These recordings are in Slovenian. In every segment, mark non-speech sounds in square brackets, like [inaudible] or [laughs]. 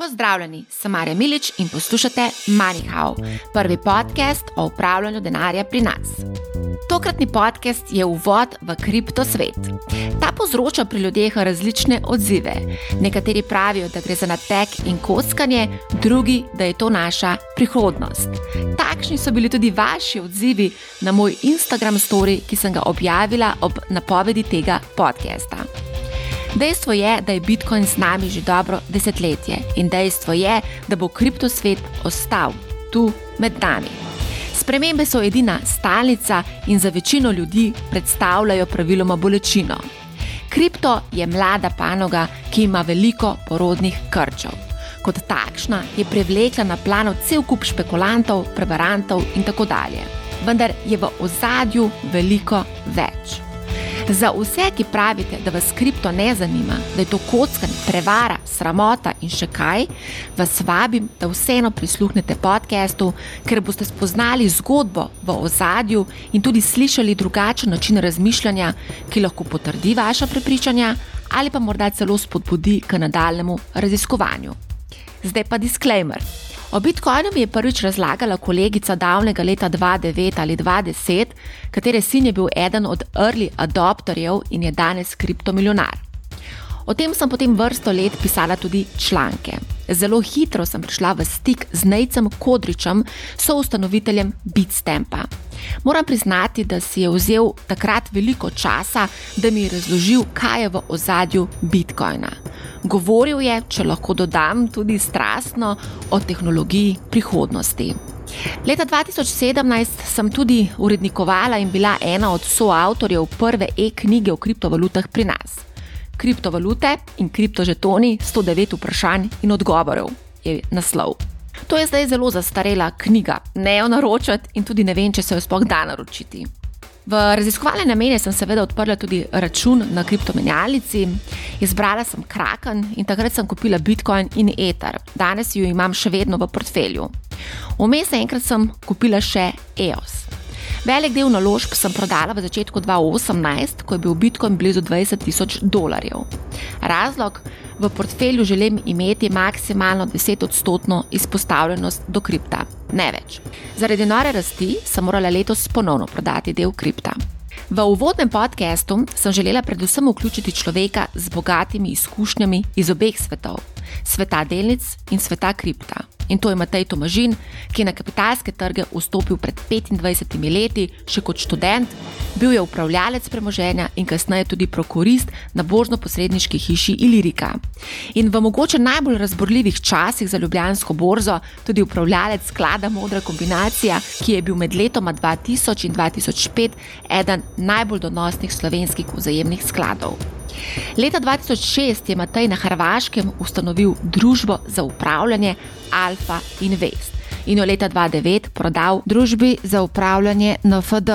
Pozdravljeni, sem Marja Milič in poslušate MoneyHow, prvi podcast o upravljanju denarja pri nas. Tokratni podcast je uvod v kriptosvet. Ta povzroča pri ljudeh različne odzive. Nekateri pravijo, da gre za natek in kockanje, drugi, da je to naša prihodnost. Takšni so bili tudi vaši odzivi na moj Instagram story, ki sem ga objavila ob napovedi tega podcasta. Dejstvo je, da je Bitcoin z nami že dobro desetletje in dejstvo je, da bo kriptosvet ostal tu med nami. Spremembe so edina stalnica in za večino ljudi predstavljajo praviloma bolečino. Kripto je mlada panoga, ki ima veliko porodnih krčev. Kot takšna je privlekla na plano cel kup špekulantov, prevarantov in tako dalje. Vendar je v ozadju veliko več. Za vse, ki pravite, da vas kripto ne zanima, da je to kockanje, prevara, sramota in še kaj, vas vabim, da vseeno prisluhnete podkastu, ker boste spoznali zgodbo v ozadju in tudi slišali drugačen način razmišljanja, ki lahko potrdi vaša prepričanja ali pa morda celo spodbudi k nadaljemu raziskovanju. Zdaj pa disclaimer. O Bitcoinu mi je prvič razlagala kolegica davnega leta 2009 ali 2010, katere sin je bil eden od early adopterjev in je danes kriptomilionar. O tem sem potem vrsto let pisala tudi članke. Zelo hitro sem prišla v stik z Nejcem Kodričem, soustanoviteljem Bitstampa. Moram priznati, da si je vzel takrat veliko časa, da mi je razložil, kaj je v ozadju Bitcoina. Govoril je, če lahko dodam, tudi strastno o tehnologiji prihodnosti. Leta 2017 sem tudi urednikovala in bila ena od soavtorjev prve e-knjige o kriptovalutah pri nas. Kriptovalute in kriptožetoni 109 vprašanj in odgovorov je naslov. To je zdaj zelo zastarela knjiga, ne jo naročiti in tudi ne vem, če se jo sploh da naročiti. V raziskovalne namene sem seveda odprla tudi račun na kriptomenjalnici, izbrala sem Kraken in takrat sem kupila Bitcoin in Ether. Danes jo imam še vedno v portfelju. Vmes enkrat sem kupila še EOS. Velik del naložb sem prodala v začetku 2018, ko je bil Bitcoin blizu 20 tisoč dolarjev. Razlog, v portfelju želim imeti maksimalno 10 odstotno izpostavljenost do kripta, ne več. Zaradi nore rasti sem morala letos ponovno prodati del kripta. V uvodnem podkastu sem želela predvsem vključiti človeka z bogatimi izkušnjami iz obeh svetov: sveta delnic in sveta kripta in to je Matej Tomažin, ki je na kapitalske trge vstopil pred 25 leti, še kot študent, bil je upravljalec premoženja in kasneje tudi prokurist na božno-posredniški hiši Ilirika. In v mogoče najbolj razborljivih časih za Ljubljansko borzo tudi upravljalec sklada Modra kombinacija, ki je bil med letoma 2000 in 2005 eden najbolj donosnih slovenskih vzajemnih skladov. Leta 2006 je Matej na Hrvaškem ustanovil družbo za upravljanje Alfa Invest in jo leta 2009 prodal družbi za upravljanje NFD.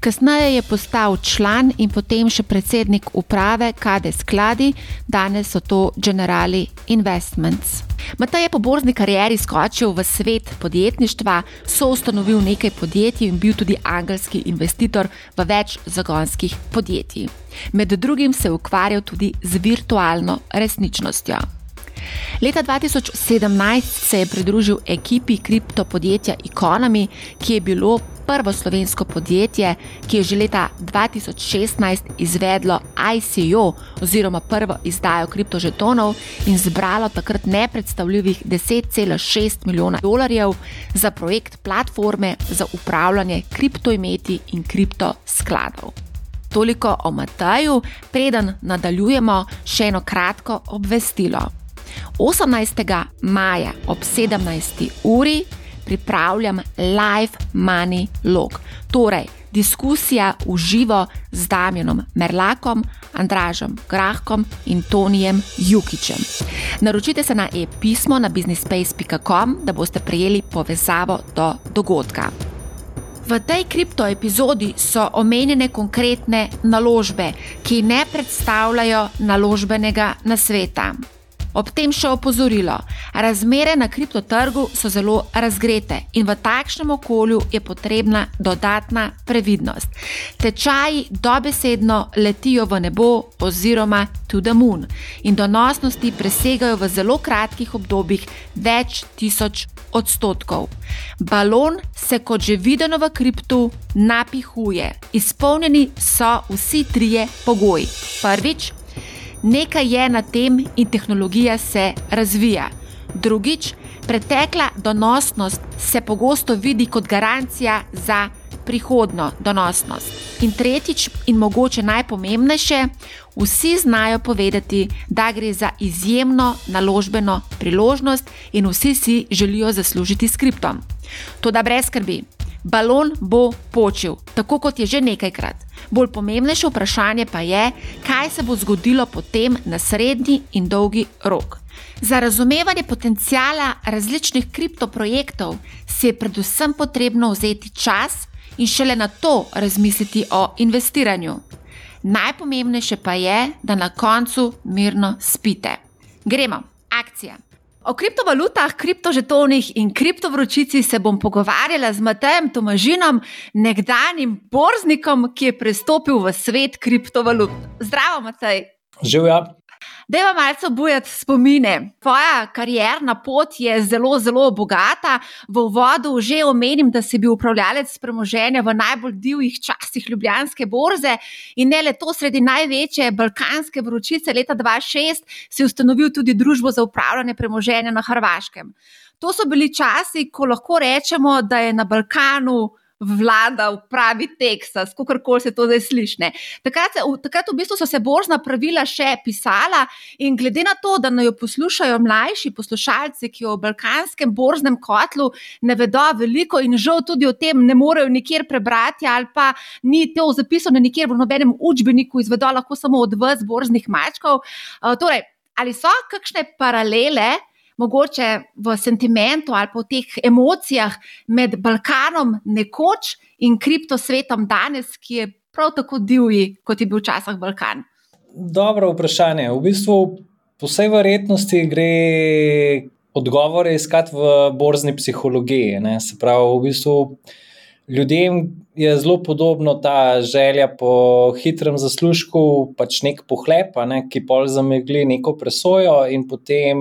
Kasneje je postal član in potem še predsednik uprave KD Skladi, danes so to Generali Investments. Matej je po borzni karieri skočil v svet podjetništva, so ustanovil nekaj podjetij in bil tudi angelski investitor v več zagonskih podjetij. Med drugim se je ukvarjal tudi z virtualno resničnostjo. Leta 2017 se je pridružil ekipi kriptopodjetja Economy, ki je bilo prvo slovensko podjetje, ki je že leta 2016 izvedlo ICO oziroma prvo izdajo kriptožetonov in zbralo takrat nepredstavljivih 10,6 milijona dolarjev za projekt platforme za upravljanje kriptoimeti in kriptoskladov. Toliko o Mataju, preden nadaljujemo, še eno kratko obvestilo. 18. maja ob 17. uri pripravljam live money log. Torej, diskusija v živo z Damienom Merlakom, Andražem Grahkom in Tonijem Jukičem. Naročite se na e-pismo na businessspace.com, da boste prejeli povezavo do dogodka. V tej kriptoepizodi so omenjene konkretne naložbe, ki ne predstavljajo naložbenega nasveta. Ob tem še opozorilo: razmere na kriptotrgu so zelo razgrete in v takšnem okolju je potrebna dodatna previdnost. Tečaji dobesedno letijo v nebo oziroma to the moon in donosnosti presegajo v zelo kratkih obdobjih več tisoč odstotkov. Balon se, kot že videno v kriptu, napihuje. Izpolnjeni so vsi trije pogoji. Prvič, nekaj je na tem in tehnologija se razvija. Drugič, pretekla donosnost se pogosto vidi kot garancija za prihodno donosnost. In tretjič, in mogoče najpomembnejše, vsi znajo povedati, da gre za izjemno naložbeno priložnost in vsi si želijo zaslužiti s kriptom. Toda brez skrbi, balon bo počil, tako kot je že nekajkrat. Bolj pomembnejše vprašanje pa je, kaj se bo zgodilo potem na srednji in dolgi rok. Za razumevanje potencijala različnih kriptoprojektov si je predvsem potrebno vzeti čas in šele na to razmisliti o investiranju. Najpomembnejše pa je, da na koncu mirno spite. Gremo, akcija. O kriptovalutah, kriptožetonih in kriptovročici se bom pogovarjala z Matejem Tomažinom, nekdanjim borznikom, ki je prestopil v svet kriptovalut. Zdravo, Matej. Živijo. Da je vam malce obujati spomine. Tvoja karjerna pot je zelo, zelo bogata. V uvodu že omenim, da si bil upravljalec premoženja v najbolj divjih časih Ljubljanske borze in ne le to, sredi največje balkanske vročice leta 2006 si ustanovil tudi družbo za upravljanje premoženja na Hrvaškem. To so bili časi, ko lahko rečemo, da je na Balkanu vladal pravi Teksas, kako koli se to zdaj sliši. Takrat, takrat v bistvu so se božna pravila še pisala in glede na to, da naj jo poslušajo mlajši poslušalci, ki o balkanskem božnem kotlu ne vedo veliko in žal tudi o tem ne morejo nikjer prebrati ali pa ni to zapisano nikjer v nobenem učbeniku, izvedo lahko samo od vas, božnih mačkov. Uh, torej, ali so kakšne paralele? Mogoče v sentimentu ali pa v teh emocijah med Balkanom nekoč in kriptosvetom danes, ki je prav tako divji, kot je bil včasih Balkan? Dobro vprašanje. V bistvu, po vsej verjetnosti, gre odgovore iskati v borzni psihologiji. Ne? Se pravi, v bistvu ljudem je zelo podobno ta želja po hitrem zaslužku, pač nek pohlep, ne, ki pol zamegli neko presojo, in potem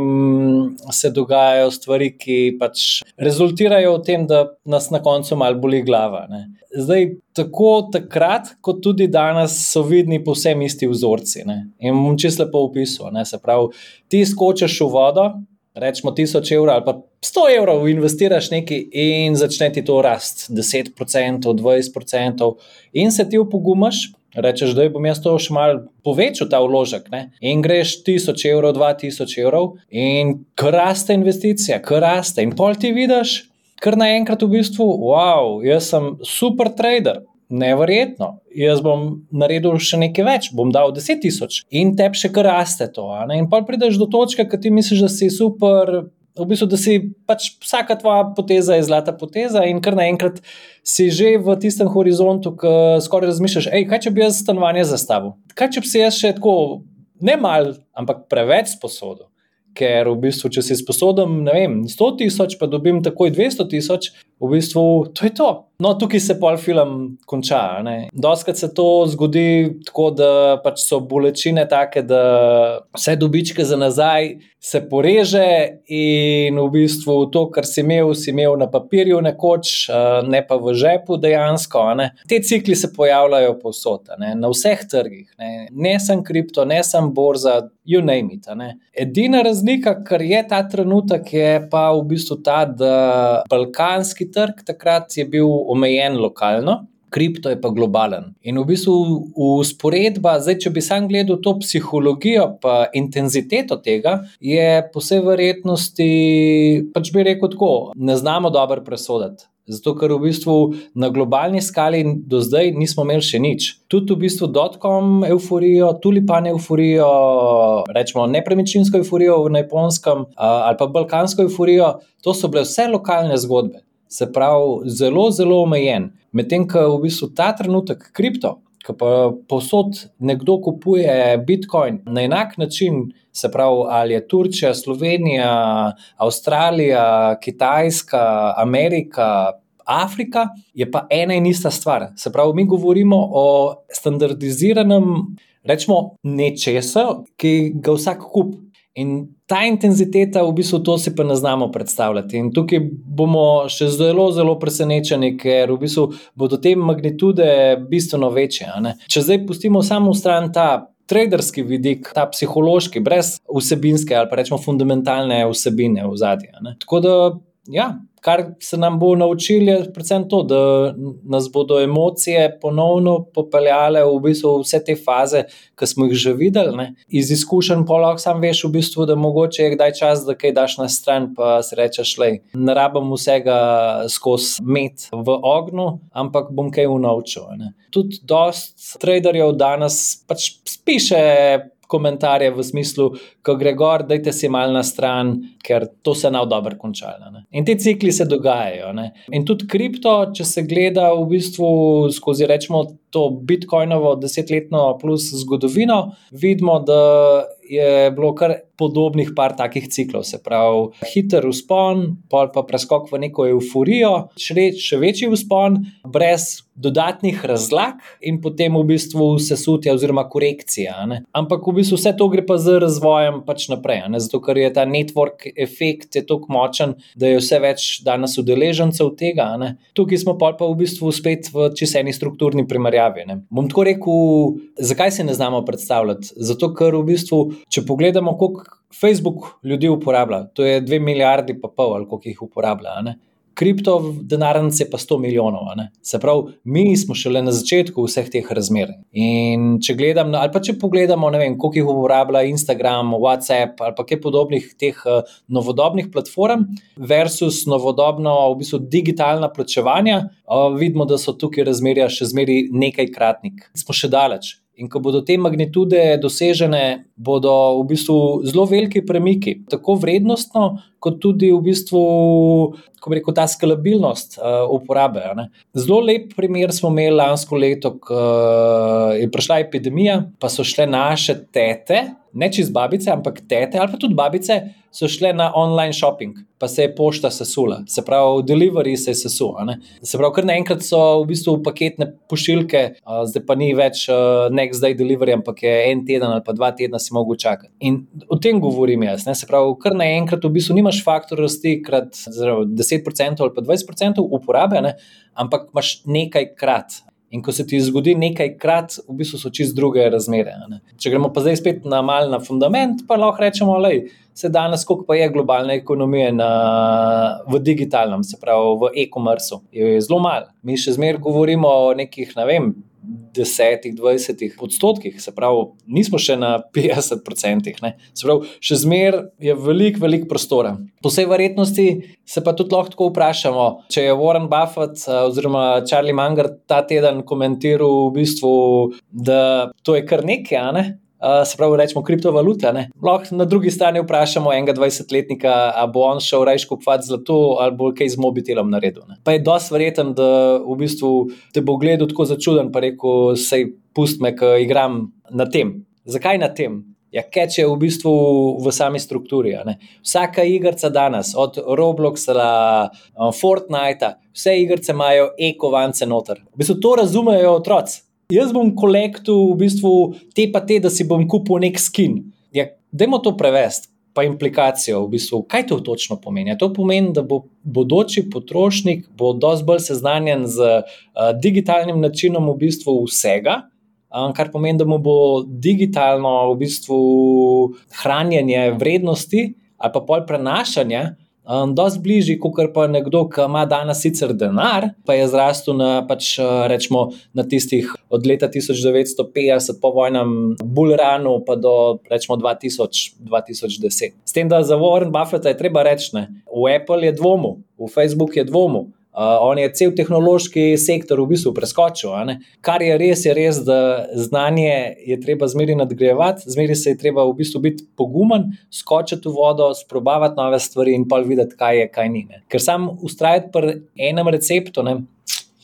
se dogajajo stvari, ki pač rezultirajo v tem, da nas na koncu malo boli glava. Ne. Zdaj, tako takrat, kot tudi danes, so vidni povsem isti vzorci. Ne. In bom čisto lepo opisal. Se pravi, ti skočiš v vodo rečemo 1000 evrov ali pa 100 evrov, investiraš nekaj in začne ti to rast 10%, 20%, in se ti upogumaš. Rečeš, da bom jaz to še malo povečal, ta vložek. Ne? In greš 1000 evrov, 2000 evrov, in raste investicija, raste. In pol ti vidiš, kar naenkrat v bistvu, wow, jaz sem super trader, nevrjetno. Jaz bom naredil še nekaj več, bom dal 10 tisoč in te še kar raste to. In pa prideš do točke, ki ti misliš, da si super. V bistvu, da si pač vsaka tvoja poteza je zlata poteza, in kar naenkrat si že v tistem horizontu, ki skoraj razmišljaš, hej, kaj če bi jaz stanovanje zastavil? Kaj če bi si jaz še tako, ne mal, ampak preveč sposodil? Ker v bistvu, če si sposoben, ne vem, 100 tisoč, pa dobim takoj 200 tisoč, v bistvu to je to. No, tukaj se pol film konča. Doskrat se to zgodi tako, da pač so bolečine take, da vse dobičke za nazaj se poreže in v bistvu to, kar si imel, si imel na papirju nekoč, ne pa v žepu dejansko. Ne. Te cikli se pojavljajo povsod, ne. na vseh trgih. Ne, ne sem kripto, ne sem borza, you name it. Edina razlika, kar je ta trenutek, je pa v bistvu ta, da balkanski trg takrat je bil omejen lokalno. Kripto je pa globalen. In v bistvu, usporedba, zdaj, če bi sam gledal to psihologijo, pa intenziteto tega, je po vsej verjetnosti, pač bi rekel tako, ne znamo dobro presoditi. Zato, ker v bistvu na globalni skali do zdaj nismo imeli še nič. Tudi v bistvu dotkom euforijo, tulipan euforijo, rečemo nepremičninsko euforijo na japonskem ali pa balkansko euforijo, to so bile vse lokalne zgodbe se pravi, zelo, zelo omejen. Medtem ko v bistvu ta trenutek kripto, ki pa posod nekdo kupuje Bitcoin na enak način, se pravi, ali je Turčija, Slovenija, Avstralija, Kitajska, Amerika. Afrika je pa ena in ista stvar. Se pravi, mi govorimo o standardiziranem, rečemo, nečesa, ki ga vsak kup. In ta intenziteta, v bistvu, to si pa ne znamo predstavljati. In tukaj bomo še zelo, zelo presenečeni, ker v bistvu bodo te magnitude bistveno večje. Če zdaj pustimo samo stran ta. Traderski vidik, ta psihološki, brez vsebinske ali pa rečemo fundamentalne vsebine v zadnje. Tako da, ja, kar se nam bo naučili, je predvsem to, da nas bodo emocije ponovno popeljale v bistvu vse te faze, ki smo jih že videli. Ne. Iz izkušenj pa lahko sam veš, v bistvu, da mogoče je kdaj čas, da kaj daš na stran, pa si rečeš, da ne rabim vsega skozi met v ognju, ampak bom kaj unovčil. Tudi dost traderjev danes pač piše komentarje v smislu, ko gre gor, dajte si mal na stran, ker to se nav dobro končalo. Ne? In ti cikli se dogajajo. Ne? In tudi kripto, če se gleda v bistvu skozi rečemo to Bitcoinovo desetletno plus zgodovino, vidimo, da je bilo kar podobnih par takih ciklov. Se pravi, hiter vzpon, pol pa preskok v neko euforijo, še, še večji vzpon, brez dodatnih razlag, in potem v bistvu sesutja oziroma korekcija. Ne? Ampak v bistvu vse to gre pa z razvojem pač naprej, ne? zato ker je ta network efekt tako močen, da je vse več danes udeležencev tega. Ne? Tukaj smo pa v bistvu spet v čiseni strukturni primerjavi. Ne? Bom tako rekel, zakaj se ne znamo predstavljati? Zato ker v bistvu če pogledamo, koliko Facebook ljudi uporablja, to je 2 milijardi, pa pol, ali koliko jih uporablja. Kripto denarnice pa 100 milijonov. Se pravi, mi smo šele na začetku vseh teh razmer. In če gledam, ali pa če pogledamo, ne vem, koliko jih uporablja Instagram, WhatsApp ali pa kaj podobnih teh uh, novodobnih platform, versus novodobno, v bistvu digitalna plačevanja, uh, vidimo, da so tukaj razmerja še zmeraj nekajkratnik. Smo še daleč. In ko bodo te magnitude dosežene, bodo v bistvu zelo veliki premiki, tako vrednostno, kot tudi v bistvu, kako rekel, ta skalabilnost uh, uporabe. Ne. Zelo lep primer smo imeli lansko leto, ko uh, je prišla epidemija, pa so šle naše tete, ne čez babice, ampak tete ali pa tudi babice, so šle na online shopping, pa se je pošta sesula, se pravi, delivery se je sesul. Se pravi, kar naenkrat so v bistvu paketne pošiljke, uh, zdaj pa ni več uh, next day delivery, ampak je en teden ali pa dva tedna si mogel čakati. In o tem govorim jaz. Ne? Se pravi, kar naenkrat v bistvu nimaš faktor rasti krat zelo, 10% ali pa 20% uporabe, ne? ampak imaš nekajkrat. In ko se ti zgodi nekajkrat, v bistvu so čist druge razmere. Ne? Če gremo pa zdaj spet na mal na fundament, pa lahko rečemo, da se danes, koliko pa je globalne ekonomije na, v digitalnem, se pravi v e-commerce, je zelo malo. Mi še zmeraj govorimo o nekih, ne vem, 10, 20 odstotkih, se pravi, nismo še na 50 odstotkih. Se pravi, še zmeraj je veliko, veliko prostora. Po vsej verjetnosti se pa tudi lahko vprašamo, če je Warren Buffett eh, oziroma Charlie Munger ta teden komentiral, v bistvu, da to je kar nekaj, ne? Uh, se pravi, rečemo kriptovalute. Lahko na drugi strani vprašamo enega 20-letnika, ali bo on šel reči kupovati zlato ali bo kaj z mobitelom naredil. Ne? Pa je dosti verjeten, da v bistvu te bo gledal tako začuden, pa rekel, sej pust me, ki igram na tem. Zakaj na tem? Ja, keč je v bistvu v sami strukturi. Vsaka igrica danes, od Robloxa do Fortnite, vse igrice imajo ekovance noter. V bistvu to razumejo otroci. Jaz bom kolektu v bistvu te pa te, da si bom kupil nek skin. Ja, dajmo to prevesti. Pa implikacijo, v bistvu, kaj to točno pomeni? To pomeni, da bo bodoči potrošnik bo dosti bolj seznanjen z uh, digitalnim načinom v bistvu vsega, um, kar pomeni, da mu bo digitalno v bistvu hranjenje vrednosti ali pa pol prenašanje um, dosti bližji, kot pa nekdo, ki ima danes sicer denar, pa je zrastel na, pač, uh, rečemo, na tistih od leta 1950 po vojnem Bullrunu pa do rečemo 2000, 2010. S tem, da za Warren Buffetta je treba reči, v Apple je dvomu, v Facebook je dvomu. Uh, on je cel tehnološki sektor v bistvu preskočil. Kar je res, je res, da znanje je treba zmeri nadgrajevati, zmeri se je treba v bistvu biti pogumen, skočiti v vodo, sprobavati nove stvari in pa videti, kaj je, kaj ni. Ne. Ker sam ustrajati pri enem receptu, ne,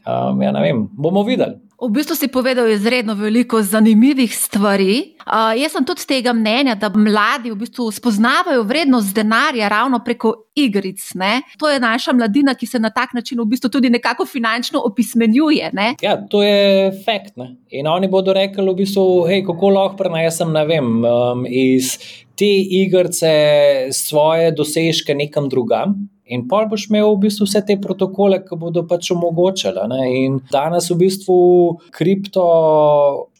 Um, ja, ne vem, bomo videli. V bistvu si povedal izredno veliko zanimivih stvari. Uh, jaz sem tudi tega mnenja, da mladi v bistvu spoznavajo vrednost denarja ravno preko igric. Ne? To je naša mladina, ki se na tak način v bistvu tudi nekako finančno opismenjuje. Ne? Ja, to je fakt. Ne? In oni bodo rekli, v bistvu, hej, kako lahko prenesem vem, um, iz te igrice svoje dosežke nekam drugam. In pol boš imel v bistvu vse te protokole, ki bodo pač omogočali. Ne? In danes v bistvu kripto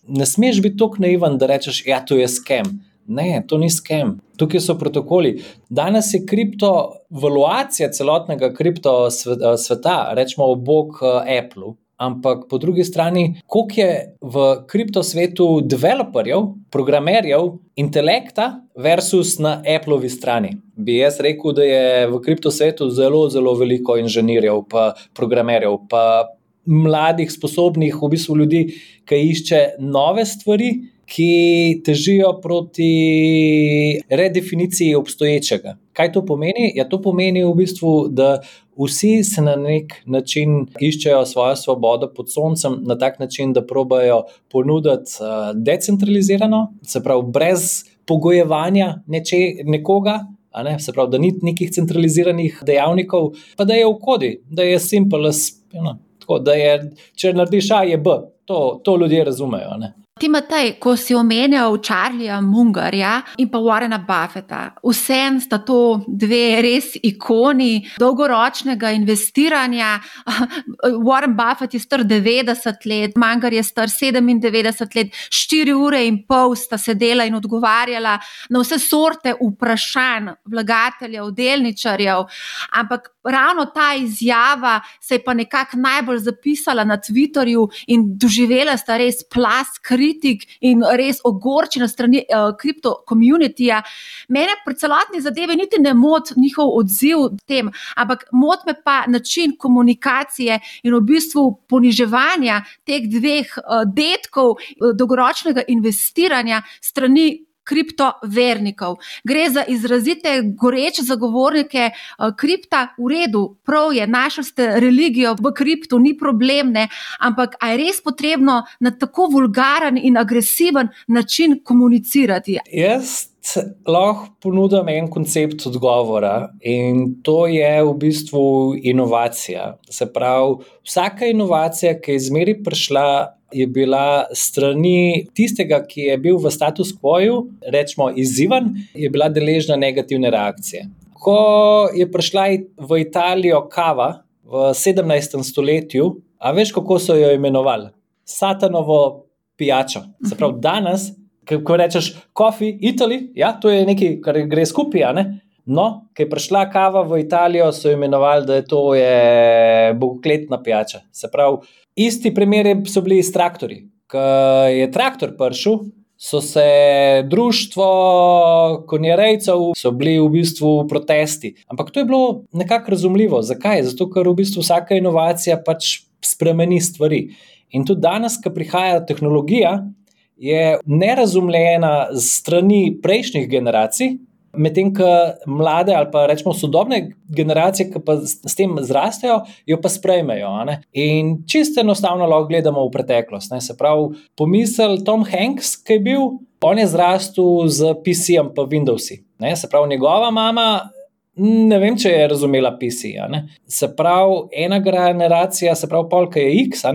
ne smeš biti tako naivan, da rečeš, da ja, to je skem. Ne, to ni skem. Tukaj so protokoli. Danes je kriptovaluacija celotnega kripto sveta, rečemo, obok eh, Apple. Ampak po drugi strani, koliko je v kriptosvetu developerjev, programerjev, intelekta versus na Appleovi strani. Bi jaz rekel, da je v kriptosvetu zelo, zelo veliko inženirjev, pa programerjev, pa mladih, sposobnih v bistvu ljudi, ki išče nove stvari, ki težijo proti redefiniciji obstoječega. Kaj to pomeni? Ja, to pomeni v bistvu, da vsi se na nek način iščejo svojo svobodo pod soncem, na tak način, da probajo ponuditi uh, decentralizirano, se pravi, brez pogojevanja neče, nekoga. Ne? Se pravi, da ni nekih centraliziranih dejavnikov, pa da je v kodi, da je simpel, da je, če narediš A, je B. To, to ljudje razumejo. Ne? Timotej, ko si omenjal Charlieja Mungarja in pa Warrena Buffeta, vsem sta to dve res ikoni dolgoročnega investiranja. [laughs] Warren Buffett je star 90 let, Mungar je star 97 let, 4 ure in pol sta sedela in odgovarjala na vse sorte vprašanj vlagateljev, delničarjev. Ampak ravno ta izjava se je pa nekako najbolj zapisala na Twitterju in doživela sta res plas kritika kritik in res ogorčena strani uh, kripto komunitija. Mene pri celotni zadevi niti ne moti njihov odziv tem, ampak moti me pa način komunikacije in v bistvu poniževanja teh dveh uh, detkov uh, dolgoročnega investiranja strani kriptovernikov. Gre za izrazite, goreče zagovornike uh, kripta, v redu, prav je, našli ste religijo v kriptu, ni problem, ne? ampak ali je res potrebno na tako vulgaren in agresiven način komunicirati? Jaz lahko ponudim en koncept odgovora in to je v bistvu inovacija. Se pravi, vsaka inovacija, ki je izmeri prišla je bila strani tistega, ki je bil v status quo, rečemo, izzivan, je bila deležna negativne reakcije. Ko je prišla v Italijo kava v 17. stoletju, a veš, kako so jo imenovali? Satanovo pijačo. Se pravi, danes, ko rečeš, kofi, Itali, ja, to je nekaj, kar gre skupaj. No, ko je prišla kava v Italijo, so imenovali, da je to bogokletna pijača. Se pravi, Isti primeri so bili s traktorji. Ko je traktor prišel, so se društvo konjerejcev, so bili v bistvu protesti. Ampak to je bilo nekako razumljivo. Zakaj? Zato, ker v bistvu vsaka inovacija pač spremeni stvari. In tudi danes, ko prihaja tehnologija, je nerazumljena strani prejšnjih generacij, Medtem ko mlade ali pa rečemo sodobne generacije, ki pa s tem zrastejo, jo pa sprejmejo. In čisto enostavno lahko gledamo v preteklost. Ne? Se pravi, pomisel Tom Hanks, ki je bil, on je zrastel z PC-jem pa Windowsi. Ne? Se pravi, njegova mama. Ne vem, če je razumela PC. Se pravi, ena generacija, se pravi, polka je X,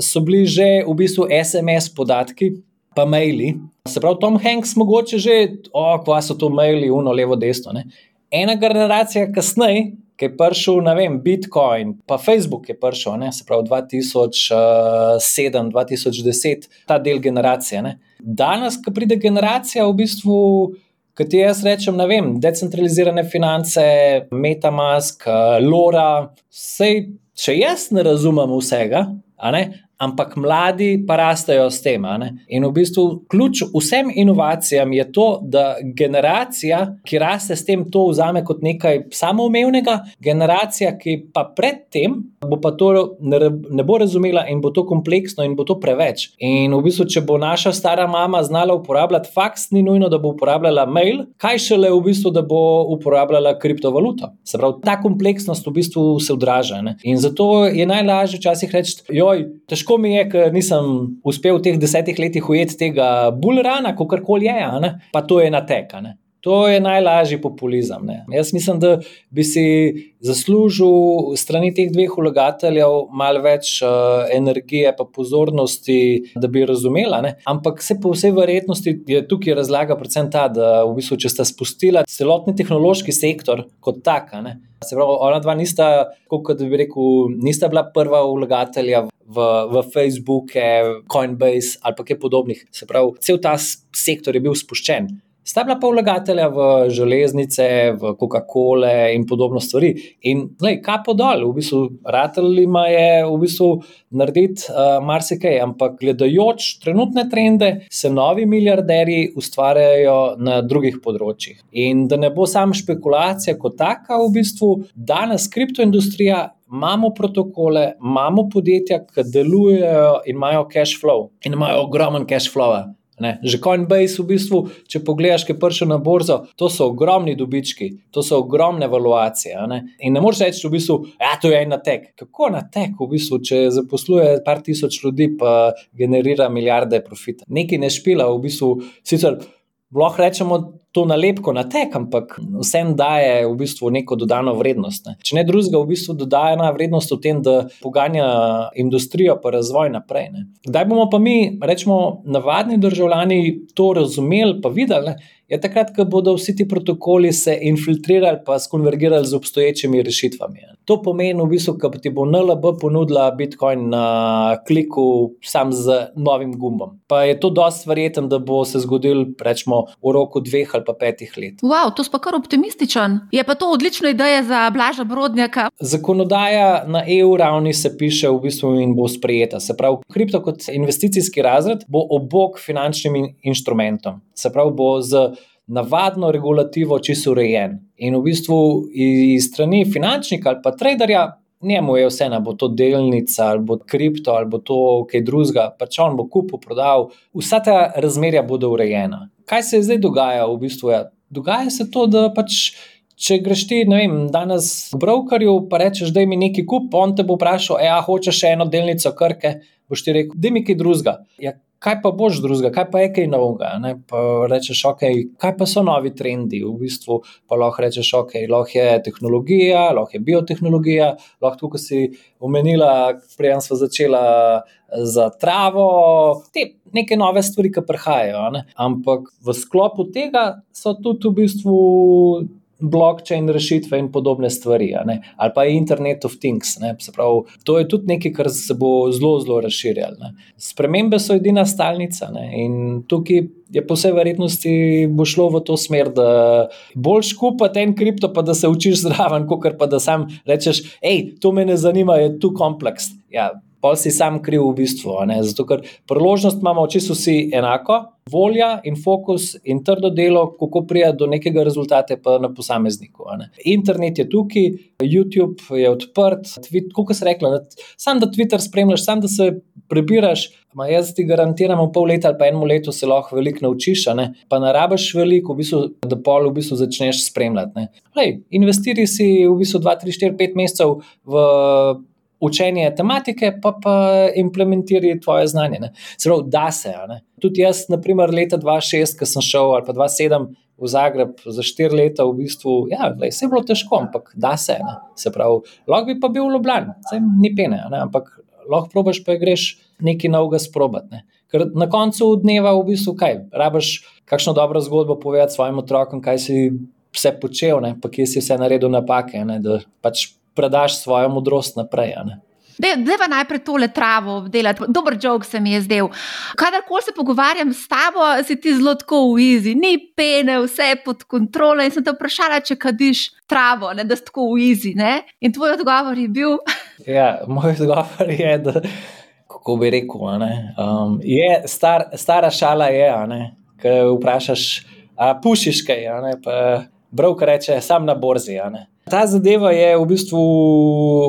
so bili že v bistvu SMS podatki, pa maili. Se pravi, Tom Hanks, mogoče že, oko so to maili, uno, levo, desno. Ne? Ena generacija kasneje, ki je prišel, ne vem, Bitcoin, pa Facebook je prišel, ne? se pravi 2007, 2010, ta del generacije. Ne? Danes, ko pride generacija, v bistvu. Kot ti jaz rečem, ne vem, decentralizirane finance, Metamask, Lora, vse, če jaz ne razumem vsega, ampak mladi pa rastejo s tem. In v bistvu ključ vsem inovacijam je to, da generacija, ki raste s tem, to vzame kot nekaj samoumevnega, generacija, ki pa predtem bo pa to ne, bo razumela in bo to kompleksno in bo to preveč. In v bistvu, če bo naša stara mama znala uporabljati faks, ni nujno, da bo uporabljala mail, kaj šele v bistvu, da bo uporabljala kriptovaluto. Se pravi, ta kompleksnost v bistvu se odraža. Ne? In zato je najlažje včasih reči, joj, težko mi je, ker nisem uspel v teh desetih letih ujeti tega bulrana, kako koli je, pa to je natekane. To je najlažji populizem. Ne. Jaz mislim, da bi si zaslužil strani teh dveh vlagateljev malo več uh, energije in pozornosti, da bi razumela. Ne. Ampak se po vsej verjetnosti je tukaj razlaga predvsem ta, da v bistvu, če sta spustila celotni tehnološki sektor kot tak. Se pravi, ona dva nista, kot bi rekel, nista bila prva vlagatelja. V, v Facebooku, Coinbase ali kaj podobnih. Se pravi, cel ta sektor je bil spuščen. Sta bila pa vlagatelja v železnice, v Coca-Cola in podobno stvari. In lej, kaj pa dol, v bistvu, rateli ima je v bistvu narediti uh, marsikaj, ampak gledajoč trenutne trende, se novi milijarderji ustvarjajo na drugih področjih. In da ne bo samo špekulacija kot taka, v bistvu danes kriptoindustrija. Imamo protokole, imamo podjetja, ki delujejo in imajo cash flow, in imajo ogromen cash flow. Ne. Že Coinbase, v bistvu, če pogledaš, ki je prišel na borzo, to so ogromni dobički, to so ogromne valuacije. Ne. In ne moreš reči, v bistvu, da ja, je to en tek. Kako na tek, v bistvu, če zaposluje par tisoč ljudi, pa generira milijarde profita. Nekaj ne špila, v bistvu, sicer lahko rečemo, to nalepko na tek, ampak vsem daje v bistvu neko dodano vrednost. Ne. Če ne drugega, v bistvu dodaja ena vrednost v tem, da poganja industrijo pa razvoj naprej. Ne. Kdaj bomo pa mi, rečemo, navadni državljani to razumeli, pa videli, ne, je takrat, ko bodo vsi ti protokoli se infiltrirali in skonvergirali z obstoječimi rešitvami. To pomeni, v bistvu, da ti bo NLB ponudila Bitcoin na kliku, sam z novim gumbom. Pa je to dosti verjeten, da bo se zgodil, rečemo, v roku dveh ali pa petih let. Wow, to pa kar optimističen. Je pa to odlična ideja za Blaža Brodnjaka. Zakonodaja na EU ravni se piše v bistvu in bo sprejeta. Se pravi, kripto kot investicijski razred bo obok finančnim inštrumentom. Se pravi, bo z navadno regulativo čisto urejen. In v bistvu iz strani finančnika ali pa traderja. Njemu je vse, da bo to delnica, ali bo kripto, ali bo to kaj drugega, pač on bo kupil, prodal. Vsa ta razmerja bodo urejena kaj se zdaj dogaja v bistvu? Ja? Dogaja se to, da pač. Če greš ti, ne vem, danes v brokerju, pa rečeš, da mi nekaj kup, on te bo vprašal, ej, hočeš še eno delnico krke, boš ti rekel, da mi kaj drugega. Ja, kaj pa boš drugega, kaj pa je kaj novega. Ne? Pa rečeš, ok, kaj pa so novi trendi. V bistvu pa lahko rečeš, ok, lahko je tehnologija, lahko je biotehnologija, lahko tukaj si omenila, prej smo začela za travo, te neke nove stvari, ki prihajajo. Ne? Ampak v sklopu tega so tudi v bistvu. Blockchain rešitve in podobne stvari, ali pa Internet of Things. Pravi, to je tudi nekaj, kar se bo zelo, zelo razširjalo. Spremembe so edina stalnica ne? in tukaj je po vsej verjetnosti bo šlo v to smer, da boš skupaj en kripto, pa da se učiš zraven, kot pa da sam rečeš, hej, to me ne zanima, je tu kompleks. Ja, pa si sam kriv v bistvu. Zato, ker priložnost imamo, če so vsi enako, volja in fokus in trdo delo, kako prija do nekega rezultata, pa na posamezniku. Internet je tukaj, YouTube je odprt, kot se reče, sam da Twitter spremljaš, sam da se prebiraš. Ma jaz ti garantiram, v pol leta ali pa eno leto se lahko veliko naučiš, ne? pa ne rabiš veliko, v bistvu, da pol v bistvu začneš spremljati. Investiri si v bistvu 2, 3, 4, 5 mesecev v učenje tematike, pa pa implementirati tvoje znanje. Zelo da se. Tudi jaz, naprimer, leta 2006, ko sem šel, ali pa 2007 v Zagreb za štiri leta, v bistvu, ja, lej, se je bilo težko, ampak da se. Ne? Se pravi, lahko bi pa bil v Ljubljani, ni pene, ne? ampak lahko probaš, pa greš nekaj novega sprobati. Ne? Ker na koncu dneva, v bistvu, kaj, rabaš kakšno dobro zgodbo povedati svojim otrokom, kaj si vse počel, ne? pa kje si vse naredil napake. Ne? Da pač predaš svojo modrost naprej. Pa najprej tole travo obdelati. Dober jok se mi je zdel. Kadarkoli se pogovarjam s tabo, si ti zelo tako v izi, ni pene, vse je pod kontrolo. In sem te vprašala, če kadiš travo, ne, da si tako v izi. Ne? In tvoj odgovor je bil. [laughs] ja, moj odgovor je, da kako bi rekel. Um, je, star, stara šala je, ki vprašaš, a pušiš kaj. Brok reče, sam na borzi. Ta zadeva je v bistvu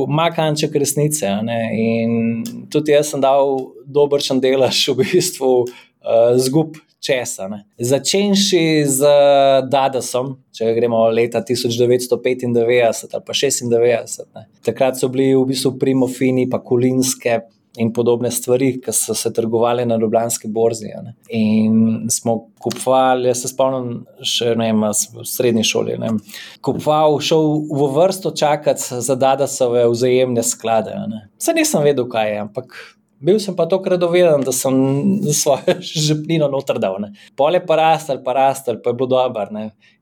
makanček resnice. In tudi jaz sem dal dober šan delaš v bistvu uh, zgub česa. Začenši z Dadasom, če gremo leta 1995 ali pa 96. Ne. Takrat so bili v bistvu primofini, pa kulinske in podobne stvari, ki so se trgovali na Ljubljanski borzi. Ne. In smo kupovali, jaz se spomnim, še ne vem, v srednji šoli. Ne. Kupoval, šel v vrsto čakati za Dadasove vzajemne sklade. Saj nisem vedel, kaj je, ampak. Bil sem pa tako radoveden, da sem svojo [laughs] žepnino noter dal. Ne. Pole pa rastel, pa rastel, pa je bilo dobro.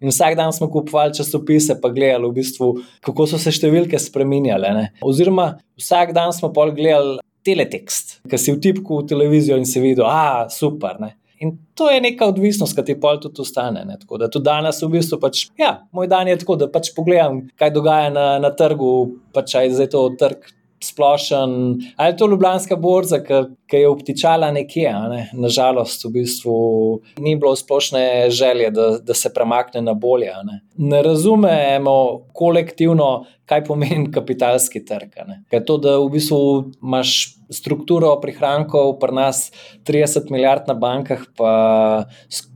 In vsak dan smo kupovali časopise, pa gledali, v bistvu, kako so se številke spremenjale. Ne. Oziroma, vsak dan smo pol gledali teletext, ki si vtipkal v televizijo in si videl, da je super. Ne. In to je neka odvisnost, ki ti pol tudi ostane. Ne? Tako da tudi danes, v bistvu, pač, ja, moj dan je tako, da pač pogledam, kaj dogaja na, na trgu, pač aj zdaj to trg splošen, ali je to Ljubljanska borza, ki je obtičala nekje. Ne? Nažalost, v bistvu ni bilo splošne želje, da, da se premakne na bolje. Ne, ne razumemo kolektivno, kaj pomeni kapitalski trg. Ker to, da v bistvu imaš strukturo prihrankov, pri nas 30 milijard na bankah, pa skoraj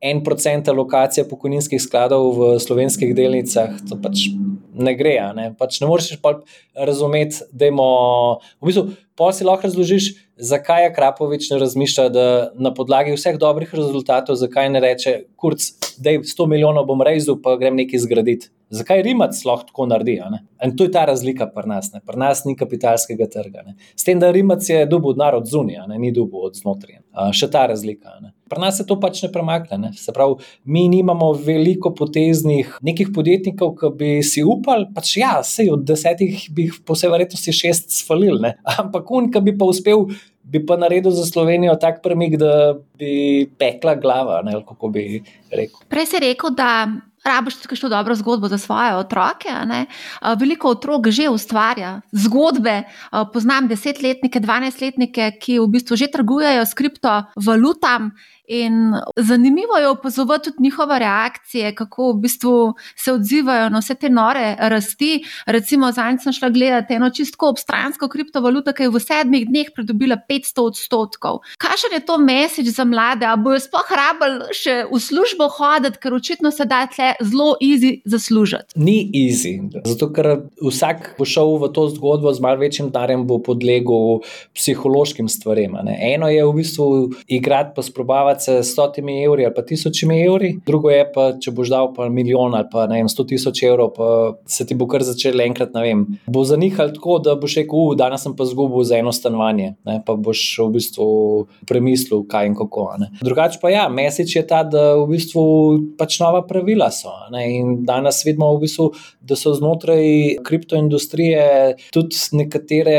en procent alokacije pokojninskih skladov v slovenskih delnicah, to pač ne gre. Ne, pač ne moreš pa razumeti, da imamo. V bistvu, pa si lahko razložiš, zakaj je Krapovič ne razmišlja, da na podlagi vseh dobrih rezultatov, zakaj ne reče, kurc, da je 100 milijonov bom rezil, pa grem nekaj zgraditi. Zakaj Rimac lahko tako naredi? In to je ta razlika pri nas. Ne? Pri nas ni kapitalskega trga. Ne? S tem, da Rimac je dubov narod zunija, ni dubov od znotraj. Še ta razlika. Ne? Pri nas se to pač ne premakne. Ne? Se pravi, mi nimamo veliko poteznih nekih podjetnikov, ki bi si upali, pač ja, sej od desetih bi jih po vsej verjetnosti šest svalil, ne? [laughs] ampak un, ki bi pa uspel. Bi pa naredil za Slovenijo tak premik, da bi pekla glava. Ne, bi Prej si rekel, da rabiš tudi kakšno dobro zgodbo za svoje otroke. Veliko otrok že ustvarja zgodbe. Poznam desetletnike, dvanajstletnike, ki v bistvu že trgujejo s kriptovalutami. In zanimivo je opazovati tudi njihove reakcije, kako v bistvu se odzivajo na vse te nore rasti. Recimo, zadnjič sem šla gledati eno čistko obstransko kriptovaluto, ki je v sedmih dneh pridobila 500 odstotkov. Kaj je to mesič za mlade? A bojo sploh rabili še v službo hoditi, ker očitno se da tle zelo easy zaslužiti? Ni easy. Zato, ker vsak bo šel v to zgodbo z malce večjim darjem, bo podlegel psihološkim stvarem. Eno je v bistvu igrati, pa sprobavati se s stotimi evri ali pa tisočimi evri, drugo je pa, če boš dal pa milijon ali pa ne vem, sto tisoč evrov, pa se ti bo kar začelo enkrat, ne vem. Bo zanihal tako, da boš rekel, uh, danes sem pa zgubil za eno stanovanje, ne? pa boš v bistvu premislil, kaj in kako. Drugače pa ja, mesič je ta, da v bistvu pač nova pravila so. Ne? In danes vidimo, v bistvu, da so znotraj kriptoindustrije tudi nekatere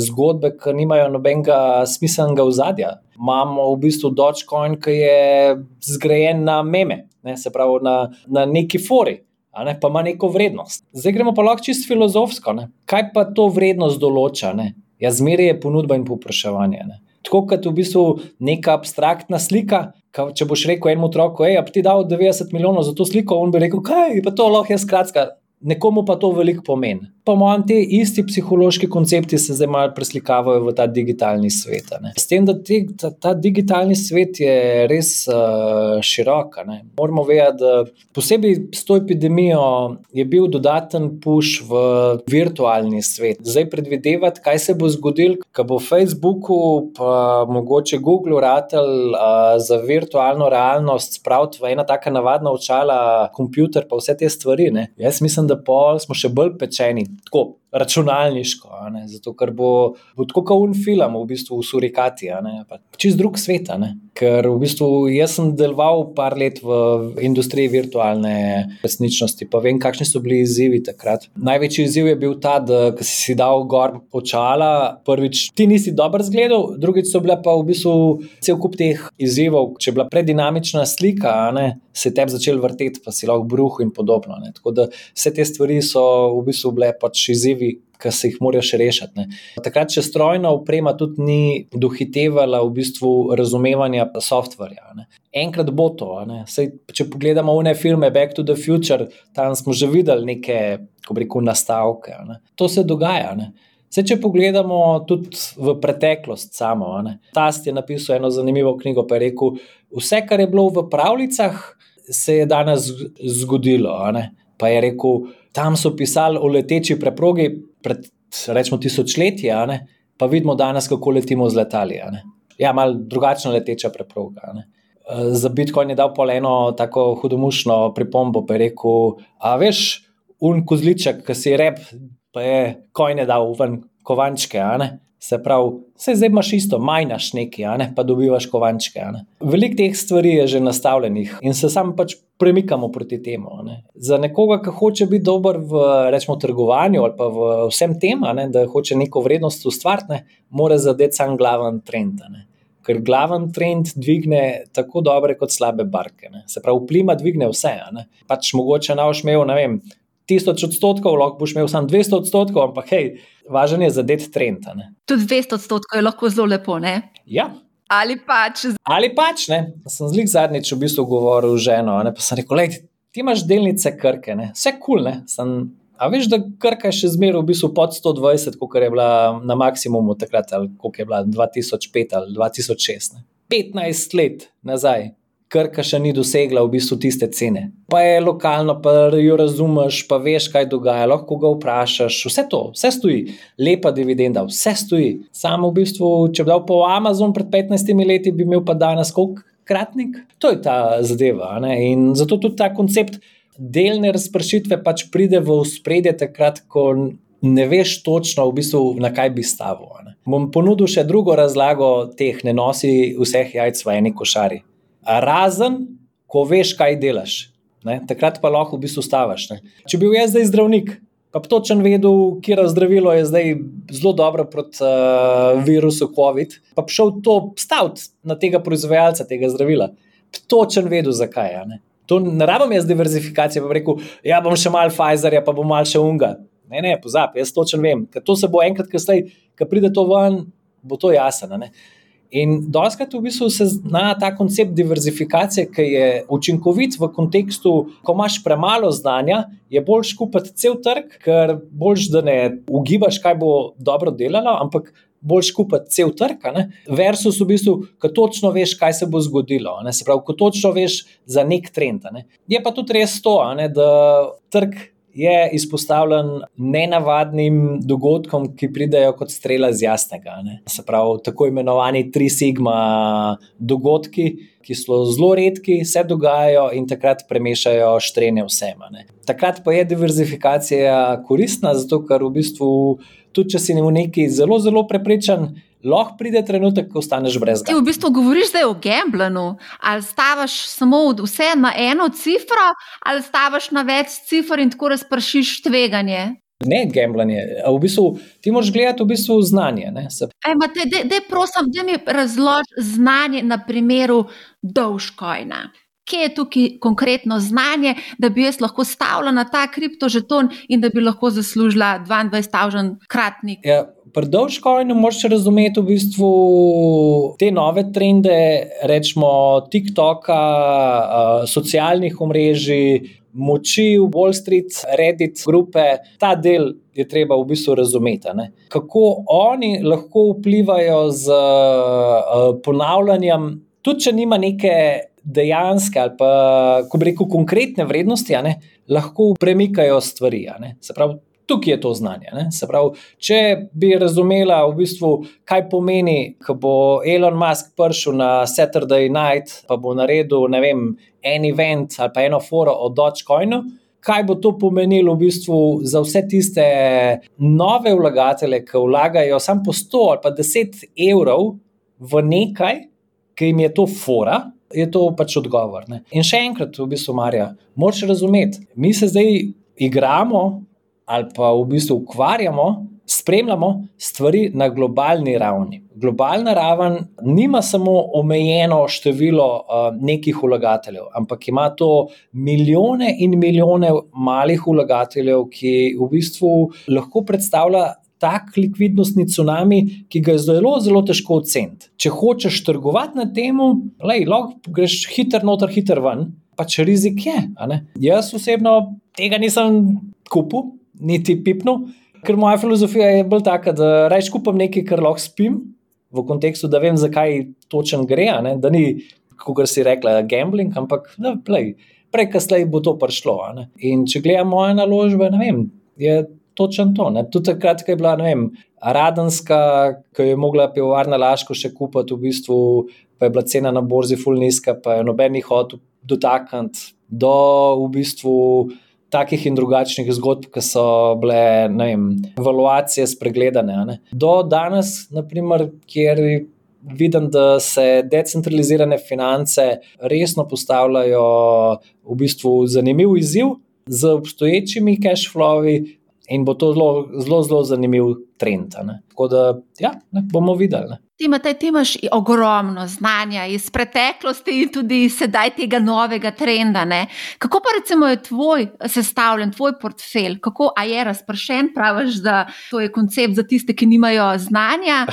zgodbe, ki nimajo nobenega smiselnega ozadja imamo v bistvu Dogecoin, ki je zgrajen na meme, ne, se pravi na, na neki fori. Ne, pa ima neko vrednost. Zdaj gremo pa lahko čisto filozofsko. Ne. Kaj pa to vrednost določa? Ja, zmeraj je ponudba in popraševanje. Ne. Tako kot v bistvu neka abstraktna slika. Če boš rekel enemu otroku, da ti dal 90 milijonov za to sliko, on bi rekel, kaj je to lahko jaz skratka. Nekomu pa to veliko pomeni. Po mojem, ti isti psihološki koncepti se zdaj malo preslikavajo v ta digitalni svet. Ne. S tem, da te, ta, ta digitalni svet je res uh, širok. Ne. Moramo vedeti, da posebej s to epidemijo je bil dodaten push v virtualni svet. Zdaj predvidevati, kaj se bo zgodilo, ko bo Facebooku, pa mogoče Google, ratelj uh, za virtualno realnost spraviti v ena taka navadna očala, komputer, pa vse te stvari. Ne. Jaz mislim, da pol smo še bolj pečeni tako računalniško, zato ker bo, bo tako kot un film, v bistvu v surikati, čez drug svet. Ker v bistvu jaz sem deloval par let v industriji virtualne resničnosti, pa vem, kakšni so bili izzivi takrat. Največji izziv je bil ta, da si si dal gor očala, prvič ti nisi dobro zgledal, drugič so bile pa v bistvu cel kup teh izzivov. Če je bila predinamična slika, ne, se je tebi začel vrteti, pa si lahko bruh in podobno. Ne. Tako da vse te stvari so v bistvu bile pač izzivi, ki se jih moraš rešiti. Ne. Takrat, če strojna oprema tudi ni dohitevala v bistvu razumevanja softverja. Ne. Enkrat bo to. Sej, če pogledamo vne filme Back to the Future, tam smo že videli neke, ko rekel, nastavke. Ne. To se dogaja. Ne. Vse, če pogledamo tudi v preteklost, samo. Tast je napisal eno zanimivo knjigo, pa je rekel: Vse, kar je bilo v pravljicah, se je danes zgodilo. Pa je rekel, tam so pisali o leteči preprogi pred, recimo, tisočletji, pa vidimo danes, kako letimo z letali. Ja, malo drugačna leteča preproga. Za Bitcoin je dal pol eno tako hudomušno pripombo, pa je rekel: A veš, un kozliček, ki si rep, pa je kojne dal ven kovančke, se pravi, vse zdaj imaš isto, majnaš nekaj, ne? pa dobivaš kovančke. Veliko teh stvari je že nastavljenih in se sam pač premikamo proti temu. Ne? Za nekoga, ki hoče biti dober v rečemo, trgovanju ali pa v vsem tem, ne? da hoče neko vrednost ustvariti, mora zadeti sam glaven trend. Ne? Ker glaven trend dvigne tako dobre kot slabe barke. Ne? Se pravi, vpliva dvigne vse. Pač mogoče na ošmev, ne vem, tisoč odstotkov, lahko boš imel samo 200 odstotkov, ampak hej, važen je zadeti trend. Tudi 200 odstotkov je lahko zelo lepo. Ne? Ja. Ali pač. Ali pač ne. Sem zlik zadnjič v bistvu govoril z ženo, ne? pa sem rekel, lej, ti imaš delnice krke, ne? vse kul. Cool, A veš, da krka je še zmeraj v bistvu pod 120, kot je bila na maksimumu takrat, ali kot je bila 2005 ali 2006. Ne? 15 let nazaj, Krka še ni dosegla v bistvu tiste cene. Pa je lokalno, pa jo razumeš, pa veš, kaj dogaja, lahko ga vprašaš. Vse to, vse stoji, lepa dividenda, vse stoji. Samo v bistvu, če bi dal po Amazon pred 15 leti, bi imel pa danes koliko kratnik. To je ta zadeva. Ne? In zato tudi ta koncept delne razpršitve pač pride v spredje takrat, ko. Ne veš točno, v bistvu, na kaj bi stavil. Bom ponudil še drugo razlago teh, ne nosi vseh jajc v eni košari razen, ko veš, kaj delaš. Ne? Takrat pa lahko v bistvu staviš. Če bi bil jaz zdaj zdravnik, pa bi točen vedel, kje zdravilo je zdaj zelo dobro proti uh, virusu COVID, pa bi šel to staviti na tega proizvajalca tega zdravila. Točen vedel, zakaj. Ne? To ne rabim jaz diverzifikacije, pa bi rekel, ja, bom še mal Pfizerja, pa bom mal še unga. Ne, ne, pozabi, jaz točen vem, ker to se bo enkrat, kasneje, ko pride to ven, bo to jasno. In doskrat v bistvu se zna ta koncept diverzifikacije, ki je učinkovit v kontekstu, ko imaš premalo znanja, je bolj skupaj cel trg, ker boljš, da ne ugibaš, kaj bo dobro delalo, ampak bolj skupaj cel trg. Versus v bistvu, ko točno veš, kaj se bo zgodilo. Ne? Se pravi, ko točno veš za nek trend. Ne? Je pa tudi res to, ne? da trg je izpostavljen nenavadnim dogodkom, ki pridejo kot strela z jasnega. Ne. Se pravi, tako imenovani tri sigma dogodki, ki so zelo redki, se dogajajo in takrat premešajo štrene vsema. Ne. Takrat pa je diverzifikacija koristna, zato ker v bistvu, tudi če si v neki zelo, zelo prepričan, lahko pride trenutek, ko ostaneš brez tega. Ti v bistvu govoriš zdaj o gamblu. Ali stavaš samo vse na eno cifro, ali stavaš na več cifr in tako razpršiš tveganje. Ne, gambljanje. V bistvu, ti moraš gledati v bistvu znanje. Dej, prosim, da mi razloži znanje na primeru Dogecoina. Kje je tukaj konkretno znanje, da bi jaz lahko stavila na ta kriptožeton in da bi lahko zaslužila 22.000 kratnik? Ja, pri Dogecoinu moraš razumeti v bistvu te nove trende, rečemo TikToka, socialnih omrežij, moči v Wall Street, Reddit, grupe. Ta del je treba v bistvu razumeti. Ne? Kako oni lahko vplivajo z ponavljanjem, tudi če nima neke. Dejanske ali pa, ko bi rekel, konkretne vrednosti, ne, lahko premikajo stvari. Se pravi, tukaj je to znanje. Pravi, če bi razumela, v bistvu, kaj pomeni, ko bo Elon Musk prišel na Saturday night, pa bo naredil vem, en event ali pa eno foro o Dogecoinu. Kaj bo to pomenilo v bistvu za vse tiste nove vlagatelje, ki vlagajo samo po 100 ali pa 10 evrov v nekaj, ki jim je to fora, je to pač odgovor. Ne? In še enkrat, v bistvu, Marja, moč razumeti, mi se zdaj igramo ali pa v bistvu ukvarjamo, spremljamo stvari na globalni ravni. Globalna raven nima samo omejeno število uh, nekih vlagateljev, ampak ima to milijone in milijone malih vlagateljev, ki v bistvu lahko predstavlja. Tak likvidnostni tsunami, ki ga je zelo, zelo težko oceniti. Če hočeš trgovati na tem, lahko greš hiter noter, hiter ven, pač rizik je. Jaz osebno tega nisem kupil, niti pipnil, ker moja filozofija je bolj taka, da rečem, kupam nekaj, kar lahko spim, v kontekstu, da vem, zakaj točen gre. Da ni, kot si rekla, gambling, ampak da, play, prej, kasneje bo to prišlo. In če gledam moje naložbe, ne vem, je točen to. Ne? Tudi takrat, ko je bila, ne vem. Radenska, ki je mogla pivovarna Laško še kupiti, v bistvu, pa je bila cena na borzi fulniska, pa je nobenih hotel dotakniti, do v bistvu takih in drugačnih zgodb, ki so bile vem, evaluacije spregledane. Do danes, naprimer, kjer vidim, da se decentralizirane finance resno postavljajo v bistvu zanimiv izziv z obstoječimi cash flowi. In bo to zelo, zelo, zelo zanimiv trend. Tako da, ja, ne, bomo videli. Ne. Ti, Matej, ti imaš ogromno znanja iz preteklosti in tudi sedaj tega novega trenda. Ne? Kako pa recimo je tvoj sestavljen, tvoj portfelj, kako je razpršen, praviš, da to je koncept za tiste, ki nimajo znanja?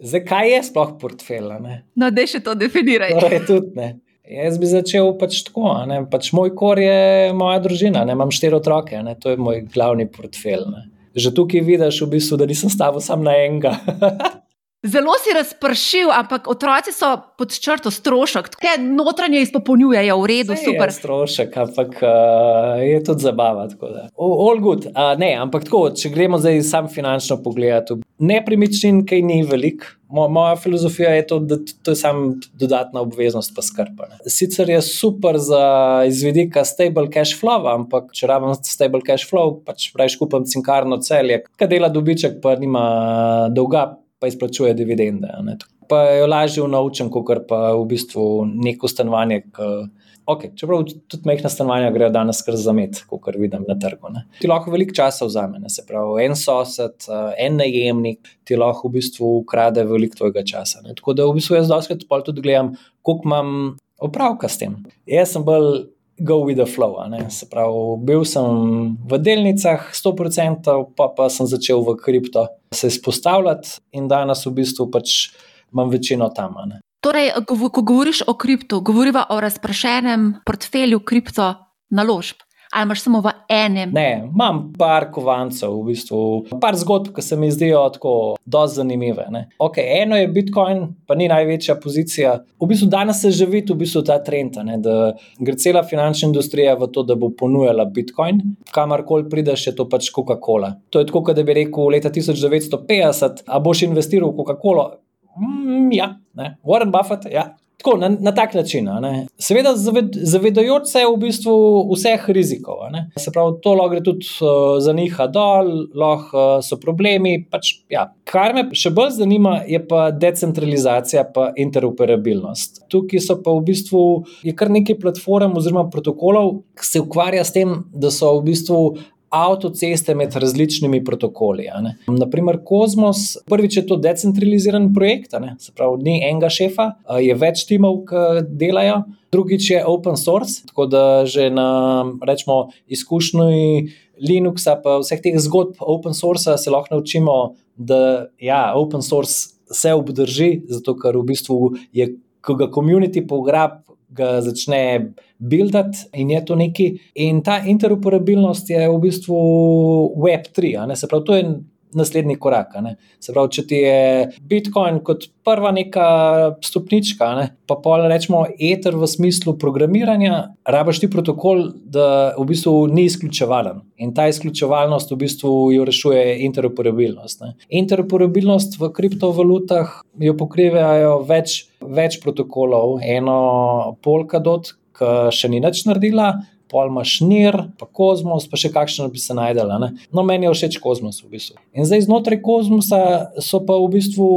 Zakaj je sploh portfelj? No, da še to definiraj. Torej, tudi, ne. Jaz bi začel pač tako. Pač moj kor je moja družina, ne? imam štiri otroke, ne? to je moj glavni portfelj. Ne? Že tukaj vidiš, v bistvu, da nisem stavil samo na enega. [laughs] Zelo si razpršil, ampak otroci so pod črto strošek, te notranje izpopolnjujejo v redu, Sej super. Je strošek, ampak uh, je tudi zabava. All good. Uh, ne, ampak tako, če gremo zdaj samo finančno pogledati, nepremičnin, kaj ni velik. Moja filozofija je to, da to je samo dodatna obveznost, pa skrb. Sicer je super za izvedika stable cash flow, ampak če rabim stable cash flow, pač prej kupam cinkarno celje, kaj dela dobiček, pa nima dolga pa izplačuje dividende. Pa jo lažje naučim, kot pa v bistvu neko stanovanje. Okay, čeprav tudi mehna stanovanja grejo danes kar za med, kot vidim na trgu. Ne. Ti lahko veliko časa vzame, ne, se pravi, en sosed, en najemnik ti lahko v bistvu ukrade veliko tvojega časa. Ne. Tako da v bistvu jaz doskrat tudi gledam, koliko imam opravka s tem. Jaz sem bolj go with the flow. Se pravi, bil sem v delnicah 100%, pa, pa sem začel v kripto se izpostavljati in danes v bistvu pač imam večino tam. Torej, ko govoriš o kriptu, govoriva o razprašenem portfelju kripto naložb ali imaš samo v enem? Ne, imam par kovancev, v bistvu, par zgodb, ki se mi zdijo tako zelo zanimive. Okay, eno je Bitcoin, pa ni največja pozicija. V bistvu danes se že vidi v bistvu ta trend, ne, da gre cela finančna industrija v to, da bo ponujala Bitcoin. Kamorkoli prideš, je to pač Coca-Cola. To je tako, da bi rekel leta 1950, a boš investiral v Coca-Colo. Mm, ja, ne. Warren Buffett, ja, Tako, na, na tak način. Seveda, zaved, zavedajoč se v bistvu vseh rizikov. Se pravi, to lahko gre tudi uh, za njih dol, lahko uh, so problemi. Pač, ja. Kar me še bolj zanima, je pa decentralizacija in interoperabilnost. Tukaj so pa v bistvu kar nekaj platform oziroma protokolov, ki se ukvarja s tem, da so v bistvu avtoceste med različnimi protokoli. Naprimer, Kozmos, prvič je to decentraliziran projekt, se pravi, ni enega šefa, je več timov, ki delajo, drugič je open source, tako da že na rečemo, izkušnji Linuxa, pa vseh teh zgodb open source se lahko naučimo, da ja, open source se obdrži, zato ker v bistvu je, ko ga komunity pograb, ga začne buildati in je to neki. In ta interoperabilnost je v bistvu Web3, se pravi, to je naslednji korak. Se pravi, če ti je Bitcoin kot prva neka stopnička, ne? pa pa rečemo Ether v smislu programiranja, rabaš ti protokol, da v bistvu ni izključevalen. In ta izključevalnost v bistvu jo rešuje interoperabilnost. Ne? Interoperabilnost v kriptovalutah jo pokrivajo več, več protokolov, eno Polkadot, ki še ni nič naredila, pol imaš nir, pa kozmos, pa še kakšno bi se najdela. Ne? No, meni je všeč kozmos v bistvu. In zdaj znotraj kozmosa so pa v bistvu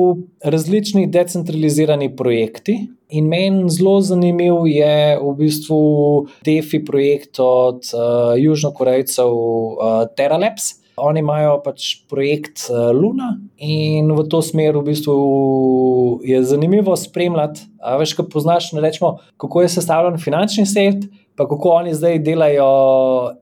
različni decentralizirani projekti. In meni zelo zanimiv je v bistvu DeFi projekt od uh, južnokorejcev uh, TerraLabs. Oni imajo pač projekt uh, Luna in v to smer v bistvu je zanimivo spremljati. A veš, ko poznaš, rečemo, kako je sestavljen finančni svet, pa kako oni zdaj delajo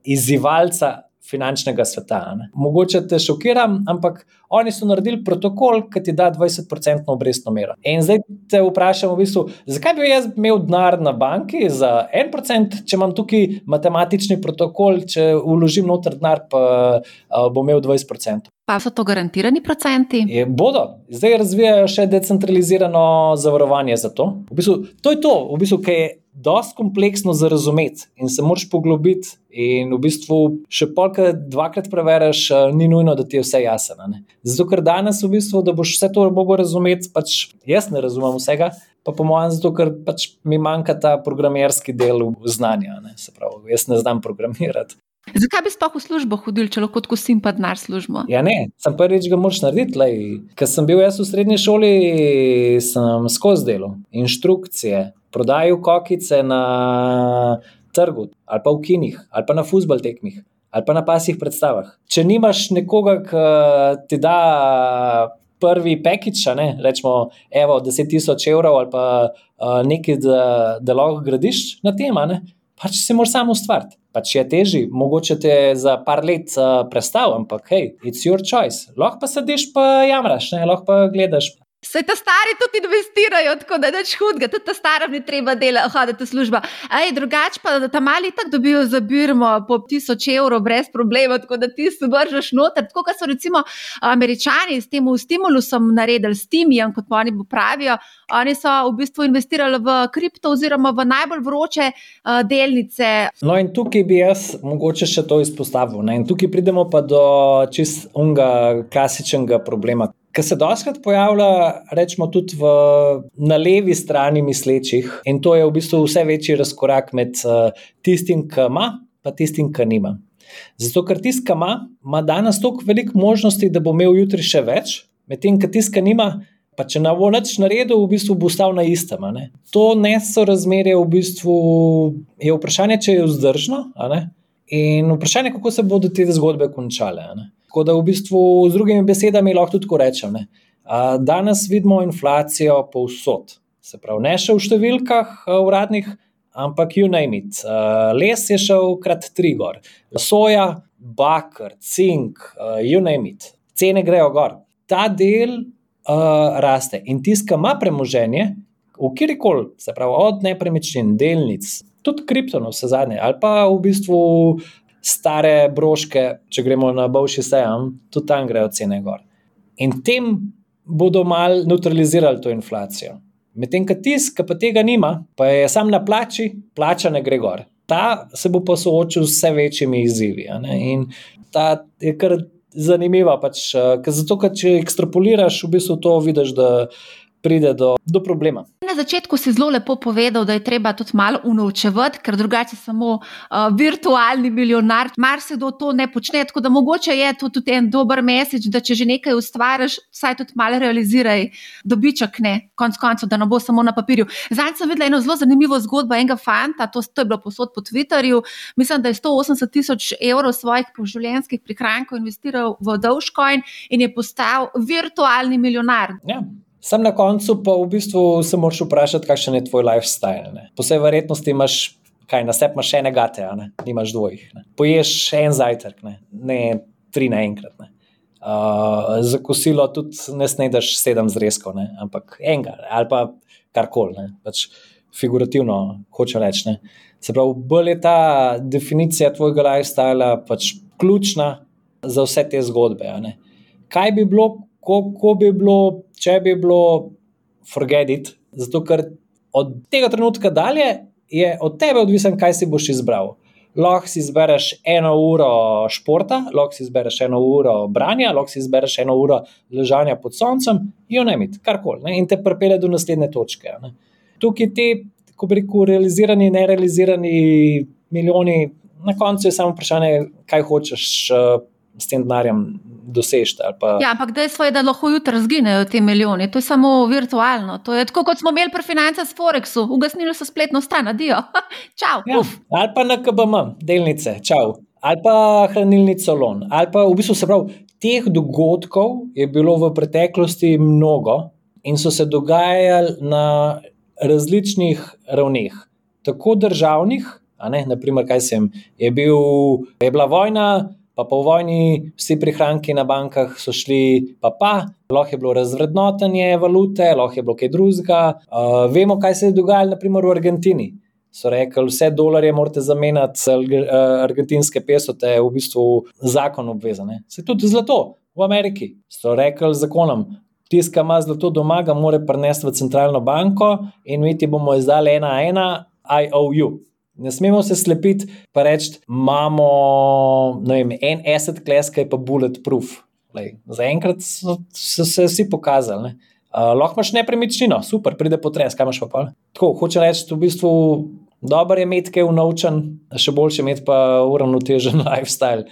izzivalca finančnega sveta. Ne. Mogoče te šokiram, ampak oni so naredili protokol, ki ti da 20-odstotno obrestno mero. In zdaj te vprašam, v bistvu, zakaj bi jaz imel denar na banki za 1%, če imam tukaj matematični protokol, če uložim noter denar, pa uh, bom imel 20%. Pa so to garantirani procenti? Je, bodo, zdaj razvijajo še decentralizirano zavarovanje za to. V bistvu, to je to, v bistvu, ki je dosti kompleksno za razumeti in se moraš poglobiti. In v bistvu še polkrat, dvakrat preveriš, eh, ni nujno, da ti je vse jasno. Zato, ker danes, v bistvu, da boš vse to mogel razumeti, pač jaz ne razumem vsega. Pa po mojem, zato ker pač mi manjka ta programerski del znanja. Ne? Se pravi, jaz ne znam programirati. Zakaj bi sploh v službo hodil, če lahko kosim pa denar službo? Ja, ne, sem prvič ga moraš narediti. Ker sem bil jaz v srednji šoli, sem skozi delo, inštrukcije, prodajal kokice na trgu, ali pa v kinih, ali pa na futbol tekmih, ali pa na pasih predstavah. Če nimaš nekoga, ki ti da prvi pakič, ne, rečemo, evo, 10 tisoč evrov ali pa uh, nekaj, da, da lahko gradiš na tem, pač se moraš samo ustvariti. Pač je teži, mogoče te za par let uh, predstavim, ampak hej, it's your choice. Lahko pa sediš pa jamraš, ne? lahko pa gledaš. Vse te stari tudi investirajo, tako da je več hudega, tudi ta stara ni treba delati, hoditi v službo. Drugače pa, da ta mali tako dobijo za birmo po 1000 evrov brez problema, tako da ti se vržeš noter. Tako kot so recimo američani s tem stimulusom naredili, s timijem, kot oni pravijo, oni so v bistvu investirali v kripto oziroma v najbolj vroče uh, delnice. No in tukaj bi jaz mogoče še to izpostavil. Ne? In tukaj pridemo pa do čist unga klasičnega problema ki se doskrat pojavlja, rečemo, tudi v, na levi strani mislečih, in to je v bistvu vse večji razkorak med uh, tistim, ki ima, in tistim, ki nima. Zato, ker tisti, ki ima, ima danes toliko veliko možnosti, da bo imel jutri še več, medtem ko tisti, ki nima. Pa če ne bo nič naredil, v bistvu bo ostal na istem. Ne? To nesorazmerje v bistvu je vprašanje, če je vzdržno, in vprašanje, kako se bodo te zgodbe končale. Tako da v bistvu z drugimi besedami lahko tudi rečem. Ne. Danes vidimo inflacijo povsod. Se pravi, ne še v številkah uradnih, ampak you name it. Les je šel krat tri gor, soja, bakr, cink, you name it. Cene grejo gor. Ta del uh, raste in tiska ima premoženje, v kjerkoli, se pravi, od nepremičnin, delnic, tudi kriptonov, vse zadnje, ali pa v bistvu stare broške, če gremo na boljši sejem, tudi tam grejo cene gor. In tem bodo mal neutralizirali to inflacijo. Medtem, ko tisk, ki pa tega nima, pa je sam na plači, plača ne gre gor. Ta se bo pa soočil z vse večjimi izzivi. In ta je kar zanimiva. Pač, zato, ker če ekstrapoliraš, v bistvu to vidiš, da pride do, do problema. Na začetku si zelo lepo povedal, da je treba tudi malo unovčevati, ker drugače samo uh, virtualni milijonar, marsikdo to ne počne. Tako da mogoče je to tudi en dober mesič, da če že nekaj ustvariš, vsaj tudi malo realiziraj dobiček, ne konc koncev, da ne bo samo na papirju. Zdaj sem videla eno zelo zanimivo zgodbo enega fanta, to, to je bilo posod po Twitterju. Mislim, da je 180 tisoč evrov svojih poživljenjskih prihrankov investiral v Dogecoin in je postal virtualni milijonar. Ja. Sam na koncu pa v bistvu se moraš vprašati, kakšen je tvoj lifestyle. Ne? Po vsej verjetnosti imaš, kaj na sebi imaš ene gate, ne imaš dvojih. Ne? Poješ en zajtrk, ne, ne tri naenkrat. Uh, za kosilo tudi ne snedeš sedem zrezkov, ne? ampak enega ali pa karkoli. Pač figurativno hoče reči. Se pravi, bolj je ta definicija tvojega lifestyla pač ključna za vse te zgodbe. Kaj bi bilo, kako bi bilo, če bi bilo forget it, zato ker od tega trenutka dalje je od tebe odvisen, kaj si boš izbral. Lahko si izbereš eno uro športa, lahko si izbereš eno uro branja, lahko si izbereš eno uro ležanja pod soncem, in ne mit, karkoli, in te pripelje do naslednje točke. Ne. Tukaj ti, ko bi rekel, realizirani, nerealizirani milijoni, na koncu je samo vprašanje, kaj hočeš. Uh, s tem denarjem dosežete. Pa... Ja, ampak dejstvo je, da lahko jutri zginejo ti milijoni, to je samo virtualno. To je tako, kot smo imeli pri financah s Forexu, ugasnili so spletno stran, adijo. [laughs] Čau. Ja, ali pa na KBM, delnice, čau. ali pa hranilni salon, ali pa v bistvu se pravi, teh dogodkov je bilo v preteklosti mnogo in so se dogajali na različnih ravneh, tako državnih, ne, naprimer, kaj sem, je, bil, je bila vojna. Pa po vojni vsi prihranki na bankah so šli, pa pa, lahko je bilo razvrednotenje valute, lahko je bilo kaj drugega. Uh, vemo, kaj se je dogajalo, naprimer v Argentini so rekli, vse dolarje morate zamenjati, argentinske pesote je v bistvu zakon obvezen. Se tudi zlato v Ameriki so rekli zakonom. Tiska ima zlato doma, ga mora prenesti v centralno banko in mi ti bomo izdali ena, ena, IOU. Ne smemo se slepiti, pa reči, imamo vem, en asset class, ki je pa bulletproof. Zaenkrat so, so se vsi pokazali. Uh, lahko imaš nepremičnino, super, pride potres, kaj imaš pa pa. Tako, hoče reči, v bistvu Dobro je imeti kaj unovčen, še boljše imeti pa uravnotežen [laughs] lifestyle.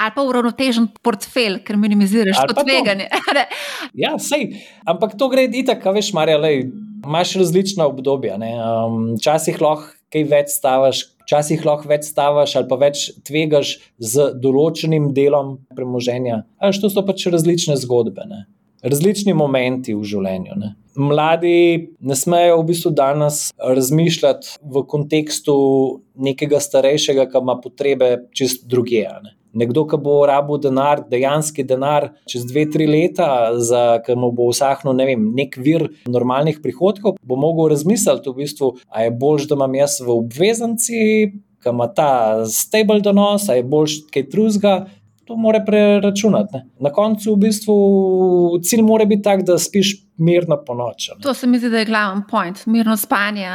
Ali pa uravnotežen portfelj, ker minimiziraš to tveganje. [laughs] ja, sej. Ampak to gre itak, veš, Marja, lej, imaš različna obdobja. Um, včasih um, lahko kaj več stavaš, včasih lahko več stavaš ali pa več tvegaš z določenim delom premoženja. Ali to so pač različne zgodbe. Ne? različni momenti v življenju. Ne. Mladi ne smejo v bistvu danes razmišljati v kontekstu nekega starejšega, ki ima potrebe čist druge. Ne. Nekdo, ki bo rabil denar, dejanski denar, čez dve, tri leta, ki mu bo vsahnil ne vem, nek vir normalnih prihodkov, bo mogel razmisliti, v bistvu, ali je bolj, da imam jaz v obveznici, ki ima ta stabil donos, ali je bolj kaj drugega to mora preračunati. Ne. Na koncu, v bistvu, cilj mora biti tak, da spiš mirno po noči. To se mi zdi, da je glavni point, mirno spanje.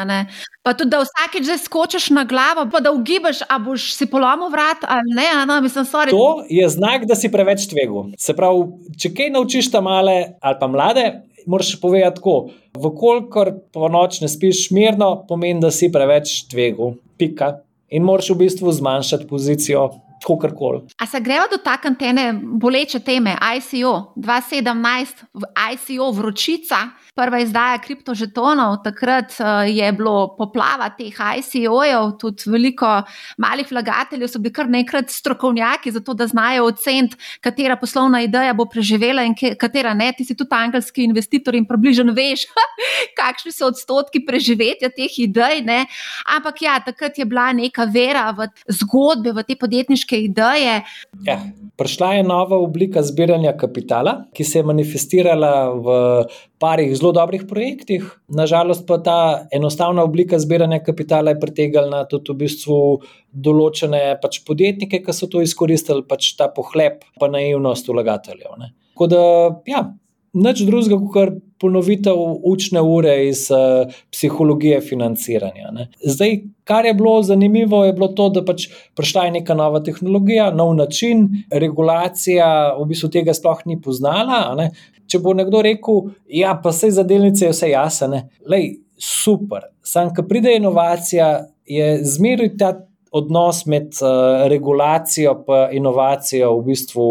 Pa tudi, da vsakeč že skočiš na glavo, pa da ugibaš, a boš si polomil vrat ali ne. No, mislim, to je znak, da si preveč tvegu. Se pravi, če kaj naučiš ta male ali pa mlade. Moraš povedati tako, vkolikor po noč ne spiš mirno, pomeni, da si preveč tvegu, pika. In moraš v bistvu zmanjšati pozicijo kakorkoli. A se greva dotakniti ene boleče teme, ICO 2017, ICO vročica, prva izdaja kriptožetonov, takrat uh, je bilo poplava teh ICO-jev, tudi veliko malih vlagateljev so bili kar nekrat strokovnjaki za to, da znajo oceniti, katera poslovna ideja bo preživela in katera ne. Ti si tudi angelski investitor in približno veš, [laughs] kakšni so odstotki preživetja teh idej. Ne? Ampak ja, takrat je bila neka vera v zgodbe, v te podjetniške ideje. Ja, prišla je nova oblika zbiranja kapitala, ki se je manifestirala v parih zelo dobrih projektih. Nažalost, pa ta enostavna oblika zbiranja kapitala je pritegnila tudi v bistvu določene pač podjetnike, ki so to izkoristili, pač ta pohlep, pa naivnost vlagateljev. Tako da, ja, nič drugega, kot ponovitev učne ure iz uh, psihologije financiranja. Ne. Zdaj, kar je bilo zanimivo, je bilo to, da pač prišla je neka nova tehnologija, nov način, regulacija v bistvu tega sploh ni poznala. Če bo nekdo rekel, ja, pa vse za delnice je vse jasno, lej, super. Sam, ko pride inovacija, je zmeraj ta. Odnos med uh, regulacijo in inovacijo v bistvu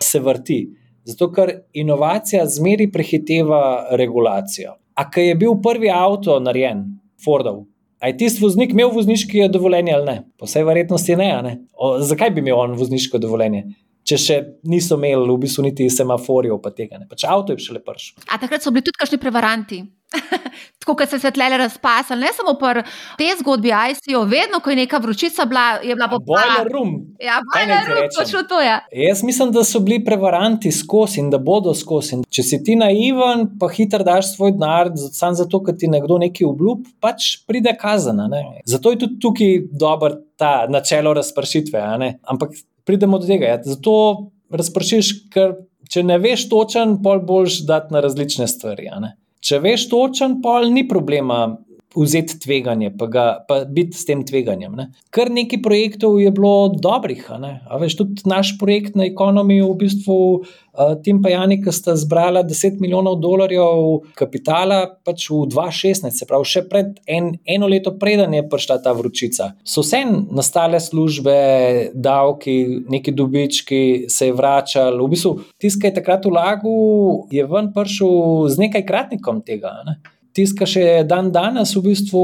se vrti. Zato, ker inovacija zmeri prehiteva regulacijo. A kaj je bil prvi avto narejen, Fordov? A je tisti voznik imel vozniško dovoljenje ali ne? Po vsej verjetnosti ne. ne? O, zakaj bi imel on vozniško dovoljenje? Če še niso imeli v bistvu niti semaforjev, pa tega ne. Pač avto je šele prš. A takrat so bili tudi kakšni prevaranti? [laughs] Tako kot se je tle razpasal, ne samo pri tej zgodbi, ICO, vedno, ko je neka vročica bila, je bila popolnoma. Bojler rum. Ja, bojler rum, točno to je. Jaz mislim, da so bili prevaranti skozi in da bodo skozi. Če si ti naiven, pa hiter daš svoj denar, samo zato, ker ti nekdo nekaj obljub, pač pride kazana. Ne? Zato je tudi tukaj dober ta načelo razpršitve. Ampak pridemo do tega. Ja. Zato razpršiš, ker če ne veš točen, pol boš dati na različne stvari. Če veš točen, pol ni problema vzeti tveganje, pa, ga, pa biti s tem tveganjem. Ne. Kar nekaj projektov je bilo dobrih. Veš, tudi naš projekt na ekonomiji, v bistvu, uh, Tim in Janik, sta zbrala 10 milijonov dolarjev kapitala pač v 2016, se pravi, še pred en, eno leto, preden je prišla ta vročica. So vse nastale službe, davki, neki dobički, se je vračal. V bistvu, je takrat vlagal, je ven prišel z nekaj kratnikom tega. Ne. Tiska še dan danes, v bistvu,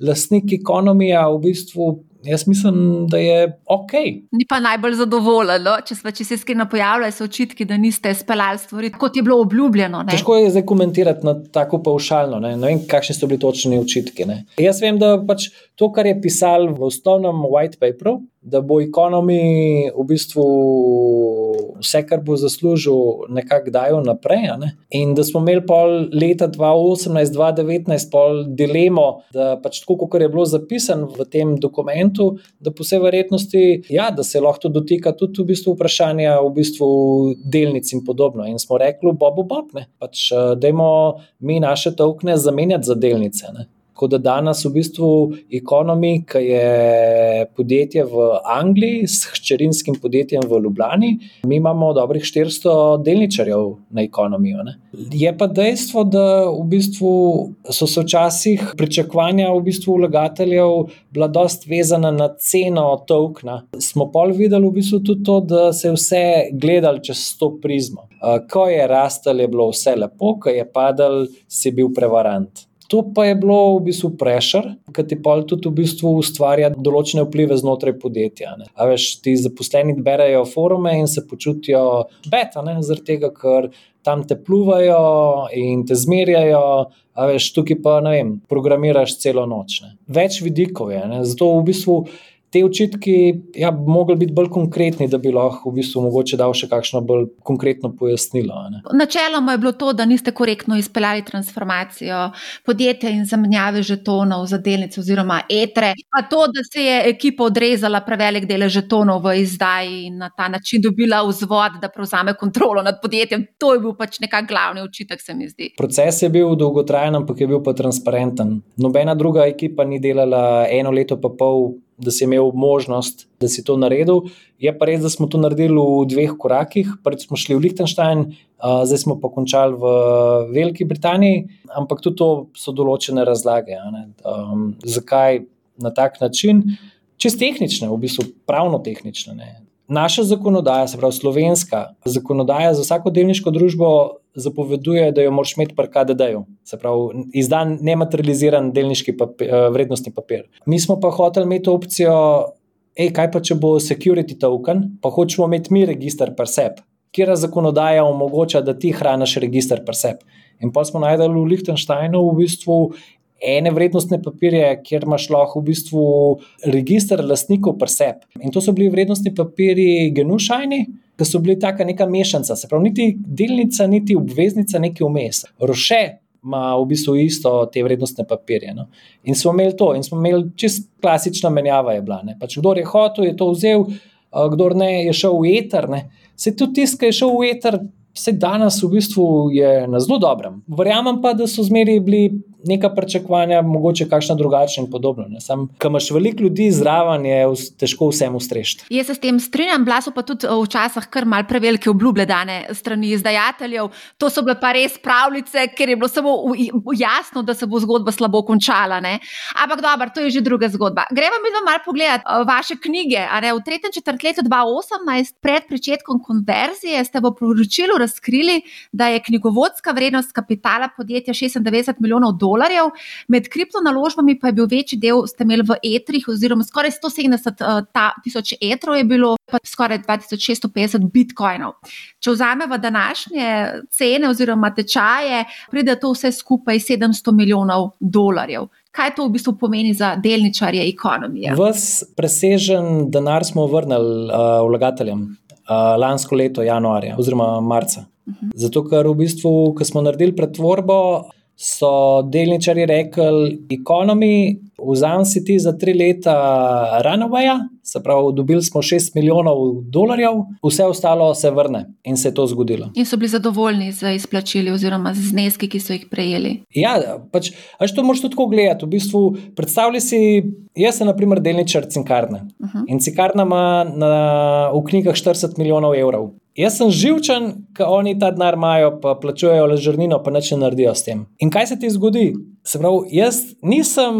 lastnik ekonomije, v bistvu jaz mislim, da je ok. Ni pa najbolj zadovoljen, no? če, če se iskreno pojavljajo so očitki, da niste speljali stvari, kot je bilo obljubljeno. Ne? Težko je zdaj komentirati na tako paušalno. Ne, ne vem, kakšni so bili točni očitki. Ne. Jaz vem, da pač to, kar je pisal v osnovnem white paperu, da bo ekonomi v bistvu vse, kar bo zaslužil, nekako dajal naprej. Ne? In da smo imeli pol leta 2018-2019 pol dilemo, da pač tako, kot je bilo zapisano v tem dokumentu, da po vsej verjetnosti, ja, da se lahko dotika tudi v bistvu vprašanja v bistvu delnic in podobno. In smo rekli, bobo, bob, ne, pač eh, dajmo mi naše tokne zamenjati za delnice. Ne? Tako da danes v bistvu Economy, ki je podjetje v Angliji s hčerinskim podjetjem v Ljubljani, mi imamo dobrih 400 delničarjev na Economy. Je pa dejstvo, da v bistvu so se včasih pričakovanja v bistvu vlagateljev bila dost vezana na ceno tokna. Smo pa videli v bistvu tudi to, da se je vse gledalo čez to prizmo. Ko je rastel, je bilo vse lepo, ko je padal, si bil prevarant. To pa je bilo v bistvu prešer, ki ti pa tudi v bistvu ustvarja določene vplive znotraj podjetja. A veš, ti zaposleni berajo forume in se počutijo beta, zaradi tega, ker tam te pluvajo in te zmerjajo. A veš, tukaj pa ne vem, programiraš celo noč. Ne. Več vidikov je. Ne. Zato v bistvu te očitki ja, bi mogli biti bolj konkretni, da bi lahko v bistvu mogoče dal še kakšno bolj konkretno pojasnilo. Načeloma je bilo to, da niste korektno izpeljali transformacijo podjetja in zamenjave žetonov za delnice oziroma etre, pa to, da se je ekipa odrezala prevelik del žetonov v izdaji in na ta način dobila vzvod, da prevzame kontrolo nad podjetjem. To je bil pač nekak glavni očitek, se mi zdi. Proces je bil dolgotrajen, ampak je bil pa transparenten. Nobena druga ekipa ni delala eno leto pa pol da si imel možnost, da si to naredil. Je pa res, da smo to naredili v dveh korakih. Prvič smo šli v Liechtenstein, zdaj smo pa končali v Veliki Britaniji, ampak tudi to so določene razlage. Um, zakaj na tak način? Čez tehnične, v bistvu pravno tehnične. Ne. Naša zakonodaja, se pravi slovenska zakonodaja za vsako delniško družbo, zapoveduje, da jo moraš imeti pri KDD-ju, se pravi, izdan nematerializiran delniški papir, eh, vrednostni papir. Mi smo pa hoteli imeti opcijo, ej, kaj pa če bo security token, pa hočemo imeti mi registr per sep, kjer zakonodaja omogoča, da ti hraniš registr per sep. In pa smo najdeli v Liechtensteinu v bistvu ene vrednostne papirje, kjer imaš lahko v bistvu registr lastnikov per sep. In to so bili vrednostni papiri genušajni da so bili taka neka mešanica, se pravi, niti delnica, niti obveznica, neki vmes. Roše ima v bistvu isto te vrednostne papirje. No? In smo imeli to, in smo imeli čist klasična menjava bila. Pač, kdo je hotel, je to vzel, kdo ne, je šel v eter. Ne? Se tudi ki je šel v eter, se danes v bistvu je na zelo dobrem. Verjamem pa, da so zmeri bili neka pričakovanja, mogoče kakšna drugačna in podobno. Ko imaš veliko ljudi zraven, je težko vsem ustrešiti. Jaz se s tem strinjam, bila so pa tudi eh, včasih kar mal prevelike obljube dane strani izdajateljev. To so bile pa res pravljice, ker je bilo samo jasno, da se bo zgodba slabo končala. Ne? Ampak dobro, to je že druga zgodba. Gremo mi malo pogledati uh, vaše knjige. V tretjem četrtletju 2018, pred začetkom konverzije, ste v poročilu razkrili, da je knjigovodska vrednost kapitala podjetja 96 milijonov dolarjev dolarjev, med kriptonaložbami pa je bil večji del, ste imeli v etrih, oziroma skoraj 170 uh, tisoč etrov je bilo, pa skoraj 2650 bitcoinov. Če vzamemo današnje cene oziroma tečaje, pride to vse skupaj 700 milijonov dolarjev. Kaj to v bistvu pomeni za delničarje ekonomije? Ves presežen denar smo vrnili uh, vlagateljem uh, lansko leto, januarja oziroma marca. Uh mhm. -huh. Zato, ker v bistvu, ko smo naredili pretvorbo, so delničari rekli: Ekonomi, vzam si ti za tri leta Runawaya, se pravi, dobili smo 6 milijonov dolarjev, vse ostalo se vrne in se je to zgodilo. In so bili zadovoljni z izplačili oziroma z zneski, ki so jih prejeli. Ja, pač, až to moš tudi tako gledati. V bistvu, predstavljaj si, jaz sem naprimer delničar cinkarne uh -huh. in cinkarna ima na, v knjigah 40 milijonov evrov. Jaz sem živčen, ker oni ta denar imajo, pa plačujejo ležernino, pa neče naredijo s tem. In kaj se ti zgodi? Se pravi, jaz nisem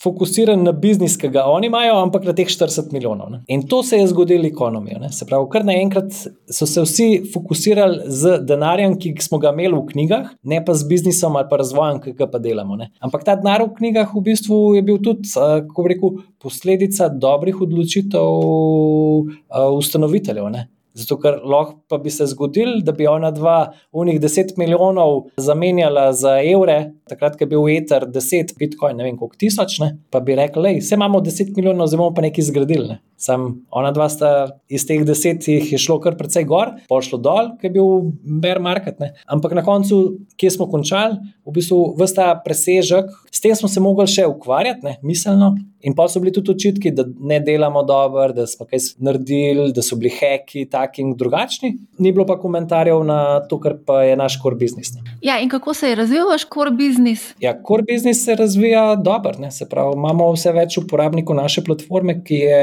fokusiran na biznis, ki ga oni imajo, ampak na teh 40 milijonov. Ne. In to se je zgodilo ekonomijo. Se pravi, kar naenkrat so se vsi fokusirali z denarjem, ki smo ga imeli v knjigah, ne pa z biznisom ali pa razvojem, ki ga pa delamo. Ne. Ampak ta denar v knjigah v bistvu je bil tudi, kako rekel, posledica dobrih odločitev ustanoviteljev. Ne. Zato, ker lahko pa bi se zgodil, da bi ona dva, unih 10 milijonov, zamenjala za evre, takrat, ko je bil eter 10, bitcoin, ne vem koliko tisoč, ne? pa bi rekli, da imamo 10 milijonov, zdaj bomo pa nekaj zgradili. Ne? Sam ona dva sta iz teh desetih šlo kar precej gor, pol šlo dol, ker je bil bear market. Ne? Ampak na koncu, kje smo končali, v bistvu vsta presežek, s tem smo se mogli še ukvarjati, ne? miselno. In pa so bili tudi očitki, da ne delamo dobro, da smo kaj naredili, da so bili heki, taki in drugačni. Ni bilo pa komentarjev na to, kar pa je naš core business. Ne? Ja, in kako se je razvijal vaš core business? Ja, core business se razvija dobro. Se pravi, imamo vse več uporabnikov naše platforme, ki je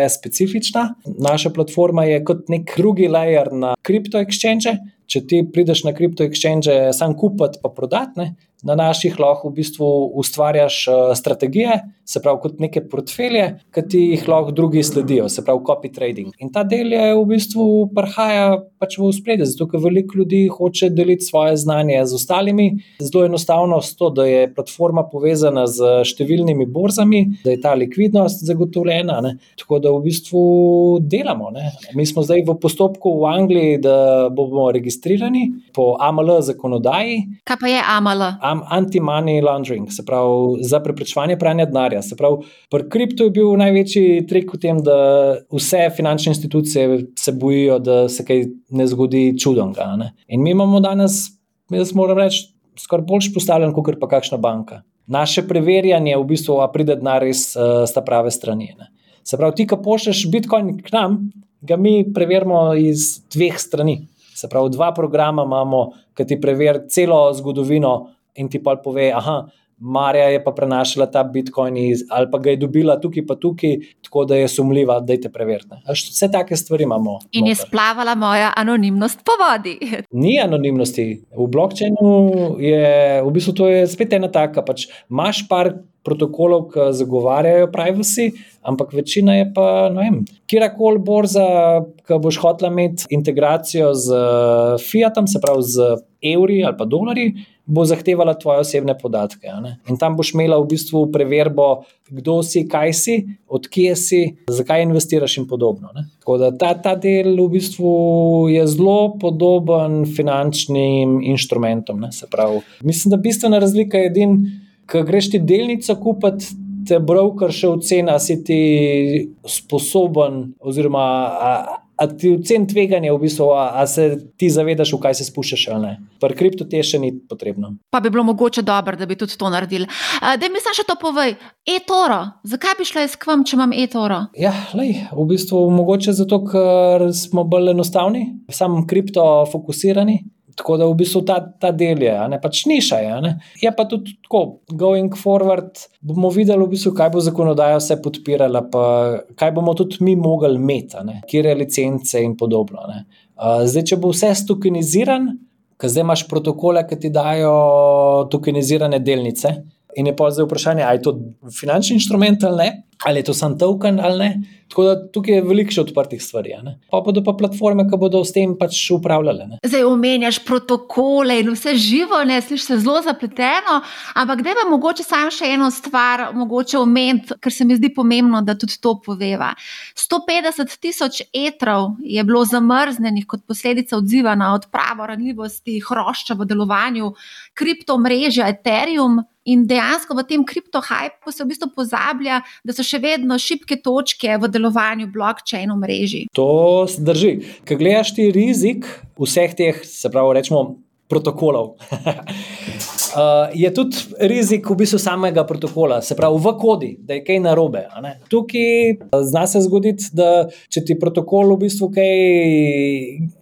specifična. Naša platforma je kot nek drugi layer na kripto exchange. Če ti prideš na kripto exchange, sam kupiti pa prodati, na naših lahko v bistvu ustvarjaš uh, strategije, se pravi, kot neke portfelje, ki ti jih lahko drugi sledijo, se pravi, copy trading. In ta del je v bistvu prihaja pač v spredje, zato ker veliko ljudi hoče deliti svoje znanje z ostalimi. Zelo enostavno je to, da je platforma povezana z številnimi borzami, da je ta likvidnost zagotovljena. Ne? Tako da v bistvu delamo. Ne? Mi smo zdaj v postopku v Angliji, da bomo registrirani po AML zakonodaji. Kaj pa je AML? anti-money laundering, se pravi za preprečevanje pranja denarja. Se pravi, pri kriptu je bil največji trik v tem, da vse finančne institucije se bojijo, da se kaj ne zgodi čudnega. In mi imamo danes, jaz moram reči, skoraj boljš postavljen, kot pa kakšna banka. Naše preverjanje, v bistvu, a pride denar res uh, z prave strani. Ne. Se pravi, ti, ki pošlješ Bitcoin k nam, ga mi preverimo iz dveh strani. Se pravi, dva programa imamo, ki ti preverijo celo zgodovino in ti pa pove, da Marja je pa prenašala ta Bitcoin iz, ali pa ga je dobila tukaj, pa tukaj, tako da je sumljiva, da je te preverjene. Vse take stvari imamo. In je splavala moja anonimnost po vodi. [laughs] Ni anonimnosti. V blockchainu je v bistvu to je spet ena taka. Pač imaš par protokolov, ki zagovarjajo privacy, ampak večina je pa, ne vem, kjerkoli borza, ki boš hotel imeti integracijo z Fiatom, se pravi z evri ali pa dolarji bo zahtevala tvoje osebne podatke. In tam boš imela v bistvu preverbo, kdo si, kaj si, odkje si, zakaj investiraš in podobno. Ne? Tako da ta, ta del v bistvu je zelo podoben finančnim inštrumentom. Pravi, mislim, da bistvena razlika je edina, ko greš ti delnico kupiti. Te broker še ocena, si ti sposoben, oziroma A ti ocen tveganja, v bistvu, a, a se ti zavedaš, v kaj se spuščaš ali ne. Pri kriptu te še ni potrebno. Pa bi bilo mogoče dobro, da bi tudi to naredili. Da mi še to povej, e-toro, zakaj bi šla jaz k vam, če imam e-toro? Ja, lej, v bistvu mogoče zato, ker smo bolj enostavni, sam kripto fokusirani. Tako da v bistvu ta, ta del je, ne pač niša. Je, je pa tudi tako, going forward, bomo videli, v bistvu, kaj bo zakonodaja vse podpirala, pa kaj bomo tudi mi mogli imeti, kje je licence in podobno. Uh, zdaj, če bo vse stokeniziran, ker zdaj imaš protokole, ki ti dajo tokenizirane delnice. In je pa zdaj vprašanje, ali je to finančni inštrument ali ne, ali je to sam token ali ne. Tako da tukaj je veliko še odprtih stvari. Pa bodo pa platforme, ki bodo s tem pač upravljale. Ne? Zdaj omenjaš protokole in vse živo, ne slišiš se zelo zapleteno. Ampak da bi mogoče samo še eno stvar, mogoče omeniti, ker se mi zdi pomembno, da tudi to poveva. 150 tisoč etrov je bilo zamrznenih kot posledica odziva na odpravo ranljivosti hrošča v delovanju kriptomrežja Ethereum. In dejansko v tem kriptohajpu se v bistvu pozablja, da so še vedno šibke točke v delovanju blokčina mreži. To drži. Ker gledaš ti rizik vseh teh, se pravi, rečemo, protokolov. Uh, [laughs] je tudi rizik v bistvu samega protokola, se pravi v kodi, da je kaj narobe. Tukaj zna se zgoditi, da če ti protokol v bistvu kaj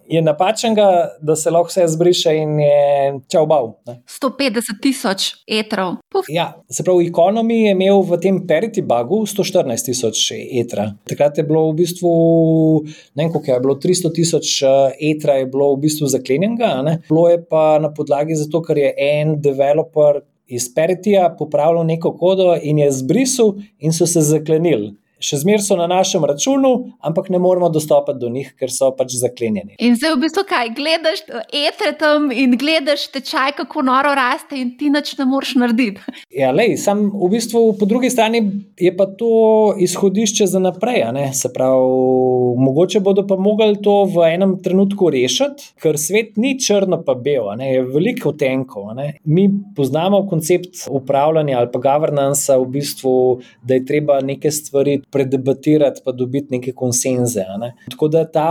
je napačnega, da se lahko vse zbriše in je čaubav. 150 tisoč etrov. Ja, se pravi, ekonomi je imel v tem periti bagu 114 tisoč etra. Takrat je bilo v bistvu, ne vem, koliko je bilo, 300 tisoč eh, etra je bilo v bistvu zaklenjenega. Bilo je pa na podlagi zato, ker je en developer iz Peritija popravljal neko kodo in je zbrisal, in so se zaklenili še zmeraj so na našem računu, ampak ne moremo dostopati do njih, ker so pač zaklenjeni. In zdaj v bistvu kaj, gledaš etre tam in gledaš tečaj, kako noro raste, in ti nič ne moreš narediti. [laughs] Ja, lej, sam v bistvu po drugi strani je pa to izhodišče za naprej. Se pravi, mogoče bodo pa mogli to v enem trenutku rešiti, ker svet ni črno pa bel, je veliko tenkov. Mi poznamo koncept upravljanja ali pa governance, v bistvu, da je treba neke stvari predebatirati, pa dobiti neke konsenze. Ne. Tako da ta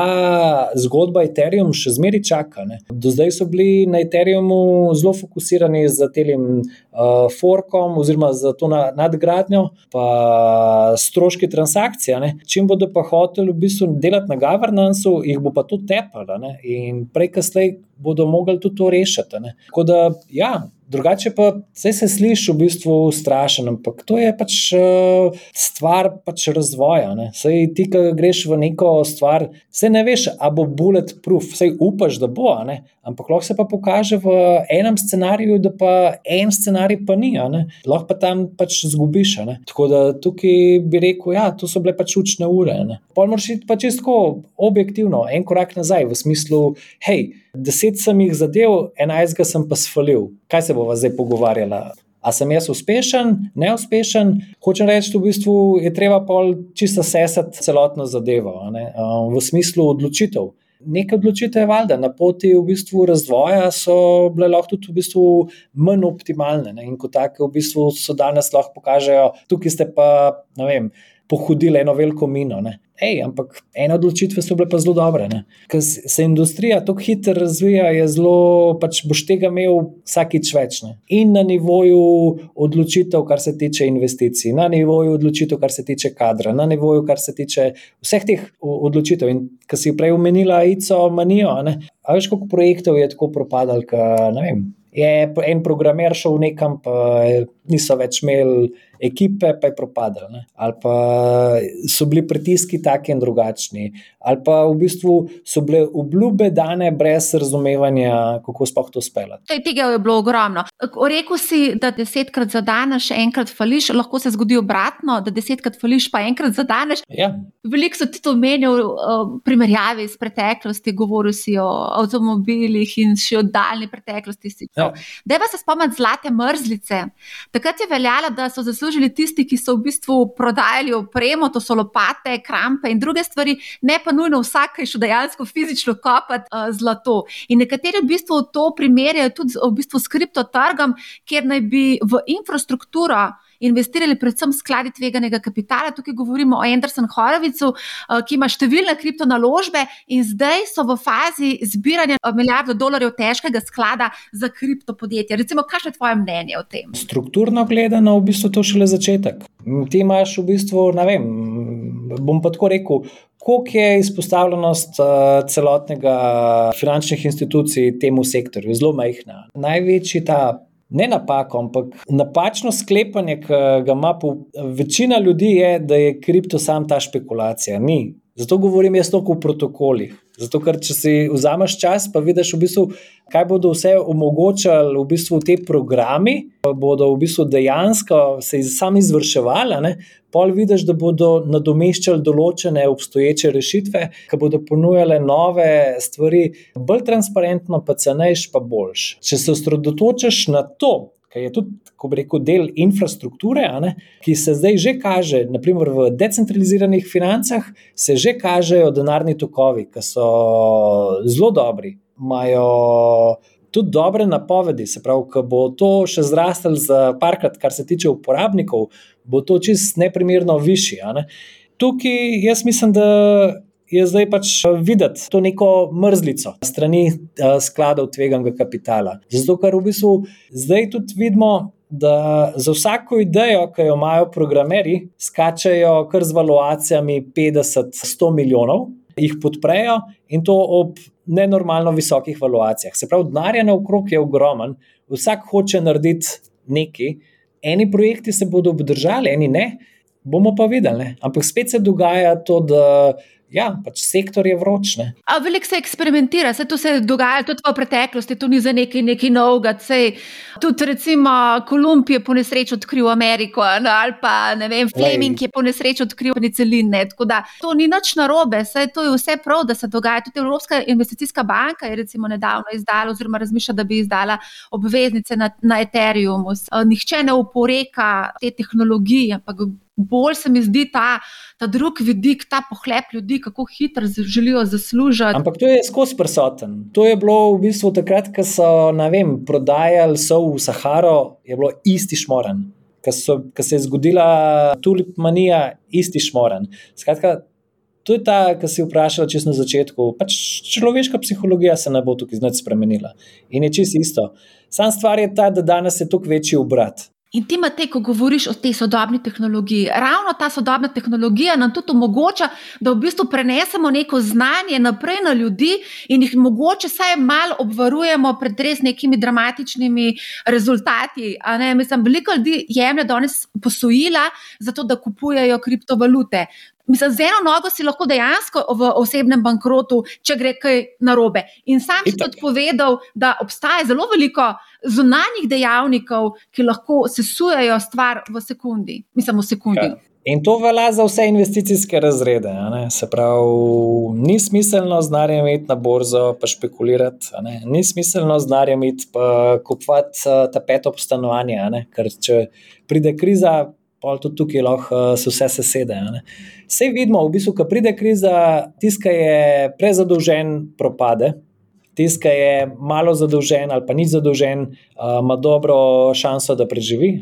zgodba Ethereum še zmeraj čaka. Ne. Do zdaj so bili na Ethereumu zelo fokusirani za telim uh, forkom, oziroma za to na, nadgradnjo, pa stroški transakcije. Ne. Čim bodo pa hoteli v bistvu delati na governancu, jih bo pa to tepalo. In prej, kasneje bodo mogli tudi to rešiti. Ne. Tako da, ja, Drugače pa vse se sliši v bistvu strašno, ampak to je pač uh, stvar pač razvoja. Sej ti, ki greš v neko stvar, se ne veš, a bo bulletproof, vse upaš, da bo, ampak lahko se pa pokaže v enem scenariju, da pa en scenarij pa ni, lahko pa tam pač zgubiš. Tako da tukaj bi rekel, ja, to so bile pač učne ure. Pol moraš iti pač čisto objektivno, en korak nazaj, v smislu, hej deset sem jih zadev, enajstega sem pa svalil. Kaj se bomo zdaj pogovarjali? A sem jaz uspešen, neuspešen? Hočem reči, da v bistvu je treba pol čisto sesati celotno zadevo, v smislu odločitev. Nekaj odločitev je valjda, na poti v bistvu razvoja so bile lahko tudi v bistvu manj optimalne. Ne? In kot take, v bistvu so danes lahko pokažejo, tukaj ste pa, ne vem, pohodili eno veliko mino. Ne? Ej, ampak ene odločitve so bile pa zelo dobre. Ker se industrija tako hitro razvija, je zelo, pač boš tega imel vsakič več. Ne? In na nivoju odločitev, kar se tiče investicij, na nivoju odločitev, kar se tiče kadra, na nivoju, kar se tiče vseh teh odločitev. In kar si prej omenila, ICO, manijo. A veš, koliko projektov je tako propadalo, je en programer šel nekam, pa niso več imeli ekipe, pa je propadel. Ali pa so bili pritiski taki in drugačni, ali pa v bistvu so bile obljube dane brez razumevanja, kako sploh to speljati. Tega je bilo ogromno. Rekl si, da desetkrat zadaneš, enkrat fališ, lahko se zgodi obratno, da desetkrat fališ, pa enkrat zadaneš. Ja. Veliko so ti to omenjali v primerjavi s preteklosti, govoril si o avtomobilih in še o daljni preteklosti. Ja. Deva se spomniti zlate mrzlice. Takrat je veljalo, da so zaslužili tisti, ki so v bistvu prodajali opremo, to so lopate, krampe in druge stvari, ne pa nujno vsak, ki je šel dejansko fizično kopati uh, zlato. In nekateri v bistvu to primerjajo tudi v bistvu s kriptotrgom, kjer naj bi v infrastrukturo investirali predvsem skladi tveganega kapitala. Tukaj govorimo o Andersonu Horovicu, eh, ki ima številne kriptonaložbe in zdaj so v fazi zbiranja eh, milijardo dolarjev težkega sklada za kriptopodjetje. Recimo, kaj je tvoje mnenje o tem? Strukturno gledano, v bistvu to šele začetek. Ti imaš v bistvu, ne vem, bom pa tako rekel. Kako je izpostavljenost uh, celotnega finančnih institucij temu sektorju? Zelo majhna. Največji ta ne napako, ampak napačno sklepanje, ki ga ima večina ljudi, je, da je kripto sam ta špekulacija. Ni. Zato govorim jaz toliko o protokolih. Zato, ker če si vzameš čas, pa vidiš, v bistvu, kaj bodo vse omogočali v bistvu te programi, pa bodo v bistvu dejansko se sami izvrševali. Pol vidiš, da bodo nadomeščali določene obstoječe rešitve, ki bodo ponujale nove stvari, bolj transparentno, pa cenejš, pa boljš. Če se osredotočiš na to, ki je tudi, ko bi rekel, del infrastrukture, ne, ki se zdaj že kaže, naprimer v decentraliziranih financah, se že kažejo denarni tokovi, ki so zelo dobri, imajo tudi dobre napovedi. Se pravi, ko bo to še zrastel za parkrat, kar se tiče uporabnikov, bo to čist neprimerno višji. Ne. Tukaj jaz mislim, da je zdaj pač eh, videti to neko mrzlico strani uh, skladov tveganega kapitala. Zato, ker v bistvu zdaj tudi vidimo. Da za vsako idejo, ki jo imajo programeri, skačajo kar z valuacijami 50-100 milijonov, jih podprejo in to ob nenormalno visokih valuacijah. Se pravi, denarja naokrog je ogromen, vsak hoče narediti nekaj, eni projekti se bodo obdržali, eni ne, bomo pa videli. Ne? Ampak spet se dogaja to, da ja, pač sektor je vročne. Veliko se eksperimentira, se to se je dogajalo tudi v preteklosti, to ni za neki, neki novega. Tudi, recimo, Kolumb je po nesreči odkril Ameriko, no, ali pa ne vem, Fleming je po nesreči odkril peniceline. Tako da to ni nič narobe, vse to je vse prav, da se dogaja. Tudi Evropska investicijska banka je recimo nedavno izdala, oziroma razmišlja, da bi izdala obveznice na, na Ethereumu. Nihče ne uporeka te tehnologije, ampak bolj se mi zdi ta, ta drugi vidik, ta pohlep ljudi, kako hitro želijo zaslužiti. Ampak to je skozi prisoten. To je bilo v bistvu takrat, ko so vem, prodajali so v Saharo, je bilo isti šmoren. Ko se je zgodila tulipmanija, isti šmoren. Skratka, to je ta, kar si vprašala čisto na začetku. Pač človeška psihologija se ne bo tukaj znati spremenila. In je čisto isto. Sam stvar je ta, da danes je tukaj večji obrat. In ti, Matej, ko govoriš o tej sodobni tehnologiji, ravno ta sodobna tehnologija nam tudi omogoča, da v bistvu prenesemo neko znanje naprej na ljudi in jih mogoče vsaj malo obvarujemo pred res nekimi dramatičnimi rezultati. Mislim, veliko ljudi jemlje danes posojila, zato da kupujejo kriptovalute. Mislim, z eno nogo si lahko dejansko v osebnem bankrotu, če gre kaj narobe. In sam si tudi povedal, da obstaja zelo veliko zunanjih dejavnikov, ki lahko sesujejo stvar v sekundi. Mislim, v sekundi. Ja. In to velja za vse investicijske razrede. Se pravi, ni smiselno znanje imeti na borzo, pa špekulirati, ni smiselno znanje imeti, pa kupovati uh, ta peto stanovanje. Ker če pride kriza, pa tudi tukaj lahko uh, se vse sesede. Vse vidimo, v bistvu, ko pride kriza, tiska je prezadolžen, propade. Tiska je malo zadolžen ali pa ni zadolžen, uh, ima dobro šanso, da preživi,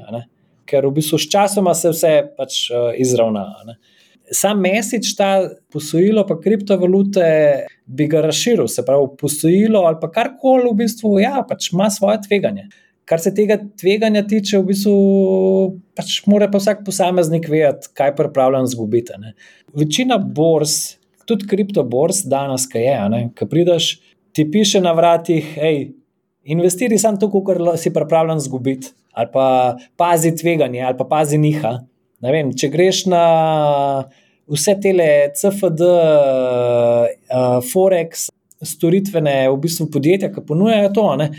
ker v bistvu s časoma se vse pač uh, izravna. Sam mesič, ta posojilo, pa kriptovalute, bi ga razširil, se pravi, posojilo ali pa karkoli, v bistvu, ja, pač ima svoje tveganje kar se tega tveganja tiče, v bistvu pač mora pa vsak posameznik vedeti, kaj pripravljen zgubiti. Ne. Večina borz, tudi kriptoborz, danes, ki je, ki prideš, ti piše na vratih, hej, investiraj samo to, kar si pripravljen zgubiti, ali pa pazi tveganje, ali pa pazi niha. Vem, če greš na vse te CFD, uh, Forex, storitvene v bistvu podjetja, ki ponujajo to. Ne,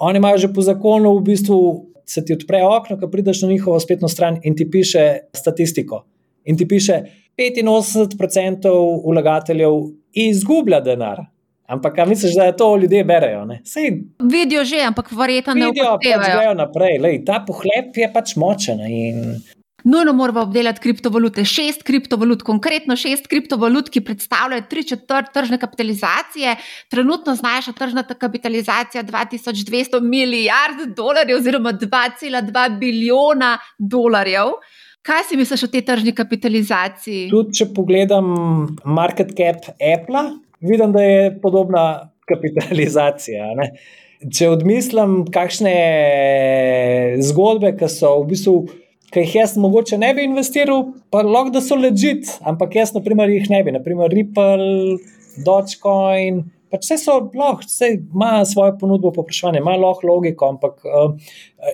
Oni imajo že po zakonu, v bistvu se ti odpre okno, ko prideš na njihovo spletno stran in ti piše statistiko. In ti piše, 85% vlagateljev izgublja denar. Ampak, kaj misliš, da je to ljudje berejo? Sej, vidijo že, ampak verjetno ne vidijo. Vidijo, pač grejo naprej. Lej, ta pohlep je pač močen. In nujno moramo obdelati kriptovalute. Šest kriptovalut, konkretno šest kriptovalut, ki predstavljajo tri četrt tržne kapitalizacije. Trenutno znaša tržna kapitalizacija 2200 milijard dolarjev oziroma 2,2 bilijona dolarjev. Kaj si misliš o tej tržni kapitalizaciji? Tudi, če pogledam market cap Apple, vidim, da je podobna kapitalizacija. Ne? Če odmislim, kakšne zgodbe, ki so v bistvu ki jih jaz mogoče ne bi investiral, pa lahko da so ležit, ampak jaz, na primer, jih ne bi, naprimer Ripple, Dogecoin. Pač vse so lahko, vse ima svojo ponudbo, poprašanje, ima lahko logiko, ampak uh,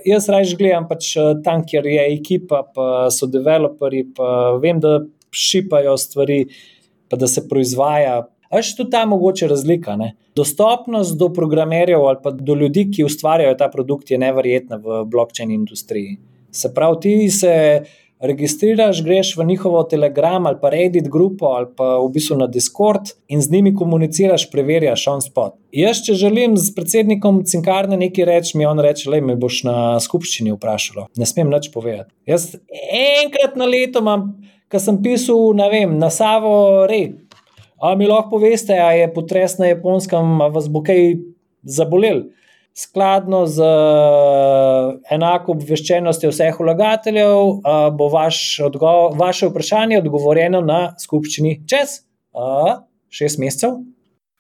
jaz raje gledam pač uh, tam, kjer je ekipa, pa so developerji, pa vem, da šipajo stvari, pa da se proizvaja. Až tu ta mogoče razlika. Ne? Dostopnost do programerjev ali pa do ljudi, ki ustvarjajo ta produkt, je neverjetna v blockchain industriji. Se pravi, ti se registriraš, greš v njihovo Telegram ali pa Reddit grupo ali pa v bistvu na Discord in z njimi komuniciraš, preverjaš on spot. Jaz, če želim z predsednikom cinkarne nekaj reči, mi on reče: Le, me boš na skupščini vprašal. Ne smem nič povedati. Jaz enkrat na leto imam, kar sem pisal, ne vem, na Savo Rej. A mi lahko poveste, a je potres na japonskem, a vas bo kaj zabolel skladno z enako obveščenostjo vseh vlagateljev, bo vaš vaše vprašanje odgovorjeno na skupščini čez šest mesecev.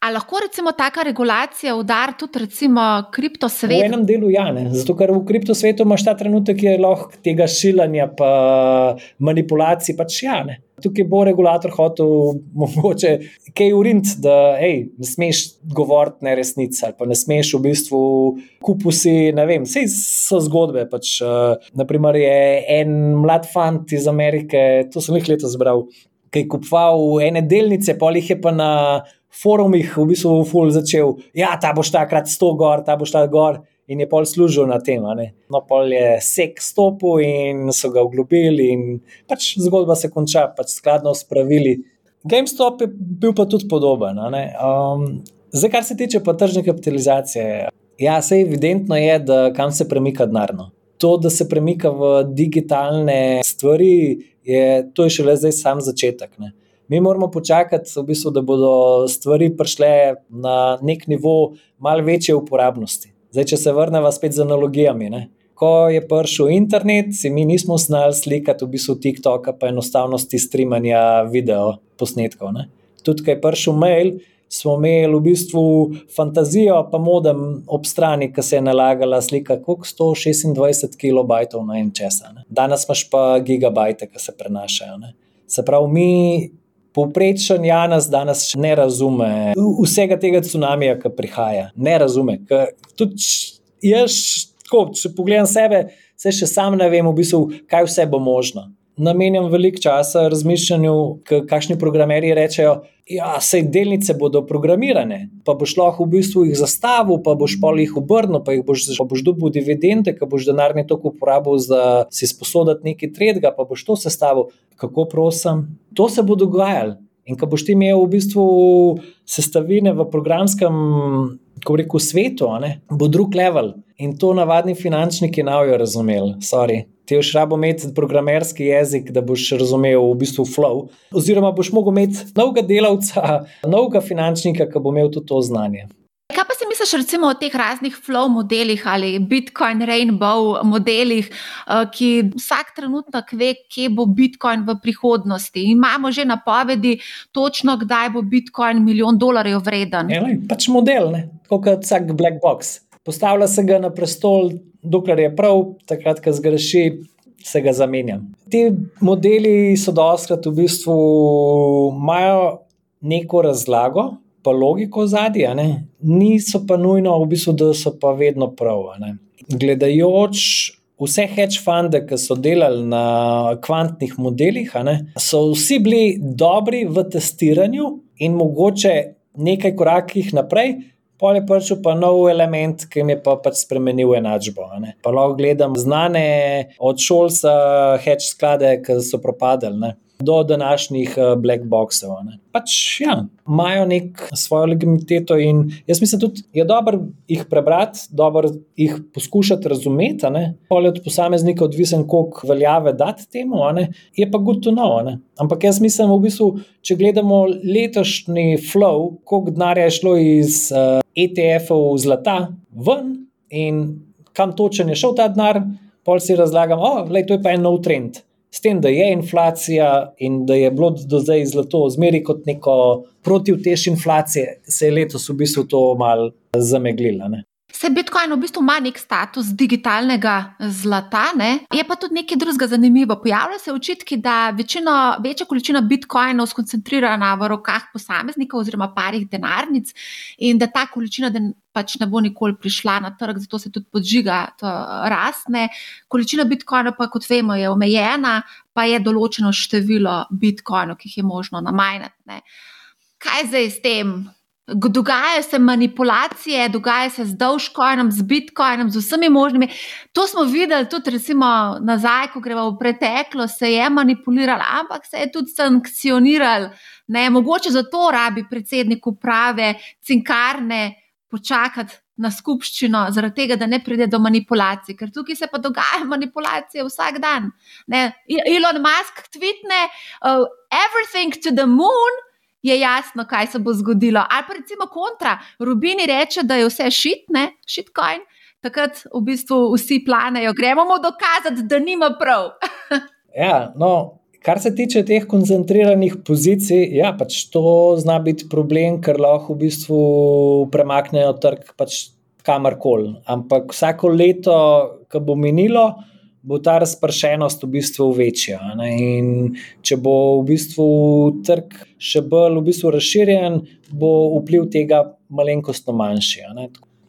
Ali lahko recimo taka regulacija udar tudi recimo kriptosvet? V enem delu ja, ne. zato ker v kriptosvetu imaš ta trenutek, ki je lahko tega šilanja pa manipulacij pač ja. Ne. Tukaj bo regulator hotel [laughs] mogoče kaj uriniti, da ej, ne smeš govoriti neresnice ali pa ne smeš v bistvu kupusi, ne vem, vse so zgodbe. Pač, uh, naprimer je en mlad fant iz Amerike, to sem jih letos zbral, ki je kupoval ene delnice, pol jih je pa na forumih v bistvu ful začel, ja, ta boš takrat 100 gor, ta boš ta gor. In je pol služil na tem. No, pol je sek stopil in so ga oglobili, in pač zgodba se konča, pač skladno s pravili. GameStop je bil pa tudi podoben. Um, zdaj, kar se tiče pa tržne kapitalizacije, ja, se evidentno je, da kam se premika denarno. To, da se premika v digitalne stvari, je, to je šele zdaj sam začetek. Ne? Mi moramo počakati, v bistvu, da bodo stvari prišle na nek nivo malo večje uporabnosti. Zdaj, če se vrnemo spet z analogijami. Ne? Ko je prišel internet, si mi nismo znali slikati v bistvu TikToka, pa enostavnosti streamanja video posnetkov. Ne? Tudi, ko je prišel mail, smo imeli v bistvu fantazijo, pa modem ob strani, ki se je nalagala slika, koliko 126 kilobajtov na en česa. Ne? Danes imaš pa gigabajte, ki se prenašajo. Ne? Se pravi, mi. Povprečen Janes danes ne razume vsega tega tsunamija, ki prihaja. Ne razume. Tudi jaz, tako, če pogledam sebe, se še sam ne vem, v bistvu, kaj vse bo možno. Namenjam veliko časa razmišljanju, kakšni programerji rečejo, da ja, se delnice bodo programirane, pa boš lahko v bistvu jih zastavil, pa boš pa jih obrnil, pa jih boš, pa boš dobil dividende, ki boš denarni tok uporabil za si sposoditi nekaj tretjega, pa boš to sestavil kako prosim, to se bo dogajalo. In ko boš ti imel v bistvu sestavine v programskem rekel, svetu, ne, bo drug level. In to navadni finančniki ne bojo razumeli. Sorry. Ti boš rabo imeti programerski jezik, da boš razumel v bistvu flow. Oziroma, boš mogel imeti novega delavca, [laughs] novega finančnika, ki bo imel tudi to znanje. Kaj pa si misliš recimo o teh raznih flow modelih ali Bitcoin Rainbow modelih, eh, ki vsak trenutek ve, kje bo Bitcoin v prihodnosti? Imamo že napovedi, točno kdaj bo Bitcoin milijon dolarjev vreden. Je, lej, pač model, kot vsak black box. Postavlja se ga na prestol, dokler je prav, takrat, ko zgreši, se ga zamenja. Ti modeli so doskrat v bistvu imajo neko razlago pa logiko zadnja, niso pa nujno, v bistvu, da so pa vedno prav. Gledajoč vse hedge funde, ki so delali na kvantnih modelih, so vsi bili dobri v testiranju in mogoče nekaj korakih naprej. Pol je prišel pa nov element, ki mi je pa pač spremenil enačbo. Pa lahko gledam znane od šolca, hedge sklade, ki so propadali do današnjih eh, black boxov. Pač, ja, imajo nek svojo legitimiteto in jaz mislim, da je dobro jih prebrati, dobro jih poskušati razumeti. Pol je od posameznika odvisen, koliko veljave dati temu, je pa good to know. Ampak jaz mislim, v bistvu, če gledamo letošnji flow, koliko denarja je šlo iz uh, ETF-ov zlata ven in kam točen je šel ta denar, pol si razlagam, oh, je to pa en nov trend s tem, da je inflacija in da je bilo do zdaj zlato zmeri kot neko protivtež inflacije, se je letos v bistvu to malo zameglilo. Se Bitcoin v bistvu ima nek status digitalnega zlata, ne? je pa tudi nekaj drugega zanimivo. Pojavljajo se očitki, da večino, večja količina Bitcoinov skoncentrirana v rokah posameznikov oziroma parih denarnic in da ta količina den, pač ne bo nikoli prišla na trg, zato se tudi podžiga to rastne. Količina Bitcoina pa, kot vemo, je omejena, pa je določeno število Bitcoinov, ki jih je možno namajnati. Kaj zdaj s tem? Dogajajo se manipulacije, dogajajo se z Dogecoinom, z Bitcoinom, z vsemi možnimi. To smo videli tudi, recimo, nazaj, ko gremo v preteklost, se je manipuliralo, ampak se je tudi sankcioniralo. Ne, mogoče zato rabi predsednik uprave cinkarne počakati na skupščino, zaradi tega, da ne pride do manipulacij, ker tukaj se pa dogajajo manipulacije vsak dan. Ne. Elon Musk tvitne: uh, Everything to the moon je jasno, kaj se bo zgodilo. Ali pa recimo kontra, Rubini reče, da je vse šitne, šitcoin, takrat v bistvu vsi planejo, gremo mu dokazati, da nima prav. [laughs] ja, no. Kar se tiče teh koncentriranih pozicij, ja, pač to zna biti problem, ker lahko v bistvu premaknejo trg pač kamorkoli. Ampak vsako leto, ko bo minilo, bo ta razpršenost v bistvu večja. Če bo v bistvu trg še bolj v bistvu razširjen, bo vpliv tega malenkostno manjši.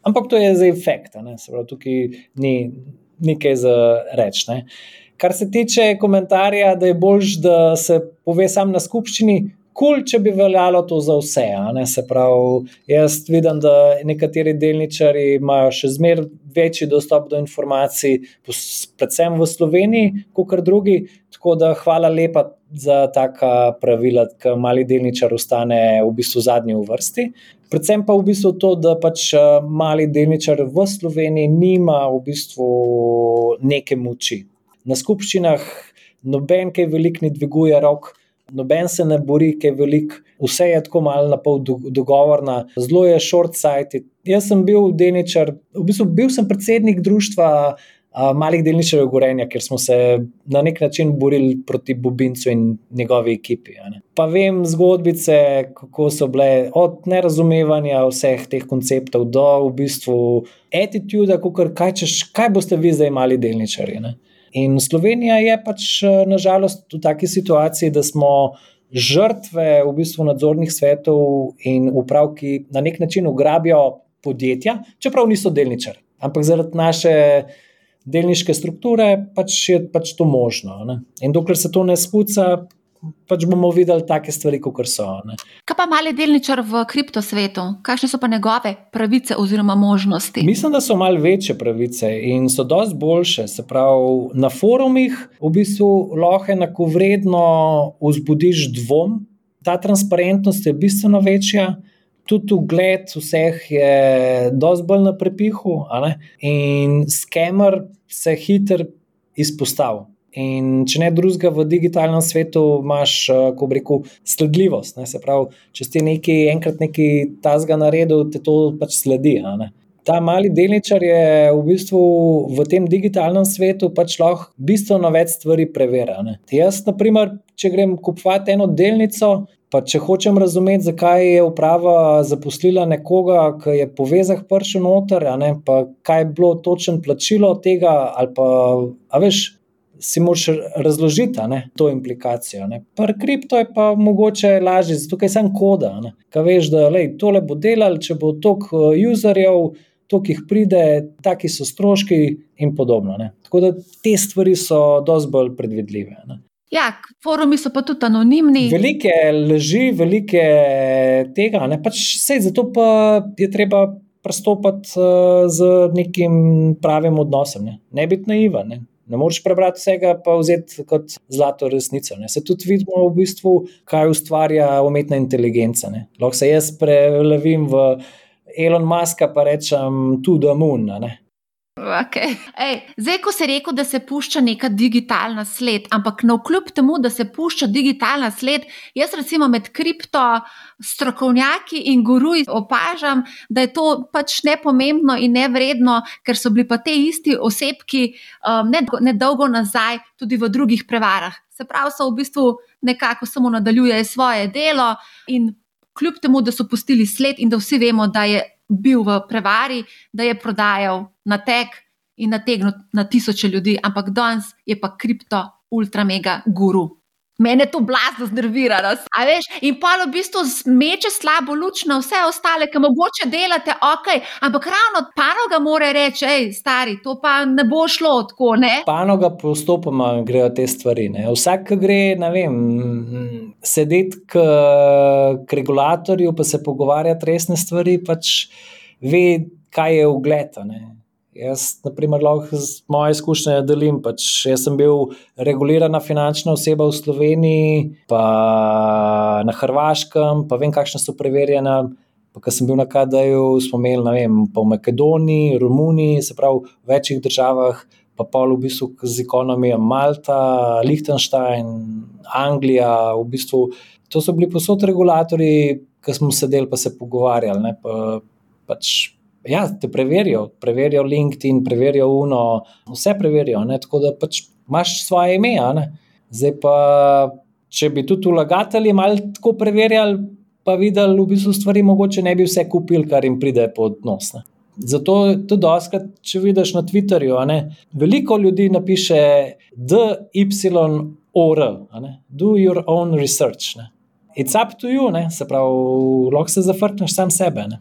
Ampak to je za efekt, se pravi, tukaj ni nekaj za reči. Kar se tiče komentarja, da je bolj, da se pove sam na skupščini, cool, če bi veljalo to za vse. Se pravi, jaz vidim, da nekateri delničari imajo še zmeraj večji dostop do informacij, predvsem v Sloveniji, kot drugi. Tako da hvala lepa za taka pravila, da mali delničar ostane v bistvu zadnji v vrsti. Predvsem pa v bistvu to, da pač eh, mali delničar v Sloveniji nima v bistvu neke moči. Na skupščinah noben kaj velik ne dviguje rok noben se ne bori, ki je velik, vse je tako malo na pol dogovorna, zelo je short-sighted. Jaz sem bil delničar, v bistvu bil sem predsednik društva malih delničarjev Gorenja, ker smo se na nek način borili proti Bubincu in njegovi ekipi. Pa vem zgodbice, kako so bile od nerazumevanja vseh teh konceptov do v bistvu attitude, kaj, kaj boste vi zdaj mali delničarji. Ne? In Slovenija je pač eh, nažalost v taki situaciji, da smo žrtve v bistvu nadzornih svetov in uprav, ki na nek način ugrabijo podjetja, čeprav niso delničari. Ampak zaradi naše delniške strukture pač je pač to možno. Ne? In dokler se to ne spuca, pač bomo videli take stvari, kot so. Ne. Kaj pa mali delničar v kriptosvetu? Kakšne so pa njegove pravice oziroma možnosti? Mislim, da so malo večje pravice in so dosti boljše. Se pravi, na forumih v bistvu lahko enako vredno vzbudiš dvom, ta transparentnost je bistveno večja. Tudi ugled vseh je dosti bolj na prepihu, in skemer se hitro izpostavlja. In če ne drugega, v digitalnem svetu imaš, eh, ko reko, sledljivost. Ne? Se pravi, če si nekaj enkrat nekaj tazga naredil, te to pač sledi. Ta mali delničar je v bistvu v tem digitalnem svetu pač lahko bistveno več stvari preverjati. Jaz, na primer, če grem kupovati eno delnico, pa če hočem razumeti, zakaj je uprava zaposlila nekoga, ki je povezan prši noter, pa kaj je bilo točno plačilo tega, ali pa, veš si moraš razložiti ne, to implikacijo. Pri kripto je pa mogoče lažje, zato je samo koda. Kaj veš, da lej, tole bo delal, če bo toliko eh, userjev, toliko jih pride, taki so stroški in podobno. Ne. Tako da te stvari so dosti bolj predvidljive. Ne. Ja, forumi so pa tudi anonimni. Velike leži, velike tega, ne pač vse, zato pa je treba pristopiti uh, z nekim pravim odnosom, ne, ne biti naivan. Ne. Ne moreš prebrati vsega, pa vzeti kot zlato resnico. Ne. Se tudi vidimo, v bistvu, kaj ustvarja umetna inteligenca. Ne. Lahko se jaz prelevim v Elon Muska, pa rečem tudi Moon. Ne. Okay. Ej, zdaj, ko se je rekel, da se pušča neka digitalna sled, ampak na kljub temu, da se pušča digitalna sled, jaz recimo med kripto strokovnjaki in guruji opažam, da je to pač nepomembno in nevredno, ker so bili pa te isti osebki um, nedolgo nazaj tudi v drugih prevarah. Se pravi, so v bistvu nekako samo nadaljujejo svoje delo in kljub temu, da so pustili sled in da vsi vemo, da je bil v prevari, da je prodajal na tek in nategnil na tisoče ljudi, ampak danes je pa kripto, ultra mega guru. Mene to blazno znervira. In pa v bistvu zmeče slabo luč na vse ostale, ki mogoče delate, ok, ampak ravno panoga mora reči, hej, stari, to pa ne bo šlo tako. Ne? Panoga postopoma grejo te stvari. Ne? Vsak, ki gre, ne vem, sedeti k, k regulatorju, pa se pogovarjati resne stvari, pač ve, kaj je ugled. Jaz, na primer, lahko z moje izkušnje delim. Pač jaz sem bil regulirana finančna oseba v Sloveniji, pa na Hrvaškem, pa vem, kakšne so preverjene. Ko sem bil na KD-ju, smo imeli, ne vem, pa v Makedoniji, Romuniji, se pravi v večjih državah, pa pol v bistvu z ekonomijo Malta, Liechtenstein, Anglija. V bistvu, to so bili posod regulatori, ki smo sedeli pa se pogovarjali. Ne, pa, pač, Ja, te preverijo, preverijo LinkedIn, preverijo UNO, vse preverijo. Ne? Tako da pač imaš svoje ime. Zdaj pa, če bi tudi vlagatelji malo tako preverjali, pa videli, v bistvu stvari, mogoče ne bi vse kupili, kar jim pride pod nos. Ne? Zato tudi doskrat, če vidiš na Twitterju, ne? veliko ljudi napiše DYOR, do your own research. Ne? It's up to you, ne? se pravi, lahko se zafrkneš sam sebe. Ne?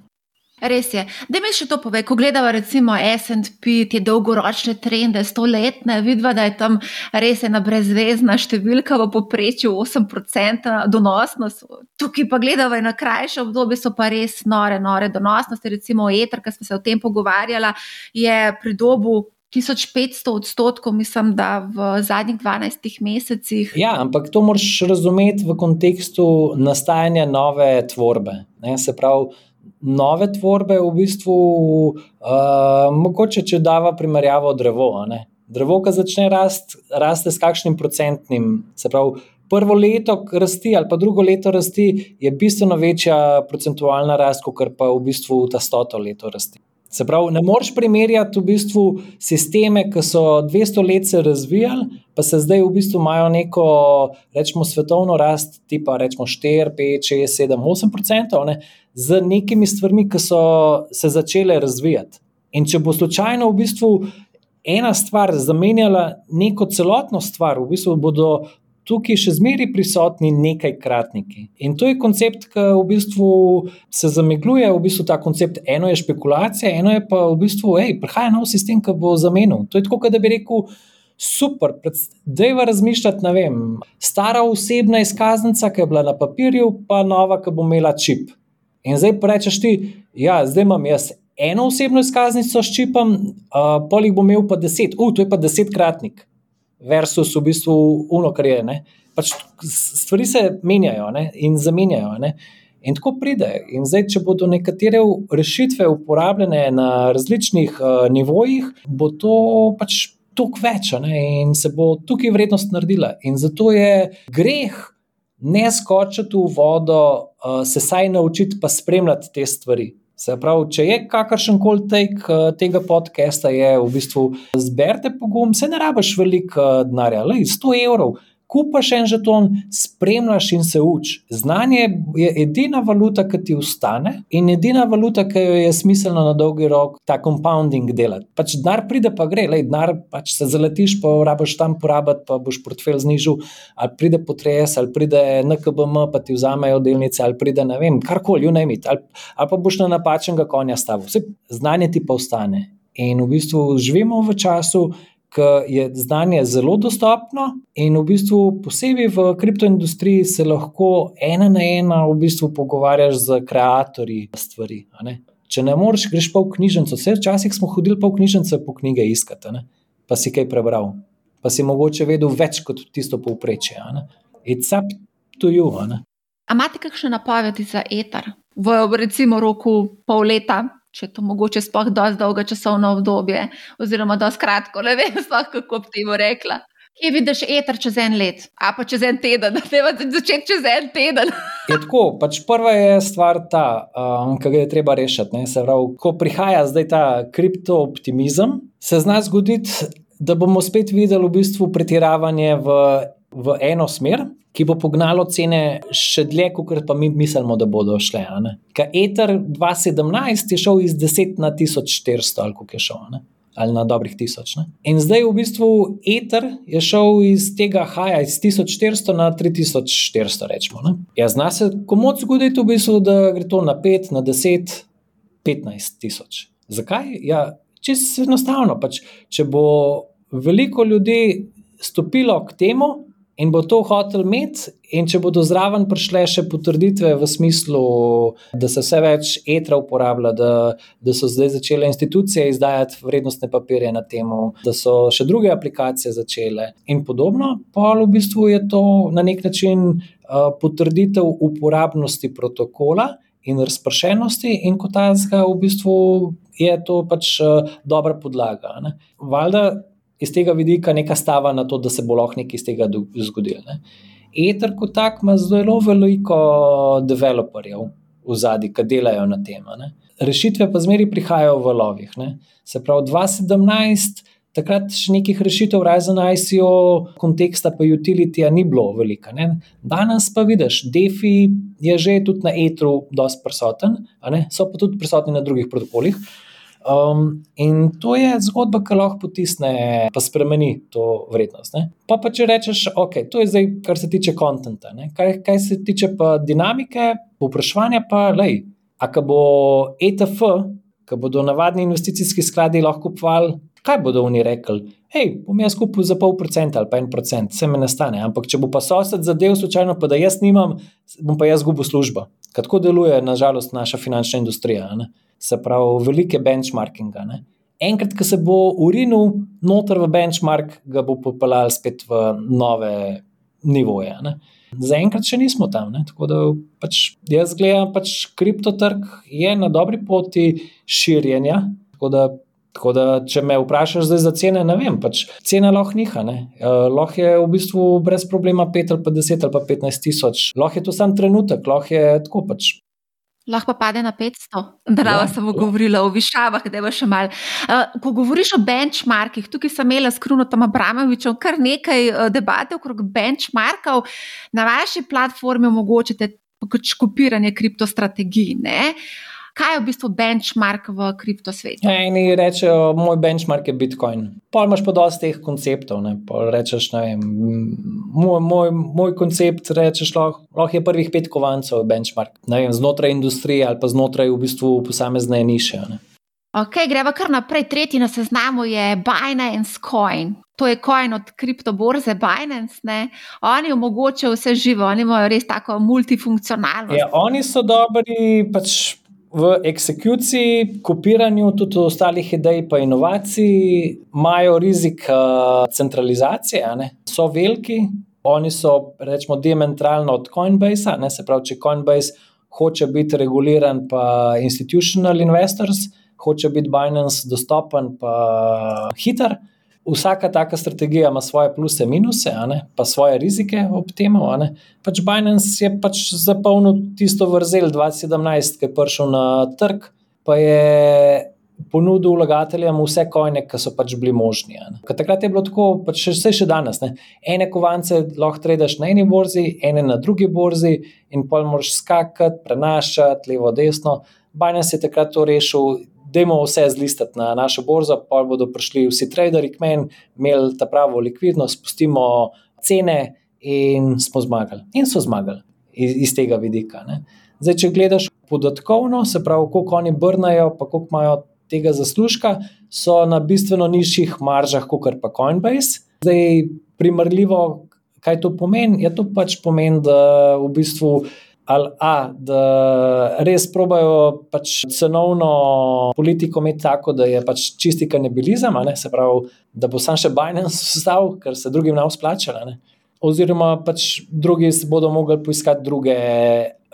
Res je. Da mi še to pove, ko gledamo recimo SP, te dolgoročne trende, stoletne, vidva, da je tam res ena brezvezna številka v poprečju 8% donosnost. Tukaj pa gledamo na krajše obdobje, so pa res nore, nore donosnosti. Recimo ETR, ki smo se o tem pogovarjali, je pri dobu 1500 odstotkov, mislim, da v zadnjih 12 mesecih. Ja, ampak to moraš razumeti v kontekstu nastajanja nove tvorbe. Ne? Se pravi, nove tvorbe, v bistvu, uh, mogoče če dava primerjavo drevo. Ne? Drevo, ki začne rasti, raste s kakšnim procentnim. Se pravi, prvo leto rasti ali pa drugo leto rasti je bistveno večja procentualna rast, kot pa v bistvu ta stoto leto rasti. Se pravi, ne moreš primerjati v bistvu sisteme, ki so 200 let se razvijali, pa se zdaj v bistvu imajo neko, rečemo, svetovno rast, tipa rečemo 4, 5, 6, 7, 8 odstotkov, z nekimi stvarmi, ki so se začele razvijati. In če bo slučajno v bistvu ena stvar zamenjala neko celotno stvar, v bistvu bodo tukaj še zmeraj prisotni nekajkratniki. In to je koncept, ki v bistvu se zamegljuje, v bistvu ta koncept. Eno je špekulacija, eno je pa v bistvu, hej, prihaja nov sistem, ki bo zamenil. To je tako, da bi rekel. Super, da je razmišljati, ne vem, stara osebna izkaznica, ki je bila na papirju, pa nova, ki bo imela čip. In zdaj pa rečeš ti, ja, zdaj imam jaz eno osebno izkaznico s čipom, uh, pol jih bom imel pa deset, uf, uh, to je pa desetkratnik versus v bistvu uno, kar je. Pač stvari se menjajo ne? in zamenjajo. Ne? In tako pride. In zdaj, če bodo nekatere rešitve uporabljene na različnih uh, nivojih, bo to pač toliko več ne? in se bo tukaj vrednost naredila. In zato je greh ne skočiti v vodo, uh, se saj naučiti pa spremljati te stvari. Se pravi, če je kakršen koli tek eh, tega podcasta, je v bistvu zberite pogum, se ne rabiš veliko eh, denarja, le 100 evrov kupaš en žeton, spremljaš in se uči. Znanje je edina valuta, ki ti ustane in edina valuta, ki jo je smiselno na dolgi rok ta compounding delati. Pač denar pride, pa gre, le denar pač se zaletiš, pa rabiš tam porabiti, pa boš portfelj znižil, ali pride potres, ali pride NKBM, pa ti vzamejo delnice, ali pride ne vem, karkoli, unajmit, ali, ali pa boš na napačnega konja stavil. Vse znanje ti pa ostane. In v bistvu živimo v času, ker je znanje zelo dostopno in v bistvu posebej v kriptoindustriji se lahko ena na ena v bistvu pogovarjaš z ustvarjalci stvari. Ne? Če ne moreš, greš pa v knjižnico. Vse včasih smo hodili pa v knjižnice po knjige iskati, ne? pa si kaj prebral, pa si mogoče vedel več kot tisto povprečje. It's up to you. A imate kakšne napovedi za eter? V recimo roku pol leta, če to mogoče sploh dosti dolgo časovno obdobje, oziroma dosti kratko, ne vem, sploh kako bi bo rekla. Kje vidiš eter čez en let, a pa čez en teden, da te boš začel čez en teden? [laughs] je tako, pač prva je stvar ta, um, ki ga je treba rešiti. Pravi, ko prihaja zdaj ta kriptooptimizem, se zna zgoditi, da bomo spet videli v bistvu pretiravanje v, v eno smer, ki bo pognalo cene še dlje, kot pa mi mislimo, da bodo šle. Ker Ether 2017 je šel iz 10 na 1400, ali kako je šel. Ne? Ali na dobrih tisoč. Ne? In zdaj v bistvu Ether je šel iz tega haja, iz 1400 na 3400, rečemo. Ne? Ja, zna se komu zgoditi, v bistvu, da gre to na 5, na 10, 15 tisoč. Zakaj? Ja, čisto enostavno. Pač, če bo veliko ljudi stopilo k temu, in bo to hotel imeti, in če bodo zraven prišle še potrditve v smislu, da se vse več etra uporablja, da, da so zdaj začele institucije izdajati vrednostne papirje na tem, da so še druge aplikacije začele in podobno, pa v bistvu je to na nek način uh, potrditev uporabnosti protokola. In razpršenosti, in kot tazga, v bistvu je to pač uh, dobra podlaga. Valjda iz tega vidika neka stava na to, da se bo lahko nekaj iz tega zgodilo. Ne. Ether kot tak ima zelo veliko developerjev v zadnji, ki delajo na tem. Ne. Rešitve pa zmeri prihajajo v lovih. Ne. Se pravi, 2017. Takrat še nekih rešitev, razen ICO, konteksta pa utility, ni bilo veliko. Ne? Danes pa vidiš, DeFi je že tudi na etru, dosti prisoten, so pa tudi prisotni na drugih protokolih. Um, in to je zgodba, ki lahko potisne in spremeni to vrednost. Ne? Pa, pa če rečeš, ok, to je zdaj, kar se tiče konta. Kaj, kaj se tiče pa dinamike, povpraševanja, pa lej. A ko bo ETF, ko bodo navadni investicijski skladi lahko kupovali, kaj bodo oni rekli? Hej, bom jaz kupil za pol procenta ali pa en procent, vse me nastane. Ampak če bo pa sosed zadev, slučajno pa da jaz nimam, bom pa jaz izgubil službo. Kako deluje, nažalost, naša finančna industrija? Ne? Se pravi, velike benchmarkinga. Ne? Enkrat, ko se bo urinil noter v benchmark, ga bo popeljal spet v nove nivoje. Ne? Zaenkrat še nismo tam. Ne? Tako da pač jaz gledam, da pač kriptotrg je na dobri poti širjenja. Tako da Tako da, če me vprašaš zdaj za cene, ne vem, pač cena lahko niha. Uh, lahko je v bistvu brez problema 5 ali pa 10 ali pa 15 tisoč, lahko je to samo trenutek, lahko je tako pač. Lahko pa pade na 500. Drava ja, sem govorila o višavah, da je še malo. Uh, ko govoriš o benchmarkih, tukaj sem imela s Krunotom Abramovičem kar nekaj uh, debate okrog benchmarkov. Na vaši platformi omogočate pač kopiranje kriptostrategij. Uh, kaj je v bistvu benchmark v kriptosvetu? Eni rečejo, moj benchmark je Bitcoin. Pol imaš pa dosti teh konceptov. Ne? Rečeš, ne vem, moj, moj, moj koncept rečeš, lahko, lahko je prvih pet kovancev benchmark. Vem, znotraj industrije ali pa znotraj v bistvu posamezne niše. Ne? Ok, greva kar naprej. Tretji na seznamu je Binance Coin. To je coin od kriptoborze Binance. Ne? Oni omogočajo vse živo, oni imajo res tako multifunkcionalnost. Ja, oni so dobri, pač v eksekuciji, kopiranju, tudi ostalih idej, pa inovacij, imajo rizik uh, centralizacije, so veliki, oni so, rečemo, diametralno od Coinbase. Se pravi, če Coinbase hoče biti reguliran, pa institutional investors, hoče biti Binance dostopen, pa hiter vsaka taka strategija ima svoje pluse in minuse, pa svoje rizike ob tem. Pač Binance je pač zapolnil tisto vrzel 2017, ki je prišel na trg, pa je ponudil vlagateljem vse kojne, ki so pač bili možni. Takrat je bilo tako, pač vse še danes. Ne? Ene kovance lahko trediš na eni borzi, ene na drugi borzi, in pa moraš skakati, prenašati levo, desno. Binance je takrat to rešil Dajmo vse zlistati na našo borzo, pa bodo prišli vsi traderji, k meni, imeli ta pravo likvidnost, spustimo cene in smo zmagali. In so zmagali iz, iz tega vidika. Ne. Zdaj, če gledaš podatkovno, se pravi, koliko oni brnajo, pa koliko imajo tega zaslužka, so na bistveno nižjih maržah kot pa Coinbase. Zdaj, primerljivo, kaj to pomeni? Ja, to pač pomeni, da v bistvu ali A, da res probajo pač cenovno politiko imeti tako, da je pač čisti kanibalizem, se pravi, da bo sam še Binance vstal, ker se drugim ne usplačala. Oziroma, pač drugi bodo mogli poiskati druge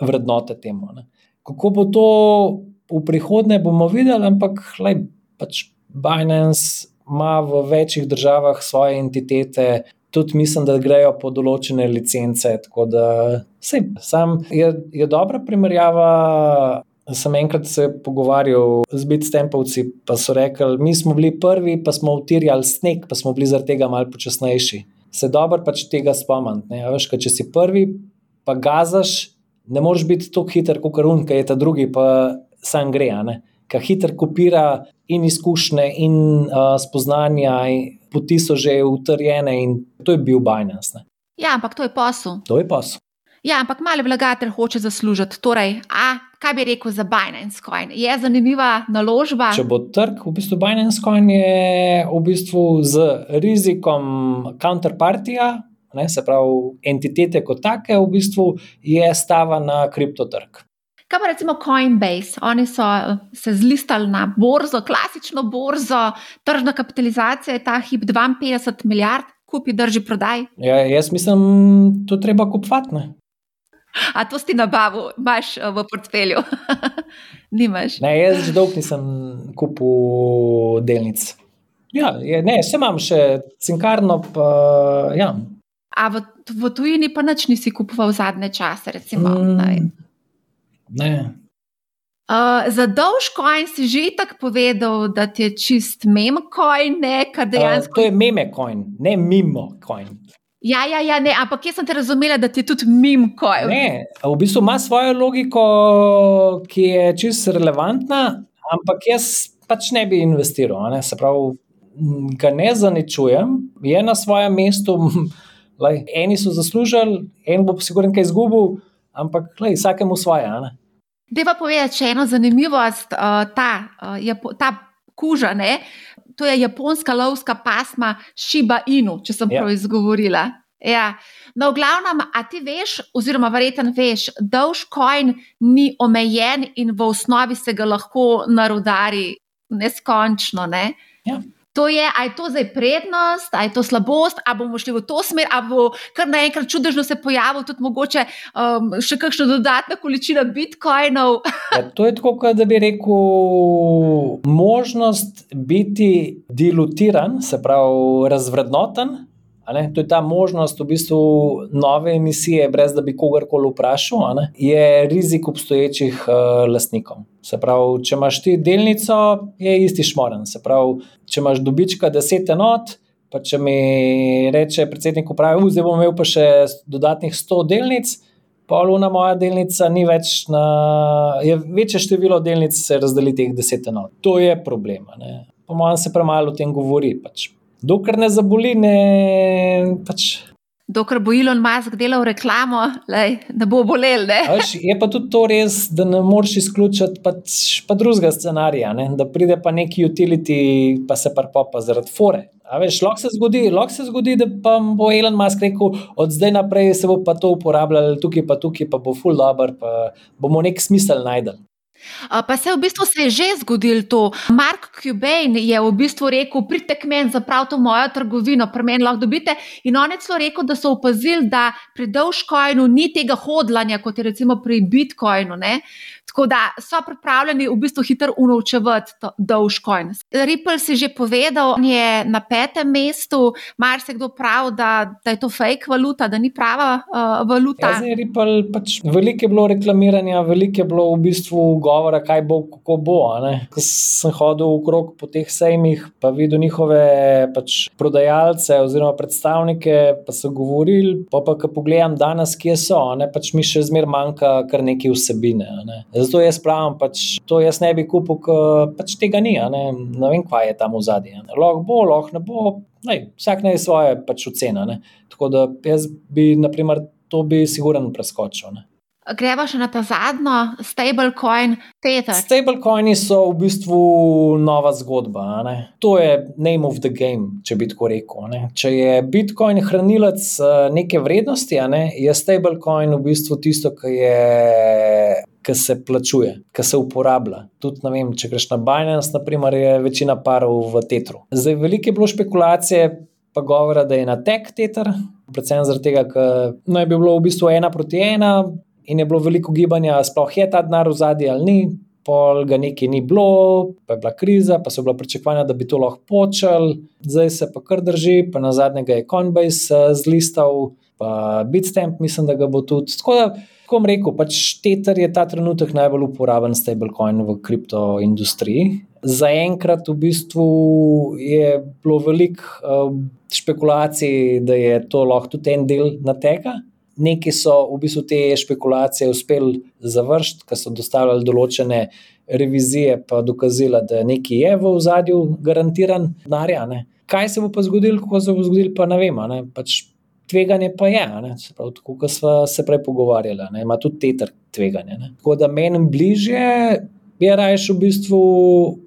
vrednote temu. Ne. Kako bo to v prihodnje, bomo videli, ampak lej, pač Binance ima v večjih državah svoje entitete, tudi mislim, da grejo po določene licence. Da sej, sam je, je dobra primerjava. Sem enkrat se pogovarjal z Bitstempovci, pa so rekli, mi smo bili prvi, pa smo utirjali sneg, pa smo bili zaradi tega malo počasnejši. Se dobro pač tega spomniti. Veš, če si prvi, pa gazaš, ne moreš biti tako hiter kot karun, ki je ta drugi, pa sam gre. Ki hiter kopira in izkušnje, in uh, spoznanja, in poti so že utrjene in to je bil Binance. Ne. Ja, ampak to je posel. To je posel. Ja, ampak mali vlagatelj hoče zaslužiti. Torej, a, kaj bi rekel za Binance Coin? Je zanimiva naložba? Če bo trg, v bistvu Binance Coin je v bistvu z rizikom counterpartija, ne, se pravi entitete kot take, v bistvu je stava na kriptotrg. Kaj pa recimo Coinbase? Oni so eh, se zlistali na borzo, klasično borzo, tržna kapitalizacija je ta hip 52 milijard, kupi, drži, prodaj. Ja, jaz mislim, to treba kupovati. A to si nabavil, imaš eh, v portfelju? [laughs] Nimaš. Ne, jaz že dolgo nisem kupil delnic. Ja, je, ne, še imam še cinkarno. Pa, ja. A v, v tujini pa nič nisi kupoval zadnje čase? Recimo, mm, Ne. Uh, za dolž coin si že tako povedal, da ti je čist meme ne kar dejansko. Uh, to je meme coin, ne mimo coin. Ja, ja, ja, ne, ampak jaz sem te razumela, da ti je tudi meme coin. Ne, v bistvu ima svojo logiko, ki je čist relevantna, ampak jaz pač ne bi investiral. Ne? Se pravi, ga ne zaničujem, je na svojem mestu. [laughs] Lej, eni so zaslužili, en bo sigurno kaj izgubil, ampak lej, vsakemu svoje. Deva povedati še eno zanimivost, uh, ta, uh, Japo ta kuža, ne? to je japonska lovska pasma Shiba Inu, če sem ja. prav izgovorila. Ja. No, v glavnem, a ti veš, oziroma verjeten veš, da Dogecoin ni omejen in v osnovi se ga lahko narodari neskončno. Ne? Ja. To je, ali je to zdaj prednost, ali je to slabost, ali bomo šli v to smer, ali bo kar naenkrat čudežno se pojavil tudi mogoče um, še kakšna dodatna količina bitcoinov. ja, to je tako, kot da bi rekel, možnost biti dilutiran, se pravi razvrednoten, To je ta možnost v bistvu nove emisije, brez da bi kogarkoli vprašal, je rizik obstoječih uh, lastnikov. Se pravi, če imaš ti delnico, je isti šmoren. Se pravi, če imaš dobička 10 enot, pa če mi reče predsednik uprave, zdaj bom imel pa še dodatnih 100 delnic. Poluna moja delnica ni več na. Je večje število delnic, se razdeli teh 10 enot. To je problem. Po mojem, se premalo o tem govori. Pač dokler ne zaboli, ne pač. Dokler bo Elon Musk delal reklamo, lej, ne bo bolel. Ne? Veš, je pa tudi to res, da ne moreš izključiti pač, pa drugega scenarija, ne? da pride pa neki utility, pa se pa pa zaradi fore. Veš, lahko se, zgodi, lahko se zgodi, da pa bo Elon Musk rekel, od zdaj naprej se bo pa to uporabljalo, tukaj pa tukaj pa bo full dobro, pa bomo nek smisel najdel. Pa se v bistvu se je že zgodilo to. Mark Cuban je v bistvu rekel: Pridite k meni, zapravite mojo trgovino, pri meni lahko dobite. In on je celo rekel, da so opazili, da pri Dogecoinu ni tega hodlanja, kot je recimo pri Bitcoinu. Ne? Tako da so pripravljeni v bistvu hitro unovčevati Dogecoin. Ripple si že povedal, on je na petem mestu, mar se kdo pravi, da, da je to fake valuta, da ni prava uh, valuta. Ja, Ripple, pač veliko je bilo reklamiranja, veliko je bilo v bistvu govora, kaj bo, kako bo. Ko sem hodil okrog po teh sejmih, pa videl njihove pač, prodajalce oziroma predstavnike, pa so govorili, pa pa ko pogledam danes, kje so, pač mi še zmer manjka kar nekaj vsebine. Ne. Zato jaz pravim, pač to jaz ne bi kupil, ker pač tega ni. Ne? ne vem, kaj je tam v zadnji. Lahko bo, lahko ne bo, nej, vsak naj svoje pač ocena. Ne? Tako da jaz bi, naprimer, to bi sigurno preskočil. Ne? Gremo še na ta zadnjo, stablecoin, Tether. Stablecoini so v bistvu nova zgodba. Ne? To je name of the game, če bi tako rekel. Ne? Če je Bitcoin hranilec eh, neke vrednosti, ne? je stablecoin v bistvu tisto, kar je ki se plačuje, ki se uporablja. Tudi, vem, če greš na Binance, naprimer, je večina parov v Tetru. Zdaj, veliko je bilo špekulacije, pa govora, da je na tek Tetr, predvsem zaradi tega, ker naj bi bilo v bistvu ena proti ena in je bilo veliko gibanja, sploh je ta denar v zadnji ali ni. Pol ga nekaj ni bilo, pa je bila kriza, pa so bila pričakovanja, da bi to lahko počel, zdaj se pa kar drži, pa na zadnjega je Coinbase uh, zlistal, pa Bitstamp, mislim, da ga bo tudi. Tako da, kot bom rekel, pač Tether je ta trenutek najbolj uporaben stablecoin v kriptoindustriji. Zaenkrat v bistvu je bilo veliko uh, špekulacij, da je to lahko tudi en del na tega. Neki so v bistvu te špekulacije uspeli završiti, ker so dostavljali določene revizije, pa dokazila, da nekaj je v ozadju garantiran denar. Kaj se bo pa zgodilo, kako se bo zgodilo, pa ne vemo. Pač tveganje pa je, pravi, tako kot smo se prej pogovarjali, ne? ima tudi te tveganje. Ne? Tako da meni bližje je rajš v bistvu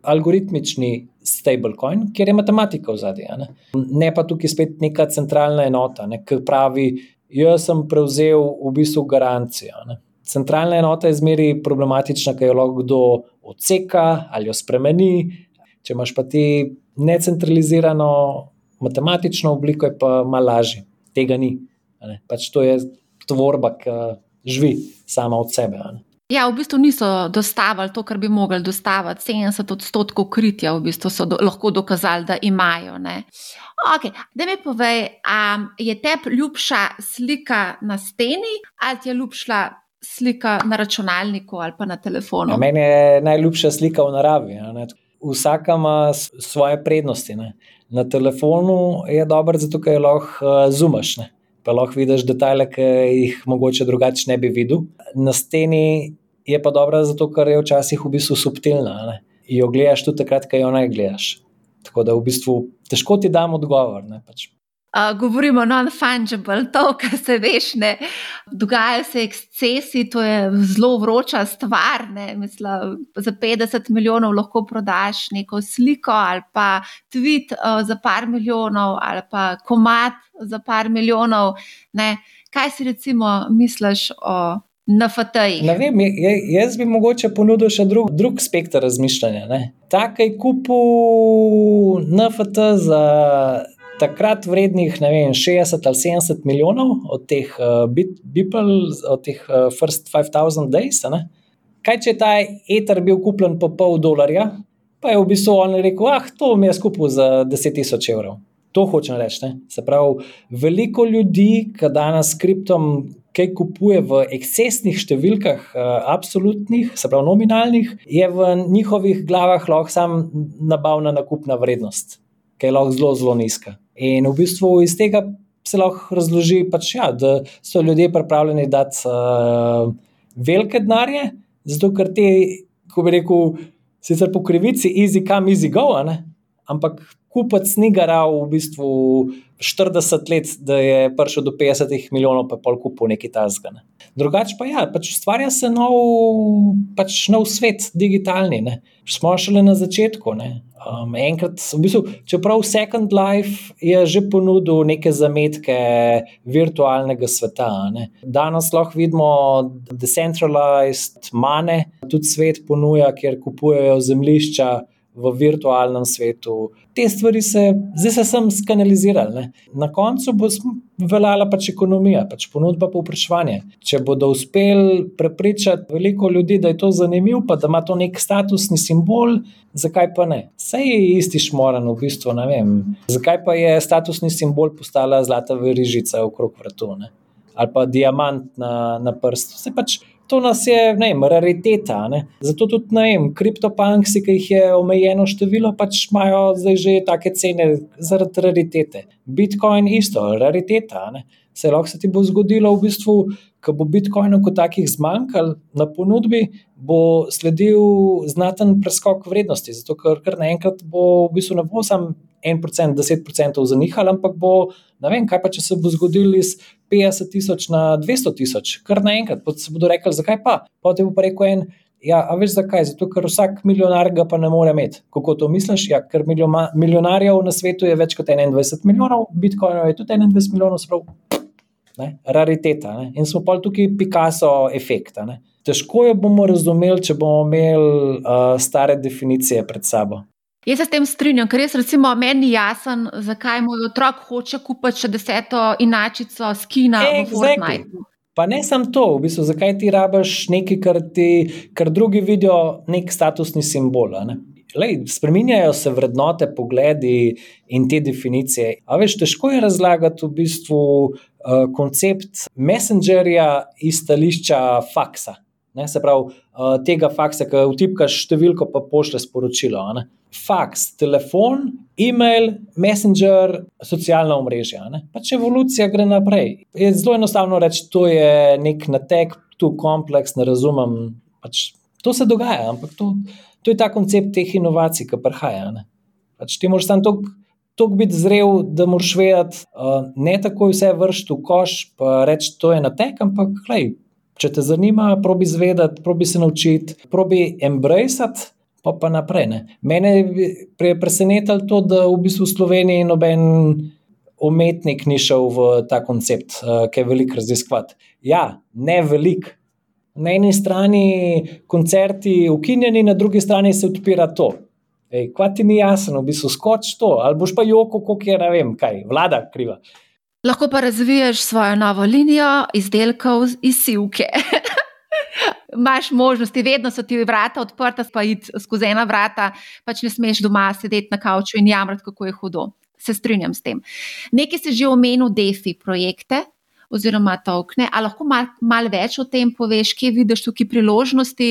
algoritmični stablecoin, kjer je matematika v zadnji. Ne? ne pa tukaj spet neka centralna enota, ne? ki pravi, jaz sem prevzel v bistvu garancijo. Ne? Centralna enota je zmeri problematična, ker jo lahko kdo odseka ali jo spremeni. Če imaš pa ti necentralizirano matematično obliko, je pa malo lažje tega ni. Pač to je tvorba, ki živi sama od sebe. Ja, v bistvu niso dostavili to, kar bi mogli dostaviti. 70 odstotkov kritja v bistvu so do, lahko dokazali, da imajo. Okay, da mi povej, um, je tebi ljubša slika na steni ali ti je ljubša slika na računalniku ali pa na telefonu? Ja, meni je najljubša slika v naravi. Vsaka ima svoje prednosti. Ne na telefonu je dobro, zato ker lahko uh, zumaš. Ne? Pa lahko vidiš detajle, ki jih mogoče drugače ne bi videl. Na steni je pa dobro, zato ker je včasih v bistvu subtilna. Ne? Jo gledaš tudi takrat, ko jo ne gledaš. Tako da v bistvu težko ti dam odgovor. Pač. Uh, govorimo non-fungible, to, kar se veš, ne. Dogajajo se ekscesi, to je zelo vroča stvar. Mislim, za 50 milijonov lahko prodaš neko sliko ali pa tweet uh, za par milijonov ali pa komat za par milijonov. Ne. Kaj si recimo misliš o NFT-jih? Ne vem, jaz bi mogoče ponudil še drug, drug spektr razmišljanja. Takaj kupu NFT za takrat vrednih vem, 60 ali 70 milijonov od teh uh, Beeple, od teh uh, First 5000 Days. Ne? Kaj če je ta eter bil kupljen po pol dolarja, pa je v bistvu on rekel, ah, to mi je skupaj za 10 tisoč evrov. To hočem reči. Ne? Se pravi, veliko ljudi, ki danes s kriptom kaj kupuje v ekscesnih številkah, uh, absolutnih, se pravi nominalnih, je v njihovih glavah lahko samo nabavna nakupna vrednost, ki je lahko zelo, zelo nizka. In v bistvu iz tega se lahko razloži, pač, ja, da so ljudje pripravljeni dati uh, velike denarje, zato ker te, ko bi rekel, sicer po krivici, easy come, easy go, ampak kupec ni garal v bistvu 40 let, da je prišel do 50 milijonov, pa pol kupu nekaj tazga. Ne. Drugače pa ja, pač ustvarja se nov, pač nov svet, digitalni. Ne. Smo šele na začetku. Ne. Um, enkrat, v bistvu, čeprav Second Life je že ponudil neke zametke virtualnega sveta. Ne. Danes lahko vidimo decentralized mane, tudi svet ponuja, kjer kupujejo zemljišča v virtualnem svetu. Te stvari se, zdaj se sem skanaliziral. Ne. Na koncu bo veljala pač ekonomija, pač ponudba pa vprašanje. Če bodo uspeli prepričati veliko ljudi, da je to zanimivo, pa da ima to nek statusni simbol, zakaj pa ne? Vse je isti šmoren, v bistvu ne vem. Zakaj pa je statusni simbol postala zlata verižica okrog vrtu ne? ali pa diamant na, na prstu. Vse pač to nas je, ne vem, rariteta. Ne? Zato tudi, ne vem, kriptopanksi, ki jih je omejeno število, pač imajo zdaj že take cene zaradi raritete. Bitcoin isto, rariteta. Ne? Se lahko se ti bo zgodilo v bistvu, ko bo Bitcoinov kot takih zmanjkalo na ponudbi, bo sledil znaten preskok vrednosti. Zato, ker, ker naenkrat bo v bistvu ne bo samo 1%, 10% zanihal, ampak bo, ne vem, kaj pa če se bo zgodil iz 50 tisoč na 200 tisoč, kar naenkrat. Se bodo rekli, zakaj pa? Potem bo pa rekel en. Ja, a veš zakaj? Zato, ker vsak milijonar ga pa ne more imeti. Kako to misliš? Ja, ker milijonarjev na svetu je več kot 21 milijonov, bitcoinov je tudi 21 milijonov, sprav. Ne? Rariteta. Ne? In smo pa tukaj Picasso efekta. Ne? Težko jo bomo razumeli, če bomo imeli uh, stare definicije pred sabo. Jaz se s tem strinjam, ker res recimo meni je jasen, zakaj moj otrok hoče kupiti še deseto inačico skina e, v Fortnite. Pa ne samo to, v bistvu, zakaj ti rabiš nekaj, kar, ti, kar drugi vidijo, nek statusni simbol. Lej, spreminjajo se vrednote, pogledi in te definicije. A veš, težko je razlagati v bistvu uh, koncept messengerja iz stališča faksa. Ne, se pravi, uh, tega faksa, ki vtipkaš številko, pa pošlje sporočilo. Ne faks, telefon, e-mail, messenger, socialna omrežja. Pač evolucija gre naprej. Je zelo enostavno reči, da je nek natek, tu kompleks, ne razumem. Pač to se dogaja, ampak to, to je ta koncept teh inovacij, ki prihaja. Ne, pač ti moraš tam toliko. To biti zrel, da moraš vedeti, uh, ne tako vse vršiti v koš, pa reči, to je na tek, ampak, gledaj, če te zanima, probi zvedeti, probi se naučiti, probi embracati pa pa naprej. Ne. Mene je presenetilo to, da v bistvu v Sloveniji noben umetnik ni šel v ta koncept, uh, ki je velik raziskovati. Ja, ne velik. Na eni strani koncerti ukinjeni, na drugi strani se odpira to. Kaj ti ni jasno, v bistvu skoč to, ali boš pa joko, kako je, ne vem, kaj, vlada kriva. Lahko pa razviješ svojo novo linijo izdelkov iz silke. [laughs] imaš možnosti, vedno so ti vrata odprta, pa id skozi ena vrata, pač ne smeš doma sedeti na kavču in jamrati, kako je hudo. Se strinjam s tem. Nekaj si že omenil, defi projekte. Oziroma, tokne. Ali lahko malo mal več o tem poveš, kje vidiš tukaj priložnosti,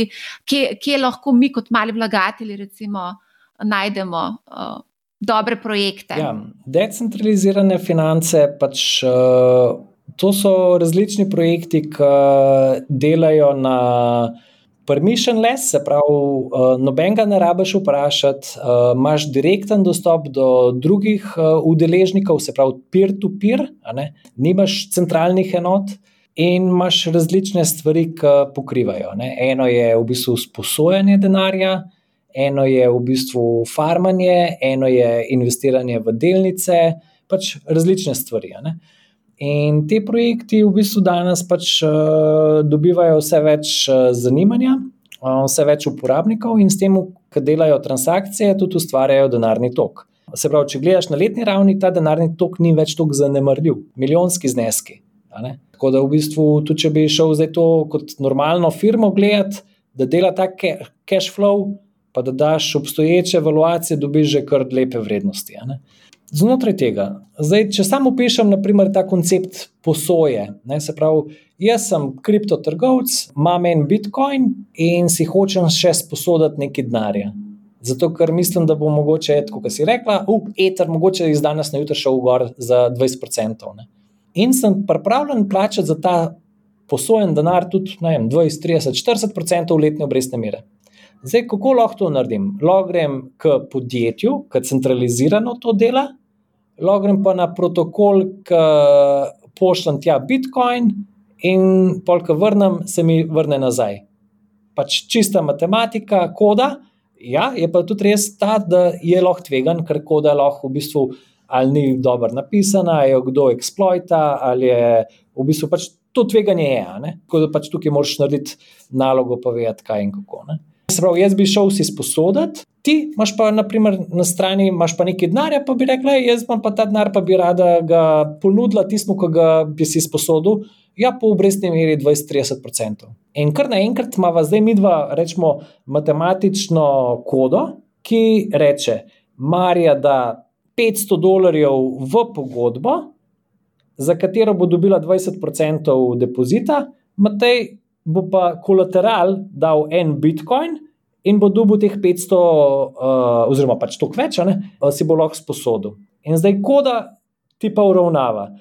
kje, kje lahko mi, kot mali vlagatelji, recimo, najdemo uh, dobre projekte? Ja, decentralizirane finance pač. Uh, To so različni projekti, ki delajo na permissionless, se pravi, uh, nobenega ne rabiš vprašati, uh, imaš direkten dostop do drugih udeležnikov, se pravi, peer-to-peer, -peer, nimaš centralnih enot. In imaš različne stvari, ki pokrivajo. Ne? Eno je v bistvu sposojanje denarja, eno je v bistvu farmanje, eno je investiranje v delnice, pač različne stvari. Ne? In ti projekti v bistvu danes pač uh, dobivajo vse več uh, zanimanja, uh, vse več uporabnikov in s tem, ki delajo transakcije, tudi ustvarjajo denarni tok. Se pravi, če gledaš na letni ravni, ta denarni tok ni več tako zanemrljiv, milijonski zneski. Tako da v bistvu, tudi če bi šel zdaj to kot normalno firmo gledati, da dela ta cash flow, pa da daš obstoječe evaluacije, dobiš že kar lepe vrednosti. Znotraj tega, zdaj, če samo opišem, naprimer, ta koncept posoje. Ne, se pravi, jaz sem kriptotrgovec, imam en bitcoin in si hočem še sposoditi nekaj denarja. Zato, ker mislim, da bo mogoče, kot si rekla, uh, eter, mogoče iz danes na jutro šel gor za 20%. Ne. In sem pripravljen plačati za ta posojen denar tudi vem, 20, 30, 40% letne obrestne mere. Zdaj, kako lahko to naredim? Lahko grem k podjetju, ki centralizirano to dela, lahko grem pa na protokol, ki pošljem tja Bitcoin in polk vrnem, se mi vrne nazaj. Pač čista matematika, koda. Ja, je pa tudi res ta, da je lahko tvegan, ker koda lahko v bistvu ali ni dobro napisana, ali jo kdo eksploita, ali je v bistvu pač to tveganje. Je, Tako da pač tukaj moraš narediti nalogo, povedati, kaj in kako. Ne? Se pravi, jaz bi šel si sposoditi, ti imaš pa naprimer, na strani pa nekaj denarja, pa bi rekla, jaz imam pa ta denar, pa bi rada ga ponudila tistemu, ki ga bi si sposodil. Ja, po obrestni meri 20-30%. In kar naenkrat imamo zdaj mi dva, rečemo, matematično kodo, ki reče, Marija da 500 dolarjev v pogodbo, za katero bo dobila 20% depozita, Matej bo pa kolateral dal en bitcoin in bo dobil teh 500, uh, oziroma pač toliko več, ne, si bo lahko sposodil. In zdaj koda ti pa uravnava.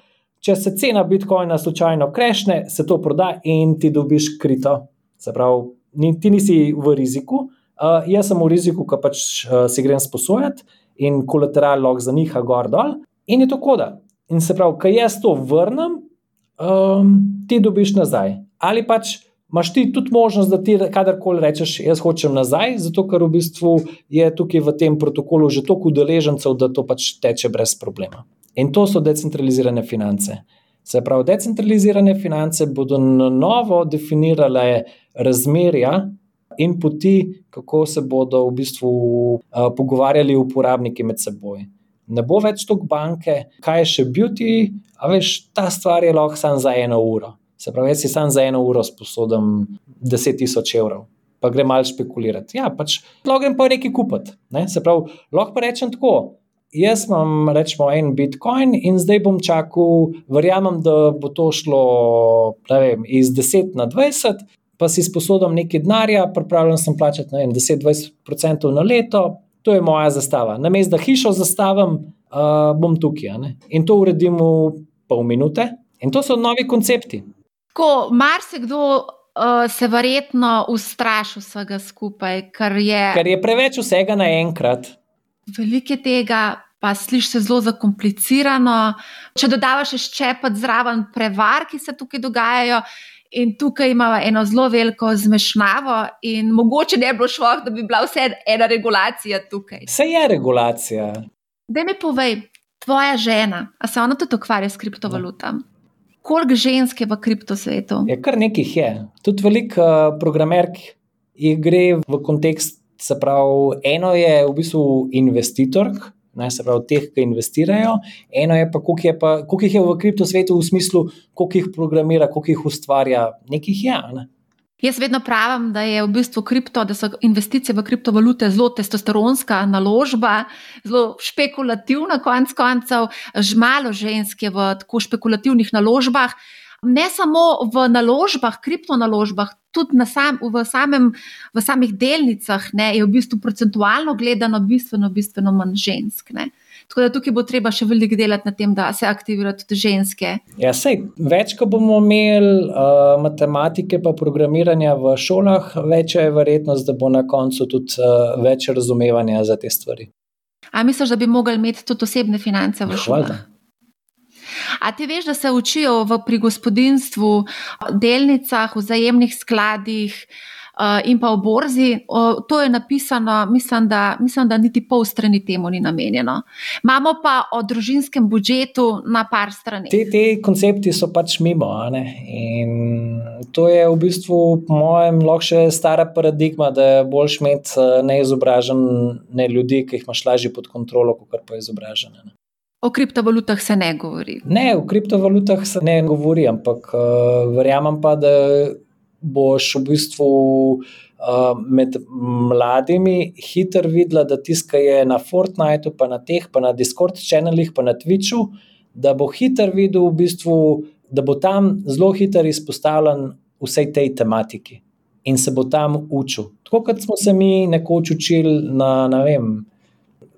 Če se cena bitcoina slučajno krešne, se to proda in ti dobiš krito. Se pravi, ni, ti nisi v riziku, uh, jaz sem v riziku, ki pač uh, si grem sposojati in kolateral lahko za njih gor dol. In je to koda. In se pravi, kaj jaz to vrnem, um, ti dobiš nazaj. Ali pač Máš ti tudi možnost, da ti kadarkoli rečeš, jaz hočem nazaj, zato ker v bistvu je tukaj v tem protokolu že toliko udeležencev, da to pač teče brez problema. In to so decentralizirane finance. Se pravi, decentralizirane finance bodo na novo definirale razmerja in poti, kako se bodo v bistvu uh, pogovarjali uporabniki med seboj. Ne bo več toliko banke, kaj je še beauty, a veš, ta stvar je lahko samo za eno uro. Se pravi, jaz si sam za eno uro sposodim 10.000 evrov, pa grem malo špekulirati. Ja, pač lahko grem pa nekaj kupiti. Ne? Se pravi, lahko pa rečem tako. Jaz imam, rečemo, en bitcoin in zdaj bom čakal, verjamem, da bo to šlo vem, iz 10 na 20, pa si sposodim nekaj denarja, pripravljen sem plačati 10-20% na leto, to je moja zastava. Na mestu, da hišo zastavim, uh, bom tukaj. In to uredim v pol minute. In to so novi koncepti. Ko marsikdo uh, se verjetno ustraši vsega skupaj, ker je, ker je preveč vsega naenkrat. Veliko tega, pa slišiš se zelo zakomplicirano. Če dodavaš še čepet zraven prevar, ki se tukaj dogajajo. In tukaj imamo eno zelo veliko zmešnjavo, in mogoče ne bi bilo šlo, da bi bila vse ena regulacija tukaj. Vse je regulacija. Da mi povej, tvoja žena, a se ona tudi ukvarja s kriptovalutami? Koliko žensk je v kriptosvetu? Je kar nekaj je. Tudi veliko uh, programerk gre v kontekst, se pravi, eno je v bistvu investitor. Naj se pravi, teh, ki investirajo, eno je pa, koliko, je pa, koliko jih je v kriptosvetu, v smislu, koliko jih programira, koliko jih ustvarja, nekih je. Ne? Jaz vedno pravim, da je v bistvu kripto, da so investicije v kriptovalute zelo testosteronska naložba, zelo špekulativna, konec koncev, že malo žensk je v tako špekulativnih naložbah. Ne samo v naložbah, kriptonaložbah, tudi sam, v, samem, v samih delnicah ne, je v bistvu procentualno gledano bistveno, bistveno manj žensk. Ne. Tako da tukaj bo treba še veliko delati na tem, da se aktivirajo tudi ženske. Ja, sej, več, ko bomo imeli uh, matematike in programiranja v šolah, večja je verjetnost, da bo na koncu tudi uh, več razumevanja za te stvari. A misliš, da bi mogli imeti tudi osebne finance v šolah? A ti veš, da se učijo v, pri gospodinstvu, delnicah, vzajemnih skladih, uh, in pa v borzi. Uh, to je napisano, mislim da, mislim, da niti pol strani temu ni namenjeno. Imamo pa o družinskem budžetu na par strani. Te, te koncepti so pač mimo. To je v bistvu, po mojem, lahko še stara paradigma, da je bolj šmet neizobražene ljudi, ki jih imaš lažje pod kontrolo, kot pa izobražene. Ne? O kriptovalutah se ne govori. Ne, o kriptovalutah se ne govori, ampak uh, verjamem pa, da boš v bistvu uh, med mladimi hitro videla, da tiska je na Fortniteu, pa na teh, pa na Discord kanalih, pa na Twitchu, da bo hitro videl, v bistvu, da bo tam zelo hitro izpostavljen vsej tej tematiki in se bo tam učil. Tako kot smo se mi nekoč učili na, ne vem,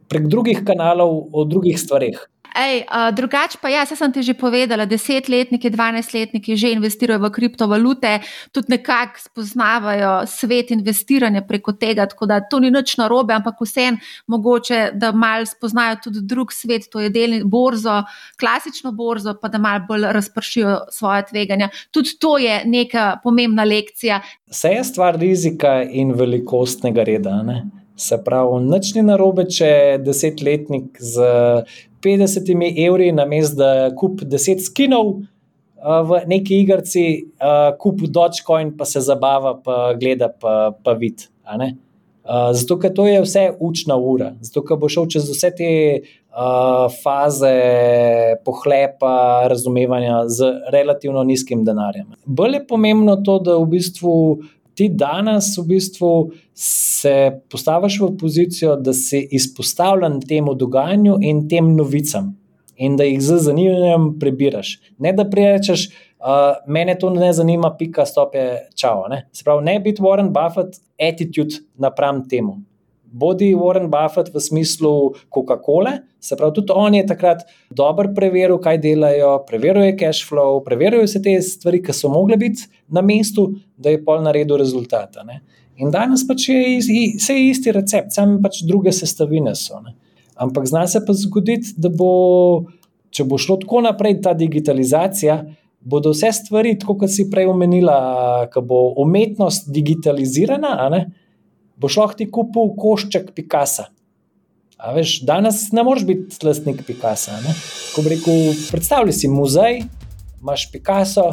prek drugih kanalov o drugih stvarih. Ej, uh, drugač pa jaz sem ti že povedala, desetletniki, dvanajstletniki že investirajo v kriptovalute, tudi nekako spoznavajo svet investiranja preko tega, tako da to ni nič narobe, ampak vseeno mogoče, da mal spoznajo tudi drug svet, to je delni borzo, klasično borzo, pa da mal bolj razpršijo svoje tveganja. Tudi to je neka pomembna lekcija. Vse je stvar rizika in velikostnega reda. Ne? Se pravi, nič ni narobe, če desetletnik z 50 evri, na mestu, da kup 10 skinov uh, v neki igrici, uh, kup Dogecoin, pa se zabava, pa gleda, pa, pa vidi. Uh, zato, ker to je vse učna ura, zato, ker bo šel čez vse te uh, faze pohlepa, razumevanja z relativno nizkim denarjem. Bolje je pomembno to, da v bistvu ti danes v bistvu se postaviš v pozicijo, da si izpostavljen temu dogajanju in tem novicam, in da jih z zanimanjem prebiraš. Ne da rečeš, uh, mene to ne zanima, pika, stop je čau. Ne, ne biti Warren Buffett, attitude napram temu bodi Warren Buffett v smislu Coca-Cola, se pravi, tudi on je takrat dobro preveril, kaj delajo, preveril je cash flow, preveril je vse te stvari, ki so mogle biti na mestu, da je pol naredil rezultata. Ne. In danes pač je vse isti recept, samo pač druge sestavine so. Ne. Ampak zna se pa zgoditi, da bo, če bo šlo tako naprej, ta digitalizacija. Bodo vse stvari, kot si prej omenila, ko bo umetnost digitalizirana, ne, boš lahko ti kupil košček Picasa. Veš, danes ne moreš biti lastnik Picasa. Rekel, predstavljaj si muzej, imaš Picasso,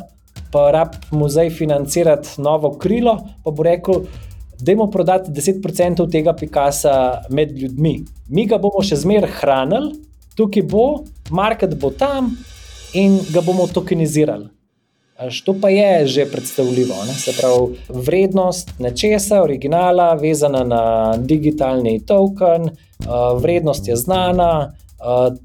pa rab muzej financirati novo krilo. Pa bo rekel, da bomo prodati 10% tega Picasa med ljudmi. Mi ga bomo še zmeraj hranili, tukaj bo, market bo tam in ga bomo tokenizirali. To pa je že predstavljivo. Ne? Se pravi, vrednost nečesa, originala, vezana na digitalni token, vrednost je znana,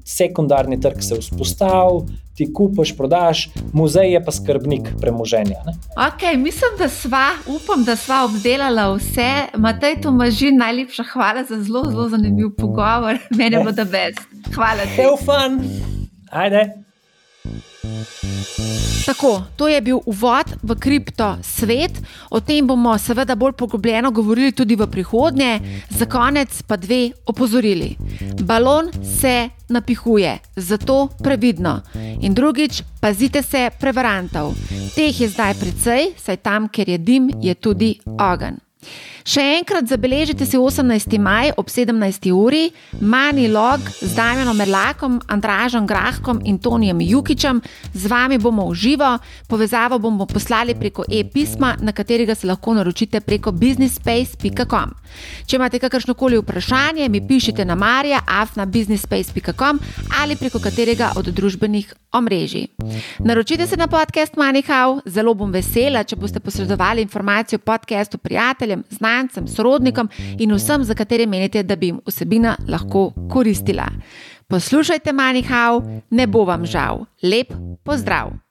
sekundarni trg se vzpostavlja, ti kupiš, prodaš, muzej je pa skrbnik premoženja. Okay, mislim, da sva, upam, da sva obdelala vse. Matej, to maži najlepša hvala za zelo, zelo zanimiv pogovor. Mene bo da best. Hvala ti. Eufan, ajde. Tako, to je bil uvod v kripto svet. O tem bomo seveda bolj poglobljeno govorili tudi v prihodnje. Za konec pa dve opozorili. Balon se napihuje, zato previdno. In drugič, pazite se prevarantov. Teh je zdaj precej, saj tam, kjer je dim, je tudi ogenj. Še enkrat zabeležite si 18. maj ob 17. uri, Mani Log z Damienom Merlakom, Andražom Grahkom in Tonijem Jukičem. Z vami bomo v živo, povezavo bomo poslali preko e-pisma, na katerega se lahko naročite preko businessspace.com. Če imate kakršno koli vprašanje, mi pišite na marja afna businessspace.com ali preko katerega od družbenih omrežij. Naročite se na podcast Manihau, zelo bom vesela, če boste posredovali informacijo o podkastu prijateljem, znancem, sorodnikom in vsem, za katere menite, da bi jim vsebina lahko koristila. Poslušajte Manihau, ne bo vam žal. Lep pozdrav!